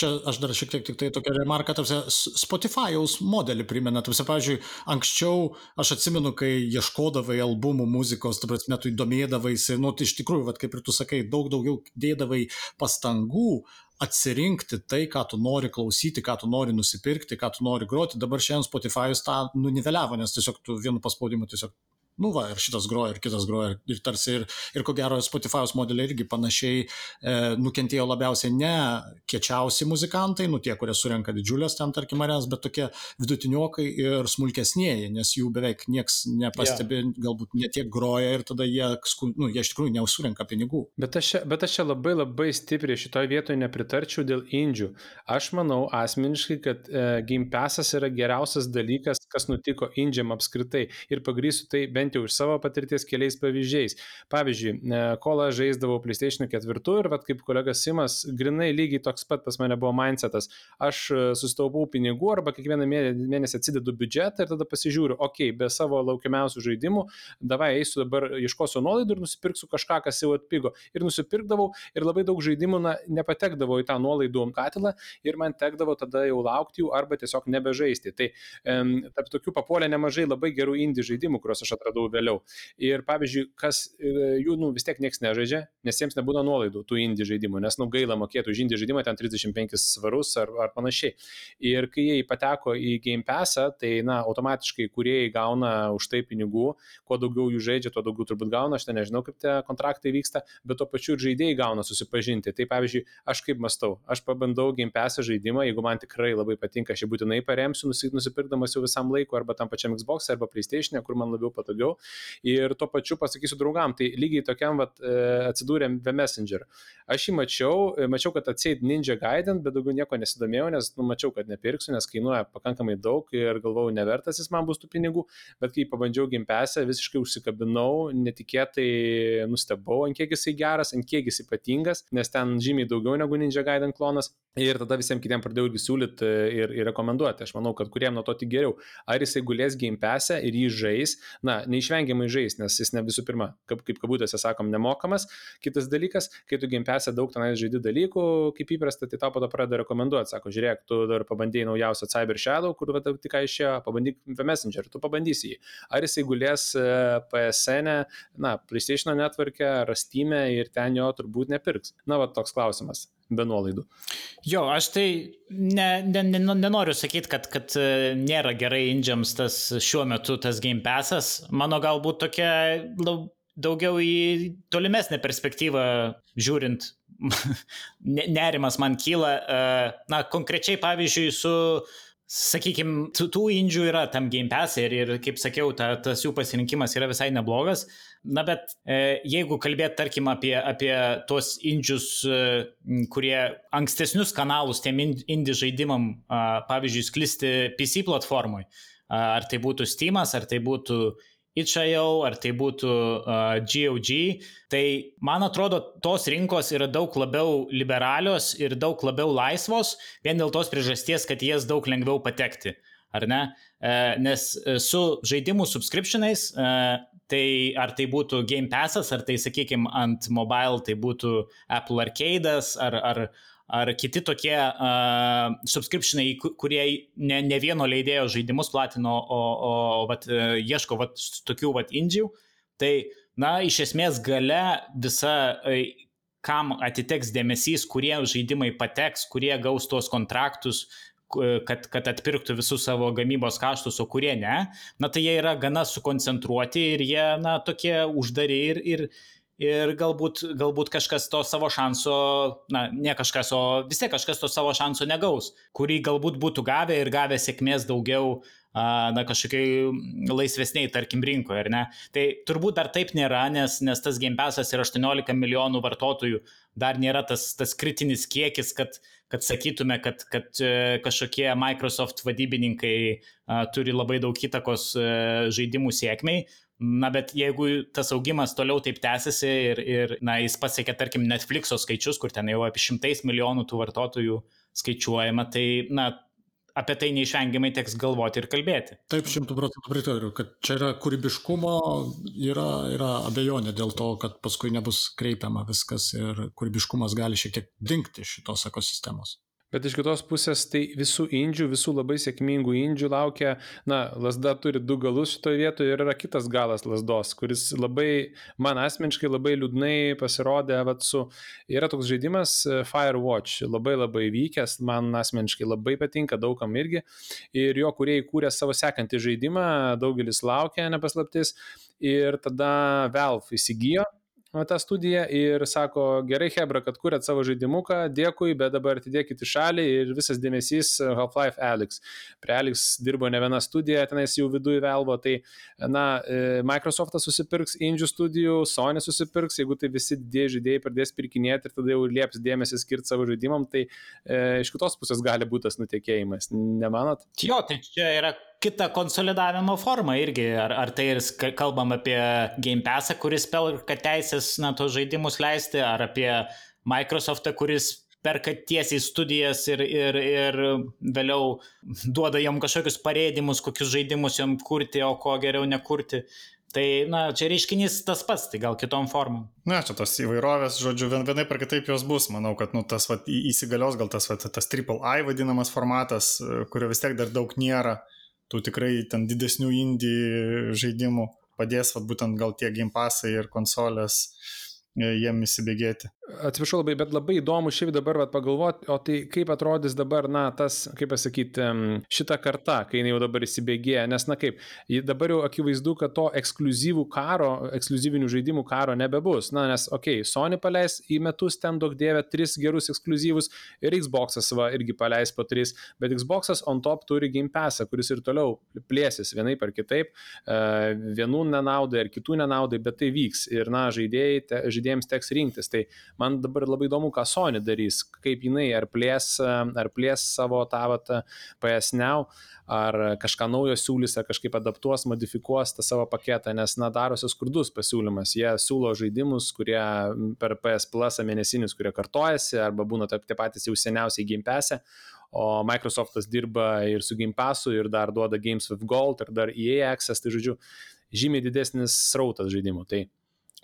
čia aš dar šiek tiek tik tai tokią remarką, tarsi Spotify'aus modelį primena, tarsi, pavyzdžiui, anksčiau aš atsimenu, kai ieškodavai albumų muzikos, tu prasme, tu įdomėdavaisi, nu, tai iš tikrųjų, vat, kaip ir tu sakai, daug daugiau dėdavai pastangų atsirinkti tai, ką tu nori klausyti, ką tu nori nusipirkti, ką tu nori groti. Dabar šiandien Spotify'us tą nuniveliavo, nes tiesiog tu vienu paspaudimu tiesiog nu va, ir šitas groja, ir kitas groja, ir tarsi, ir, ir ko gero Spotify'os modeliai irgi panašiai e, nukentėjo labiausiai ne kiečiausi muzikantai, nu tie, kurie surenka didžiulės ten, tarkim, arės, bet tokie vidutiniokai ir smulkesnėji, nes jų beveik nieks nepastebi, yeah. galbūt netiek groja ir tada jie, nu, jie iš tikrųjų neusurenka pinigų. Bet aš, bet aš čia labai labai stipriai šitoje vietoje nepritarčiau dėl indžių. Aš manau asmeniškai, kad e, Game Passas yra geriausias dalykas, kas nutiko indžiam apskritai ir pagrysiu tai bent bent jau iš savo patirties keliais pavyzdžiais. Pavyzdžiui, e, kol aš žaisdavau PlayStation 4 ir, vat, kaip kolega Simas, grinai lygiai toks pat pas mane buvo mindsetas. Aš e, sustaupau pinigų arba kiekvieną mėnesį atsidedu biudžetą ir tada pasižiūriu, okei, okay, be savo laukiamiausių žaidimų, davai eisiu dabar, ieškosiu nuolaidų ir nusipirksiu kažką, kas jau atpigo. Ir nusipirkdavau ir labai daug žaidimų na, nepatekdavo į tą nuolaidų katilą ir man tekdavo tada jau laukti jų arba tiesiog nebežaisti. Tai um, tarp tokių papuolė nemažai labai gerų indie žaidimų, kuriuos aš atradau atradau vėliau. Ir pavyzdžiui, kas e, jų nu, vis tiek niekas nežaidžia, nes jiems nebūna nuolaidų tų indie žaidimų, nes nu gaila mokėti už indie žaidimą ten 35 svarus ar, ar panašiai. Ir kai jie pateko į Game Passą, tai na, automatiškai kuriejai gauna už tai pinigų, kuo daugiau jų žaidžia, tuo daugiau turbūt gauna, aš ten nežinau, kaip tie kontraktai vyksta, bet tuo pačiu ir žaidėjai gauna susipažinti. Tai pavyzdžiui, aš kaip mastau, aš pabandau Game Passą žaidimą, jeigu man tikrai labai patinka, aš jį būtinai paremsiu, nusipirkdamas jau visam laikui arba tam pačiam Xbox arba PlayStation, kur man labiau patogiau toliau. Ir tuo pačiu pasakysiu draugam, tai lygiai tokiam vat, e, atsidūrėm be Messenger. Aš jį mačiau, e, mačiau, kad atseit Ninja Gaiden, bet daugiau nieko nesidomėjau, nes nu, mačiau, kad nepirksiu, nes kainuoja pakankamai daug ir galvojau, nevertas jis man bus tų pinigų, bet kai pabandžiau gimpesę, visiškai užsikabinau, netikėtai nustebau, ant kiek jisai geras, ant kiek jis ypatingas, nes ten žymiai daugiau negu Ninja Gaiden klonas. Ir tada visiems kitiems pradėjau irgi siūlyti e, ir, ir rekomenduoti. Aš manau, kad kuriem nuo to tik geriau. Ar jisai gulės game pesę ir jį žais, na, neišvengiamai žais, nes jis ne visų pirma, kaip, kaip kabutėse sakom, nemokamas. Kitas dalykas, kai tu game pesę daug tenais žaidži dalykų, kaip įprasta, tai tau po to pradeda rekomenduoti. Sako, žiūrėk, tu dar pabandėjai naujausią Cyber Shadow, kur va, tik ką išėjo, pabandyk Messenger, tu pabandysi jį. Ar jisai gulės PSN, e, na, PlayStation netvarkė, ar Steam ir ten jo turbūt nepirks. Na, va, toks klausimas be nuolaidų. Jo, aš tai ne, ne, ne, nenoriu sakyti, kad, kad e, nėra gerai indžiams tas šiuo metu tas Game Passas. Mano galbūt tokia daugiau į tolimesnę perspektyvą žiūrint, nerimas man kyla. E, na, konkrečiai pavyzdžiui su sakykime, tų indžių yra tam Game Pass ir, ir kaip sakiau, ta, tas jų pasirinkimas yra visai neblogas. Na bet e, jeigu kalbėt, tarkim, apie, apie tos indžius, e, kurie ankstesnius kanalus tiem indie žaidimam, a, pavyzdžiui, sklisti PC platformai, a, ar tai būtų Steamas, ar tai būtų itch.io, ar tai būtų uh, GOG, tai man atrodo, tos rinkos yra daug labiau liberalios ir daug labiau laisvos, vien dėl tos priežasties, kad jas daug lengviau patekti, ar ne? Uh, nes su žaidimų subscriptionais, uh, tai ar tai būtų Game Passas, ar tai, sakykime, ant mobile tai būtų Apple Arcade'as, ar, ar, ar kiti tokie uh, subscriptionai, kurie ne, ne vieno leidėjo žaidimus platino, o, o vat, uh, ieško vat, tokių vat indžių, tai, na, iš esmės gale visa, uh, kam atiteks dėmesys, kurie žaidimai pateks, kurie gaus tuos kontraktus, kad, kad atpirktų visus savo gamybos kaštus, o kurie ne, na tai jie yra gana sukoncentruoti ir jie, na, tokie uždari ir, ir, ir galbūt, galbūt kažkas to savo šanso, na, ne kažkas, o vis tiek kažkas to savo šanso negaus, kurį galbūt būtų gavę ir gavę sėkmės daugiau na, kažkokiai laisvesniai, tarkim, rinkoje, ar ne? Tai turbūt dar taip nėra, nes, nes tas Game Passas yra 18 milijonų vartotojų, dar nėra tas, tas kritinis kiekis, kad, kad sakytume, kad, kad e, kažkokie Microsoft vadybininkai a, turi labai daug įtakos a, e, žaidimų sėkmiai. Na, bet jeigu tas augimas toliau taip tęsiasi ir, ir na, jis pasiekė, tarkim, Netflixo skaičius, kur ten jau apie šimtais milijonų tų vartotojų skaičiuojama, tai, na, apie tai neišvengiamai teks galvoti ir kalbėti. Taip, šimtų procentų pritariu, kad čia yra kūrybiškumo, yra, yra abejonė dėl to, kad paskui nebus kreipiama viskas ir kūrybiškumas gali šiek tiek dinkti šitos ekosistemos. Bet iš kitos pusės, tai visų indžių, visų labai sėkmingų indžių laukia, na, lasda turi du galus šitoje vietoje ir yra kitas galas lasdos, kuris labai, man asmeniškai labai liūdnai pasirodė, vat su, yra toks žaidimas e, Firewatch, labai labai vykęs, man asmeniškai labai patinka, daugam irgi, ir jo kurie įkūrė savo sekantį žaidimą, daugelis laukia, nepaslaptis, ir tada Valve įsigijo tą studiją ir sako, gerai Hebra, kad kūrėt savo žaidimuką, dėkui, bet dabar atidėkite į šalį ir visas dėmesys Half-Life Alex. Prie Alex dirbo ne viena studija, tenais jau viduje velvo, tai na, e, Microsoftas susipirks Indžių studijų, Sony susipirks, jeigu tai visi didieji žaidėjai pradės pirkinėti ir tada jau lieps dėmesį skirti savo žaidimam, tai e, iš kitos pusės gali būti tas nutekėjimas, nemanot? Jo, tai čia yra kita konsolidavimo forma irgi. Ar, ar tai ir kalbam apie Game Passą, kuris perka teisės na, tos žaidimus leisti, ar apie Microsoftą, kuris perka tiesiai studijas ir, ir, ir vėliau duoda jam kažkokius parėdimus, kokius žaidimus jam kurti, o ko geriau nekurti. Tai, na, čia reiškinys tas pats, tai gal kitom formom. Na, čia tos įvairovės, žodžiu, vien, vienai per kitaip jos bus. Manau, kad, nu, tas, va, įsigalios gal tas, va, tas triple I vadinamas formatas, kurio vis tiek dar daug nėra. Uh, tų tikrai ten didesnių indie žaidimų padės, vat, būtent gal tie game pasai ir konsolės e, jiem įsibėgėti. Atsiprašau labai, bet labai įdomu šiaip dabar pagalvoti, o tai kaip atrodys dabar, na, tas, kaip pasakyti, šita karta, kai jinai jau dabar įsibėgėja, nes, na kaip, dabar jau akivaizdu, kad to ekskluzyvų karo, ekskluzyvinių žaidimų karo nebebus. Na, nes, okei, okay, Sony paleis į metus ten daug dievė tris gerus ekskluzyvus ir Xbox'as va irgi paleis po tris, bet Xbox'as on top turi Game Pass'ą, kuris ir toliau plėsis vienai per kitaip, e, vienų nenaudai ar kitų nenaudai, bet tai vyks ir, na, žaidėjai, te, žaidėjams teks rinktis. Tai Man dabar labai įdomu, ką Sony darys, kaip jinai ar plės, ar plės savo tą vat, PS Now, ar kažką naujo siūlys, ar kažkaip adaptuos, modifikuos tą savo paketą, nes, na, darosi skurdus pasiūlymas. Jie siūlo žaidimus, kurie per PS Plus mėnesinius, kurie kartojasi, arba būna tie patys jau seniausiai Pass'e, o Microsoftas dirba ir su Game Pass'u, ir dar duoda Games with Gold, ir dar EA Access, tai žodžiu, žymiai didesnis srautas žaidimų. Tai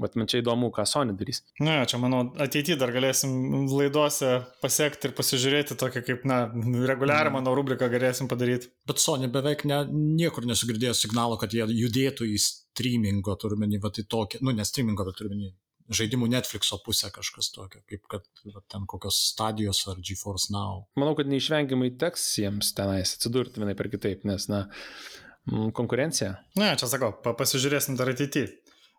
Bet man čia įdomu, ką Sony darys. Na, čia manau, ateityje dar galėsim laidose pasiekti ir pasižiūrėti tokią kaip, na, reguliarią mano rubriką galėsim padaryti. Bet Sony beveik ne, niekur nesugirdėjo signalo, kad jie judėtų į streamingo turmenį, va tai tokia, nu, ne streamingo, bet turmenį žaidimų Netflixo pusę kažkas tokio, kaip kad va, ten kokios stadijos ar GeForce Now. Manau, kad neišvengiamai teks jiems tenais atsidurti vienai per kitaip, nes, na, konkurencija. Na, čia sakau, pasižiūrėsim dar ateityje.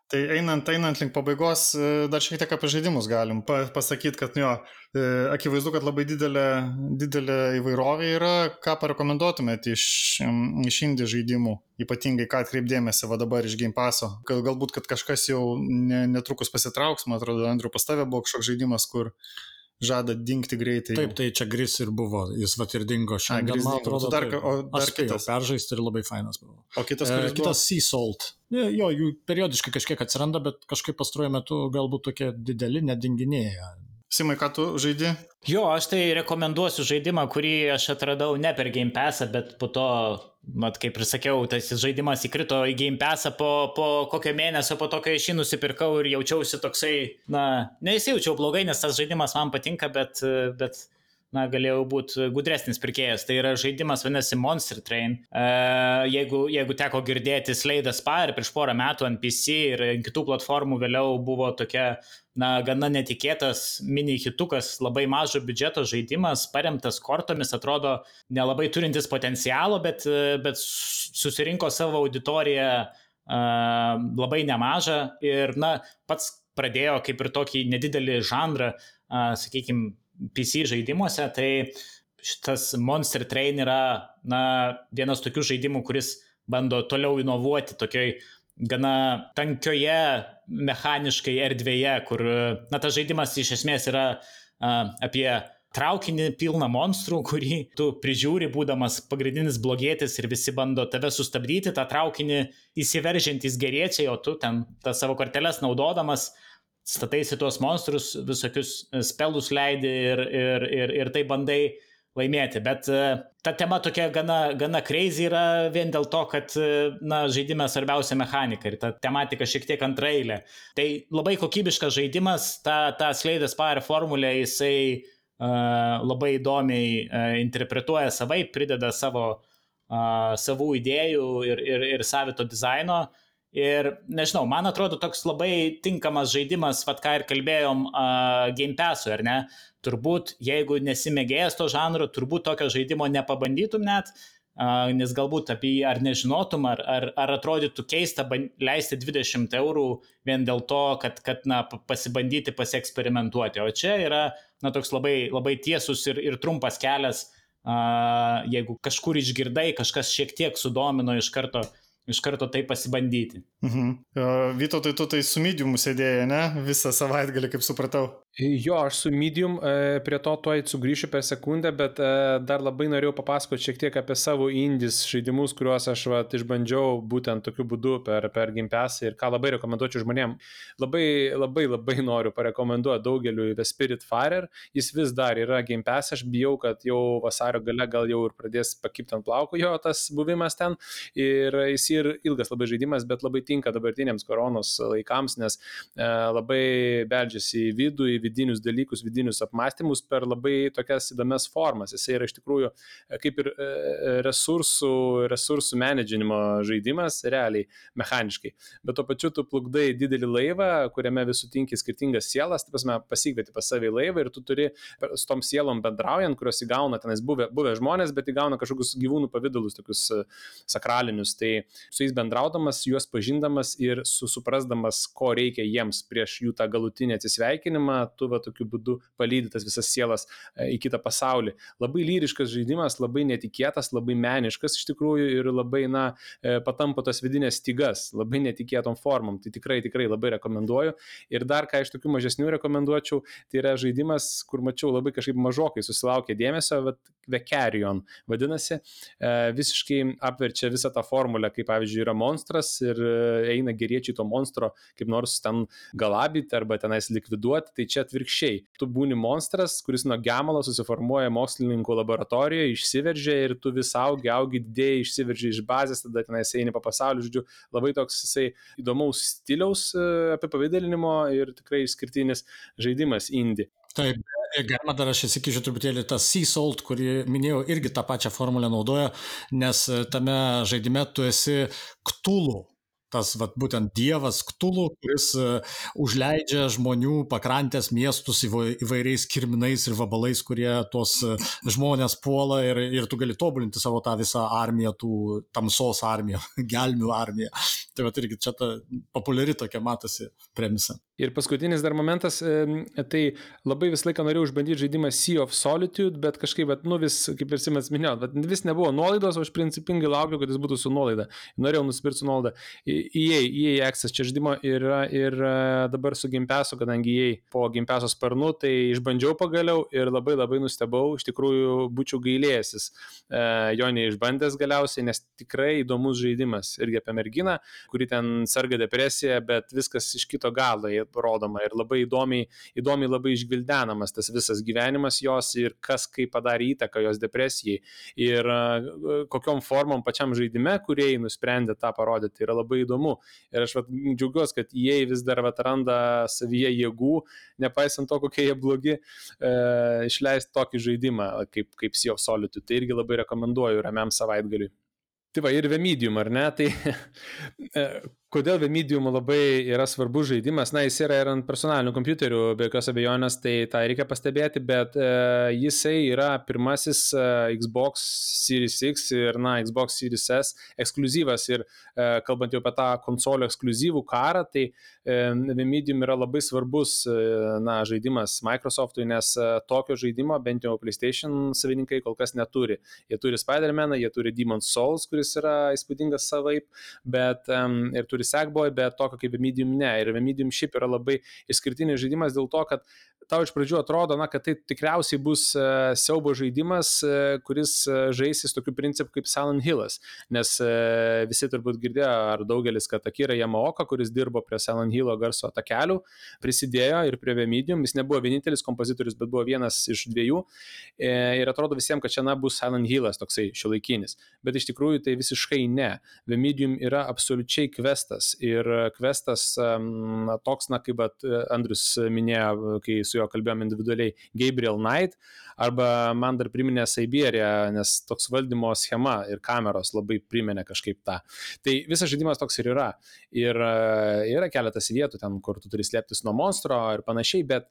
Tai einant, einant link pabaigos, e, dar šiek tiek apie žaidimus galim pasakyti, kad jo, e, akivaizdu, kad labai didelė, didelė įvairovė yra. Ką parekomenduotumėte iš, iš indie žaidimų, ypatingai ką atkreipdėmėsi va dabar iš Game Passo? Galbūt, kad kažkas jau netrukus pasitrauks, man atrodo, Andriu pas tavę buvo kažkoks žaidimas, kur žada dingti greitai. Taip, tai čia Gris ir buvo, jis vat ir dingo šiandien. Man atrodo, dar, o dar spėjau peržaisti ir labai fainas buvo. O kitas, e, kitas Sea Salt. Jo, jų periodiškai kažkiek atsiranda, bet kažkaip pastaruoju metu galbūt tokie dideli nedinginėja. Simai, ką tu žaidži? Jo, aš tai rekomenduosiu žaidimą, kurį aš atradau ne per Game Passą, bet po to, mat, kaip ir sakiau, tas žaidimas įkrito į Game Passą po, po kokio mėnesio, po to, kai aš jį nusipirkau ir jaučiausi toksai, na, nesijaučiau blogai, nes tas žaidimas man patinka, bet, bet na, galėjau būti gudresnis pirkėjas. Tai yra žaidimas, vadinasi Monster Train. E, jeigu, jeigu teko girdėti Slade Aspire prieš porą metų ant PC ir kitų platformų vėliau buvo tokia, na, gana netikėtas mini hitukas, labai mažo biudžeto žaidimas, paremtas kortomis, atrodo nelabai turintis potencialo, bet, bet susirinko savo auditoriją uh, labai nemažą ir, na, pats pradėjo kaip ir tokį nedidelį žanrą, sakykime, PC žaidimuose, tai šitas Monster Train yra na, vienas tokių žaidimų, kuris bando toliau inovuoti tokioj gana tankioje mechaniškai erdvėje, kur, na, tas žaidimas iš esmės yra a, apie traukinį pilną monstrų, kurį tu prižiūri, būdamas pagrindinis blogietis ir visi bando tave sustabdyti, tą traukinį įsiveržiantys geriečiai, o tu ten tą savo korteles naudodamas stataisi tuos monstrus, visokius spelus leidi ir, ir, ir, ir tai bandai laimėti. Bet e, ta tema tokia gana, gana crazy yra vien dėl to, kad e, na, žaidime svarbiausia mechanika ir ta tematika šiek tiek antrailė. Tai labai kokybiškas žaidimas, ta, ta Slaidės Power formulė, jisai uh, labai įdomiai uh, interpretuoja savai, prideda savo, uh, savų idėjų ir, ir, ir savito dizaino. Ir nežinau, man atrodo toks labai tinkamas žaidimas, vad ką ir kalbėjom, uh, Game Pass'ui, ar ne? Uh, turbūt jeigu nesimėgėjęs to žanro, turbūt tokio žaidimo nepabandytum net, nes galbūt apie jį ar nežinotum, ar, ar, ar atrodytų keista leisti 20 eurų vien dėl to, kad, kad na, pasibandyti, pasieksperimentuoti. O čia yra na, toks labai, labai tiesus ir, ir trumpas kelias, jeigu kažkur išgirdai, kažkas šiek tiek sudomino iš karto iš karto tai pasibandyti. Mhm. Vyto, tai tu tai su mediumu sėdėjai, ne? Visą savaitgalį, kaip supratau. Jo, aš su medium, e, prie to tuoj sugrįšiu per sekundę, bet e, dar labai norėjau papasakoti šiek tiek apie savo indis žaidimus, kuriuos aš vat, išbandžiau būtent tokiu būdu per, per Gimpesą ir ką labai rekomenduočiau žmonėm. Labai, labai, labai noriu parekomenduoti daugeliu The Spirit Fire, jis vis dar yra Gimpesą, aš bijau, kad jau vasario gale gal jau ir pradės pakipti ant plauko jo tas buvimas ten ir jis ir ilgas labai žaidimas, bet labai tinka dabartiniams koronos laikams, nes e, labai beldžiasi į vidų, į vidinius dalykus, vidinius apmąstymus per labai tokias įdomias formas. Jis yra iš tikrųjų e, kaip ir e, resursų, resursų menedžinimo žaidimas, realiai, mechaniškai. Bet tuo pačiu tu plukdai didelį laivą, kuriame visų tinki skirtingas sielas, tai pasme, pasikvieti pas savį laivą ir tu turi su tom sielom bendraujant, kurios įgauna tenais buvę, buvę žmonės, bet įgauna kažkokius gyvūnų pavydalus, tokius e, sakralinius. Tai su jais bendraudamas, juos pažindamas ir suprasdamas, ko reikia jiems prieš jų tą galutinį atsisveikinimą, tu va tokiu būdu palydi tas visas sielas e, į kitą pasaulį. Labai lyriškas žaidimas, labai netikėtas, labai meniškas iš tikrųjų ir labai, na, e, patampo tas vidinės stygas, labai netikėtom formom. Tai tikrai, tikrai labai rekomenduoju. Ir dar ką iš tokių mažesnių rekomenduočiau, tai yra žaidimas, kur mačiau labai kažkaip mažokai susilaukė dėmesio, bet Vekerion vadinasi, e, visiškai apverčia visą tą formulę, kaip pavyzdžiui yra monstras ir eina geriečiai to monstro kaip nors ten galabyti arba tenais likviduoti, tai čia atvirkščiai. Tu būni monstras, kuris nuo gemalo susiformuoja mokslininkų laboratorijoje, išsiveržia ir tu vis augi, augi didėjai, išsiveržia iš bazės, tada tenais eini po pasaulį, žodžiu, labai toks jisai įdomaus stiliaus e, apipavydalinimo ir tikrai išskirtinis žaidimas indie. Taip, galima dar aš įsikišiu truputėlį tas Sea Salt, kurį minėjau, irgi tą pačią formulę naudoja, nes tame žaidime tu esi Ktulų tas vat, būtent dievas Ktulų, kuris uh, užleidžia žmonių pakrantės miestus įvairiais kirminais ir vabalais, kurie tuos uh, žmonės puola ir, ir tu gali tobulinti savo tą visą armiją, tų tamsos armiją, gelmių armiją. Tai va irgi čia ta populiari tokia matosi premisa. Ir paskutinis dar momentas, tai labai visą laiką norėjau išbandyti žaidimą Sea of Solitude, bet kažkaip, bet, nu vis, kaip ir Simas minėjo, vis nebuvo nuolaidos, o aš principingai laukiu, kad jis būtų su nuolaida. Norėjau nusipirkti su nuolaida. EA, EA Access čia žaidimo yra ir e, dabar su Gimpesu, kadangi EA po Gimpeso sparnu, tai išbandžiau pagaliau ir labai labai nustebau, iš tikrųjų būčiau gailėjęsis e, jo neišbandęs galiausiai, nes tikrai įdomus žaidimas irgi apie merginą, kuri ten serga depresija, bet viskas iš kito galo rodoma ir labai įdomiai, įdomiai labai išgvildenamas tas visas gyvenimas jos ir kas kaip padarė įtaką jos depresijai. Ir kokiom formom pačiam žaidime, kurie nusprendė tą parodyti, yra labai įdomu. Ir aš vat, džiaugiuosi, kad jie vis dar vat, randa savyje jėgų, nepaisant to, kokie jie blogi, e, išleisti tokį žaidimą kaip, kaip Sea of Solitude. Tai irgi labai rekomenduoju ramiam savaitgaliui. Tai va, ir Vemedium, ar ne? Tai e, kodėl Vemedium labai yra svarbus žaidimas, na, jis yra ir ant personalinių kompiuterių, be jokios abejonės, tai tą reikia pastebėti, bet uh, jisai yra pirmasis uh, Xbox Series X ir, na, Xbox Series S ekskluzyvas ir uh, kalbant jau apie tą konsolių ekskluzyvų karą, tai uh, Vemedium yra labai svarbus, uh, na, žaidimas Microsoftui, nes uh, tokio žaidimo bent jau PlayStation savininkai kol kas neturi. Jie turi Spider-Man, jie turi Demon's Souls, kuris yra įspūdingas savaip, bet um, ir turi turi Sackboy, bet tokio kaip Medium ne. Ir Medium šiaip yra labai išskirtinis žaidimas dėl to, kad tau iš pradžių atrodo, na, kad tai tikriausiai bus uh, siaubo žaidimas, uh, kuris uh, žaisis tokiu principu kaip Silent Hillas. Nes uh, visi turbūt girdėjo, ar daugelis, kad Akira Yamaoka, kuris dirbo prie Silent Hillo garso takelių, prisidėjo ir prie Medium. Jis nebuvo vienintelis kompozitorius, bet buvo vienas iš dviejų. E, ir atrodo visiems, kad čia na bus Silent Hillas toksai šiuolaikinis. Bet iš tikrųjų tai visiškai ne. Medium yra absoliučiai kvestas. Ir kvestas um, toks, na, kaip Andrius minėjo, kai su juo kalbėjom individualiai, Gabriel Knight, arba man dar priminė Siberia, nes toks valdymo schema ir kameros labai priminė kažkaip tą. Tai visas žaidimas toks ir yra. Ir yra keletas vietų ten, kur tu turi slėptis nuo monstro ir panašiai, bet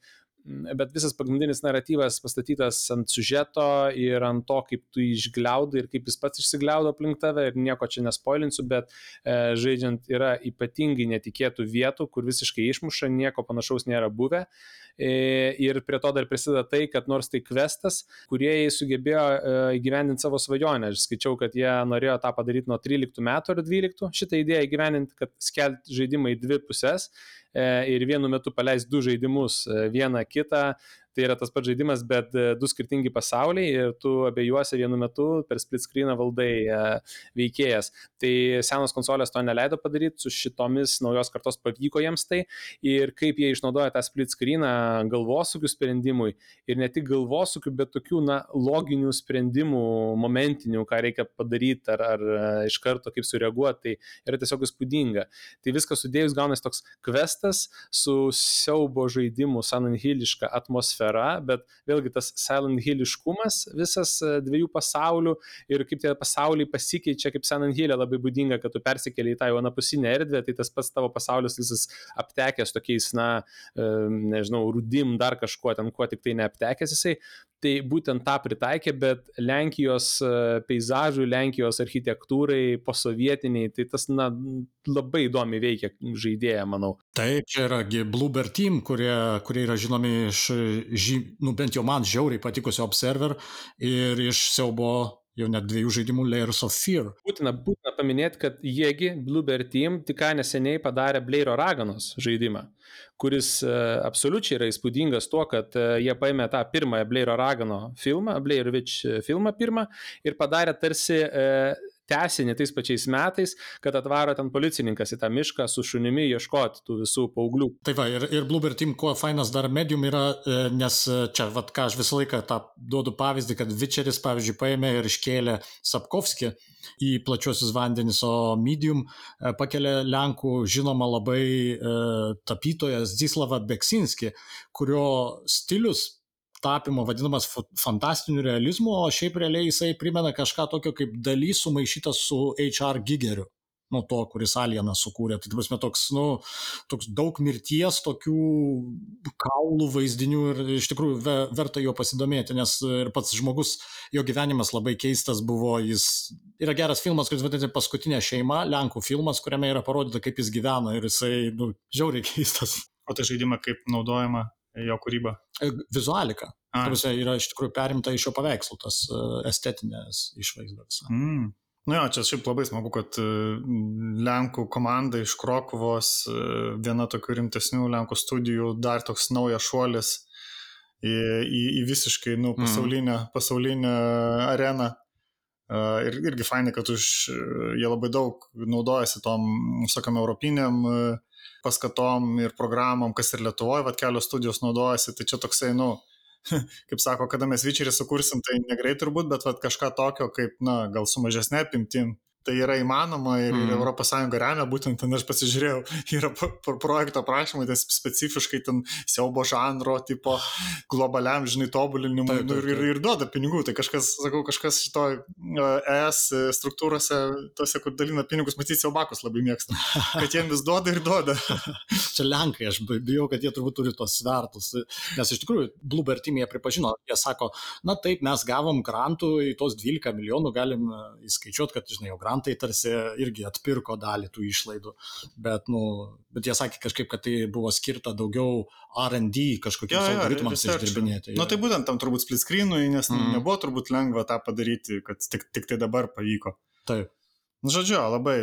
bet visas pagrindinis naratyvas pastatytas ant sužeto ir ant to, kaip tu išgliaudai ir kaip jis pats išsigliaudo aplink tave ir nieko čia nespoilinsiu, bet e, žaidžiant yra ypatingai netikėtų vietų, kur visiškai išmuša, nieko panašaus nėra buvę. E, ir prie to dar prisideda tai, kad nors tai kvestas, kurie sugebėjo e, įgyvendinti savo svajonę. Aš skaičiau, kad jie norėjo tą padaryti nuo 13 metų ar 12, šitą idėją įgyvendinti, kad skelti žaidimą į dvi pusės E, ir vienu metu paleis du žaidimus, e, vieną kitą, tai yra tas pats žaidimas, bet e, du skirtingi pasauliai ir tu abiejuose vienu metu per split screeną valdai e, veikėjas. Tai senos konsolės to neleido padaryti, su šitomis naujos kartos pavyko jiems tai ir kaip jie išnaudoja tą split screeną galvosūkių sprendimui ir ne tik galvosūkių, bet tokių, na, loginių sprendimų, momentinių, ką reikia padaryti ar, ar e, iš karto kaip sureaguoti, tai yra tiesiog įspūdinga. Tai viskas sudėjus gaunasi toks questas su siaubo žaidimu San Hiliška atmosfera atmosfera, bet vėlgi tas Silent Hilliškumas visas e, dviejų pasaulių ir kaip tie pasauliai pasikeičia, kaip Silent Hill labai būdinga, kad tu persikeli į tą jau anapusinę erdvę, tai tas pats tavo pasaulis visas aptekęs tokiais, na, e, nežinau, rudim dar kažkuo ten, kuo tik tai neaptekęs jisai, tai būtent tą pritaikė, bet Lenkijos e, peizažui, Lenkijos architektūrai, posovietiniai, tai tas na, labai įdomi veikia žaidėja, manau. Taip, čia yra Bluebird Team, kurie, kurie yra žinomi iš, ži, nu, bent jau man žiauriai patikusio Observer ir iš siaubo jau net dviejų žaidimų Layers of Fear. Būtina, būtina paminėti, kad jiegi Bluebird Team tik ką neseniai padarė Blairo Raganos žaidimą kuris e, absoliučiai yra įspūdingas tuo, kad e, jie paėmė tą pirmąją Blairo Ragano filmą, Blairovič filmą pirmą ir padarė tarsi e, tesinį tais pačiais metais, kad atvaro ten policininkas į tą mišką su šunimi ieškoti tų visų paauglių. Tai va, ir, ir Bluebird Team, kuo fainas dar medium yra, nes čia, va, ką aš visą laiką tą duodu pavyzdį, kad Vičeris, pavyzdžiui, paėmė ir iškėlė Sapkovskį į plačiosius vandenis, o medium e, pakelia Lenkų žinoma labai e, tapytojas Zislavą Beksinski, kurio stilius tapimo vadinamas fantastiniu realizmu, o šiaip realiai jisai primena kažką tokio kaip dalys sumaišytas su HR Gigeriu nu, to, kuris Alieną sukūrė. Tai, prasme, toks, nu, toks daug mirties, tokių kaulų vaizdinių ir iš tikrųjų verta jo pasidomėti, nes ir pats žmogus, jo gyvenimas labai keistas buvo, jis yra geras filmas, kuris vadinasi Paskutinė šeima, Lenkų filmas, kuriame yra parodyta, kaip jis gyveno ir jisai, nu, žiauriai keistas. O tai žaidimą kaip naudojama jo kūryba? E, vizualika. Tarsi yra iš tikrųjų perimta iš jo paveikslų, tas e, estetinės išvaizdas. Mm. Nu jo, čia šiaip labai smagu, kad e, Lenkų komanda iš Krokuvos, viena tokių rimtesnių Lenkų studijų, dar toks naujas šuolis į, į, į visiškai nu, mhm. pasaulinę, mm. pasaulinę areną. Ir irgi fainai, kad už, jie labai daug naudojasi tom, sakome, europiniam paskatom ir programom, kas ir Lietuvoje, vad kelios studijos naudojasi, tai čia toksai, nu, kaip sako, kada mes vičerį sukursim, tai negrai turbūt, bet vat, kažką tokio, kaip, na, gal su mažesnė apimtim, tai yra įmanoma ir, mm. ir ES remia, būtent ten aš pasižiūrėjau, yra projekto prašymai, tai specifiškai ten siaubo žanro, tipo globaliam, žinai, tobulinimui taip, taip, taip. Ir, ir duoda pinigų, tai kažkas, sakau, kažkas šito ES struktūrose, tose, kur dalina pinigus, matyti siaubakus labai mėgsta, kad jiems vis duoda ir duoda. Čia Lenkai, aš bijau, kad jie turbūt turi tos svertus, nes iš tikrųjų Bluebird teamėje pripažino, jie sako, na taip, mes gavom grantų į tos 12 milijonų, galim e, įskaičiuoti, kad, žinai, jau grantai tarsi irgi atpirko dalį tų išlaidų, bet, nu, bet jie sakė kažkaip, kad tai buvo skirta daugiau RD kažkokiems algoritmams išdirbinėti. Na nu, tai būtent tam turbūt split screenui, nes mm. nebuvo turbūt lengva tą padaryti, kad tik, tik tai dabar pavyko. Taip. Nu, žodžiu, labai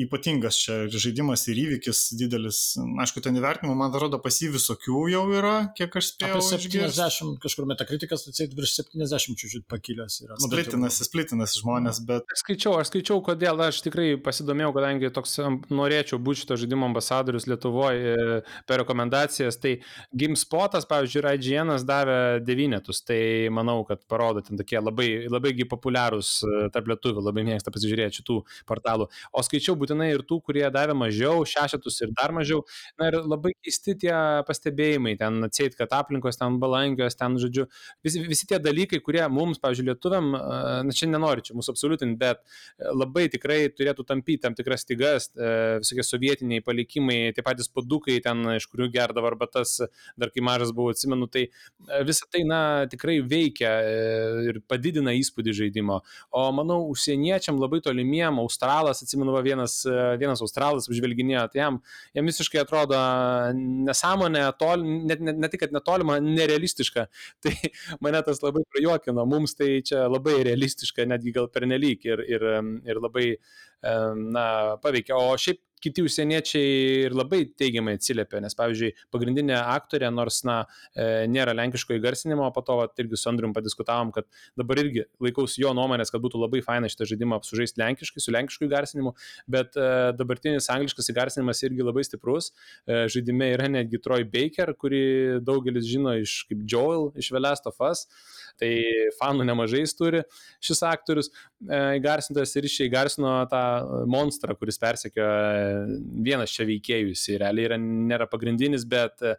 ypatingas čia žaidimas ir įvykis didelis. Aišku, ten įvertinimų, man atrodo, pas jį visokių jau yra, kiek aš spėjau. Apie 70, išgirst. kažkur metakritikas, atseit virš 70 čiūčiut pakilęs yra. Nu, splitinasi, splitinasi žmonės, bet... Aš skaičiau, aš skaičiau, kodėl aš tikrai pasidomėjau, kadangi toks norėčiau būti šito žaidimo ambasadorius Lietuvoje per rekomendacijas. Tai GameSpotas, pavyzdžiui, ir IGN davė devynetus, tai manau, kad parodo ten tokie labai, labai populiarūs e, tarp lietuvių, labai mėgsta pasižiūrėti šitų portalų. O skaičiau būtinai ir tų, kurie davė mažiau, šešetus ir dar mažiau. Na ir labai keisti tie pastebėjimai, ten atseit, kad aplinkos ten balangios, ten, žodžiu, visi, visi tie dalykai, kurie mums, pavyzdžiui, lietuviam, na čia nenoriu čia mūsų absoliutinti, bet labai tikrai turėtų tampyti tam tikras stygas, visokie sovietiniai palikimai, tie patys padukai ten, iš kurių gerdavo arbatas, dar kai mažas buvau, atsimenu, tai visą tai, na, tikrai veikia ir padidina įspūdį žaidimo. O manau, užsieniečiam labai tolimiem žmonėm, australas, atsimenu, va, vienas, vienas australas apžvelginėjo, tai jam, jam visiškai atrodo nesąmonė, tol, net ne, ne tik, kad netolima, nerealistiška. Tai mane tas labai prajuokino, mums tai čia labai realistiška, netgi gal pernelyg ir, ir, ir labai na, paveikia. O šiaip kiti užsieniečiai ir labai teigiamai atsiliepia, nes pavyzdžiui, pagrindinė aktorė, nors, na, e, nėra lenkiško įgarsinimo, po to vat, irgi su Andrium padiskutavom, kad dabar irgi laikausi jo nuomonės, kad būtų labai faina šitą žaidimą sužaisti lenkiškai, su lenkišku įgarsinimu, bet e, dabartinis angliškas įgarsinimas irgi labai stiprus. E, žaidime yra netgi Troy Baker, kurį daugelis žino iš kaip Joel, iš Velest of Us tai fanų nemažai jis turi šis aktorius įgarsintas ir iš čia įgarsino tą monstrą, kuris persekio vienas čia veikėjų, jis realiai yra, nėra pagrindinis, bet e,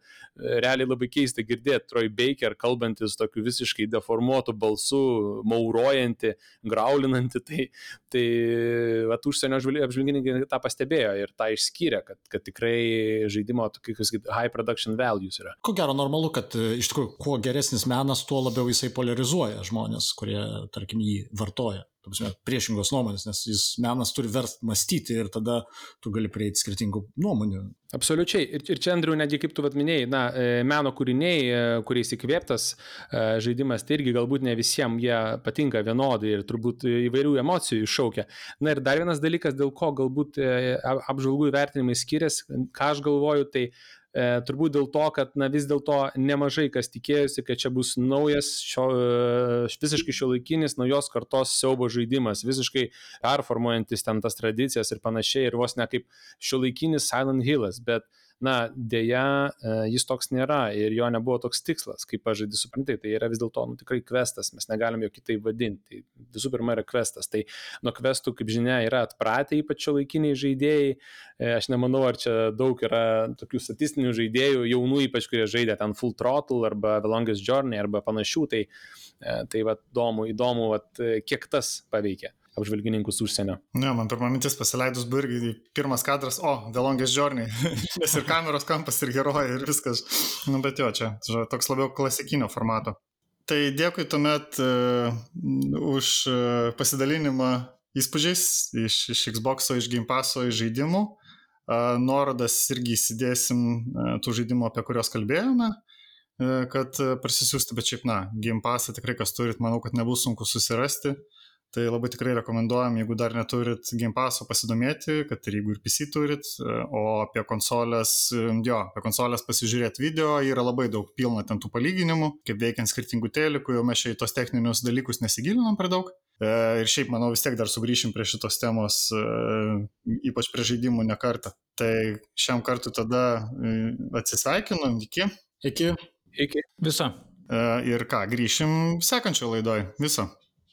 realiai labai keista girdėti Troy Baker kalbantis tokiu visiškai deformuotu balsu, maurojanti, graulinanti, tai, tai at, užsienio apžvalgininkai tą pastebėjo ir tą išskyrė, kad, kad tikrai žaidimo tokius high production values yra. Ko gero normalu, kad e, iš tikrųjų kuo geresnis menas, tuo labiau jisai polarizuoja žmonės, kurie, tarkim, jį vartoja prasme, priešingos nuomonės, nes jis menas turi verst mąstyti ir tada tu gali prieiti skirtingų nuomonių. Absoliučiai. Ir, ir čia, Andriu, netgi kaip tu vad minėjai, na, e, meno kūriniai, e, kuriais įkvėptas e, žaidimas, tai irgi galbūt ne visiems jie patinka vienodai ir turbūt įvairių emocijų iššaukia. Na ir dar vienas dalykas, dėl ko galbūt apžvalgų įvertinimai skiriasi, ką aš galvoju, tai E, turbūt dėl to, kad na, vis dėlto nemažai kas tikėjosi, kad čia bus naujas, šio, e, visiškai šio laikinis, naujos kartos siaubo žaidimas, visiškai performuojantis ten tas tradicijas ir panašiai, ir vos ne kaip šio laikinis Silent Hillas, bet na, dėja, e, jis toks nėra ir jo nebuvo toks tikslas, kaip pažaidži, suprantai, tai yra vis dėlto nu, tikrai kvestas, mes negalim jo kitaip vadinti. Tai visų pirma yra kvestas, tai nuo kvestų, kaip žinia, yra atpratę ypač šio laikiniai žaidėjai, e, aš nemanau, ar čia daug yra tokių statistinių žaidėjų, jaunų ypač, kurie žaidė ten Full Throttle arba The Longest Journey arba panašių, tai, e, tai va, įdomu, įdomu, vat, kiek tas paveikia apžvalgininkus užsienio. Ne, man pirma mintis pasileidus buvo irgi pirmas kadras, o, The Longest Journey, nes ir kameros kampas, ir herojai, ir viskas. Nu, bet jo, čia toks labiau klasikinio formato. Tai dėkui tuomet uh, už uh, pasidalinimą įspūdžiais iš, iš Xbox'o, iš Game Pass'o, iš žaidimų. Uh, nuorodas irgi įsidėsim uh, tų žaidimų, apie kuriuos kalbėjome, uh, kad uh, prasisiųsti, bet šiaip, na, Game Pass'ą tikrai kas turit, manau, kad nebus sunku susirasti. Uh, Tai labai tikrai rekomenduojam, jeigu dar neturit Game Passo pasidomėti, kad ir jeigu ir PC turit, o apie konsolės, jo, apie konsolės pasižiūrėti video, yra labai daug pilna ten tų palyginimų, kaip veikiant skirtingų telikų, jau mes čia į tos techninius dalykus nesigilinam per daug. E, ir šiaip, manau, vis tiek dar sugrįšim prie šitos temos, e, ypač prie žaidimų ne kartą. Tai šiam kartu tada e, atsisveikinu, iki. Iki. Iki. Viso. Ir ką, grįšim sekančio laidoj. Viso.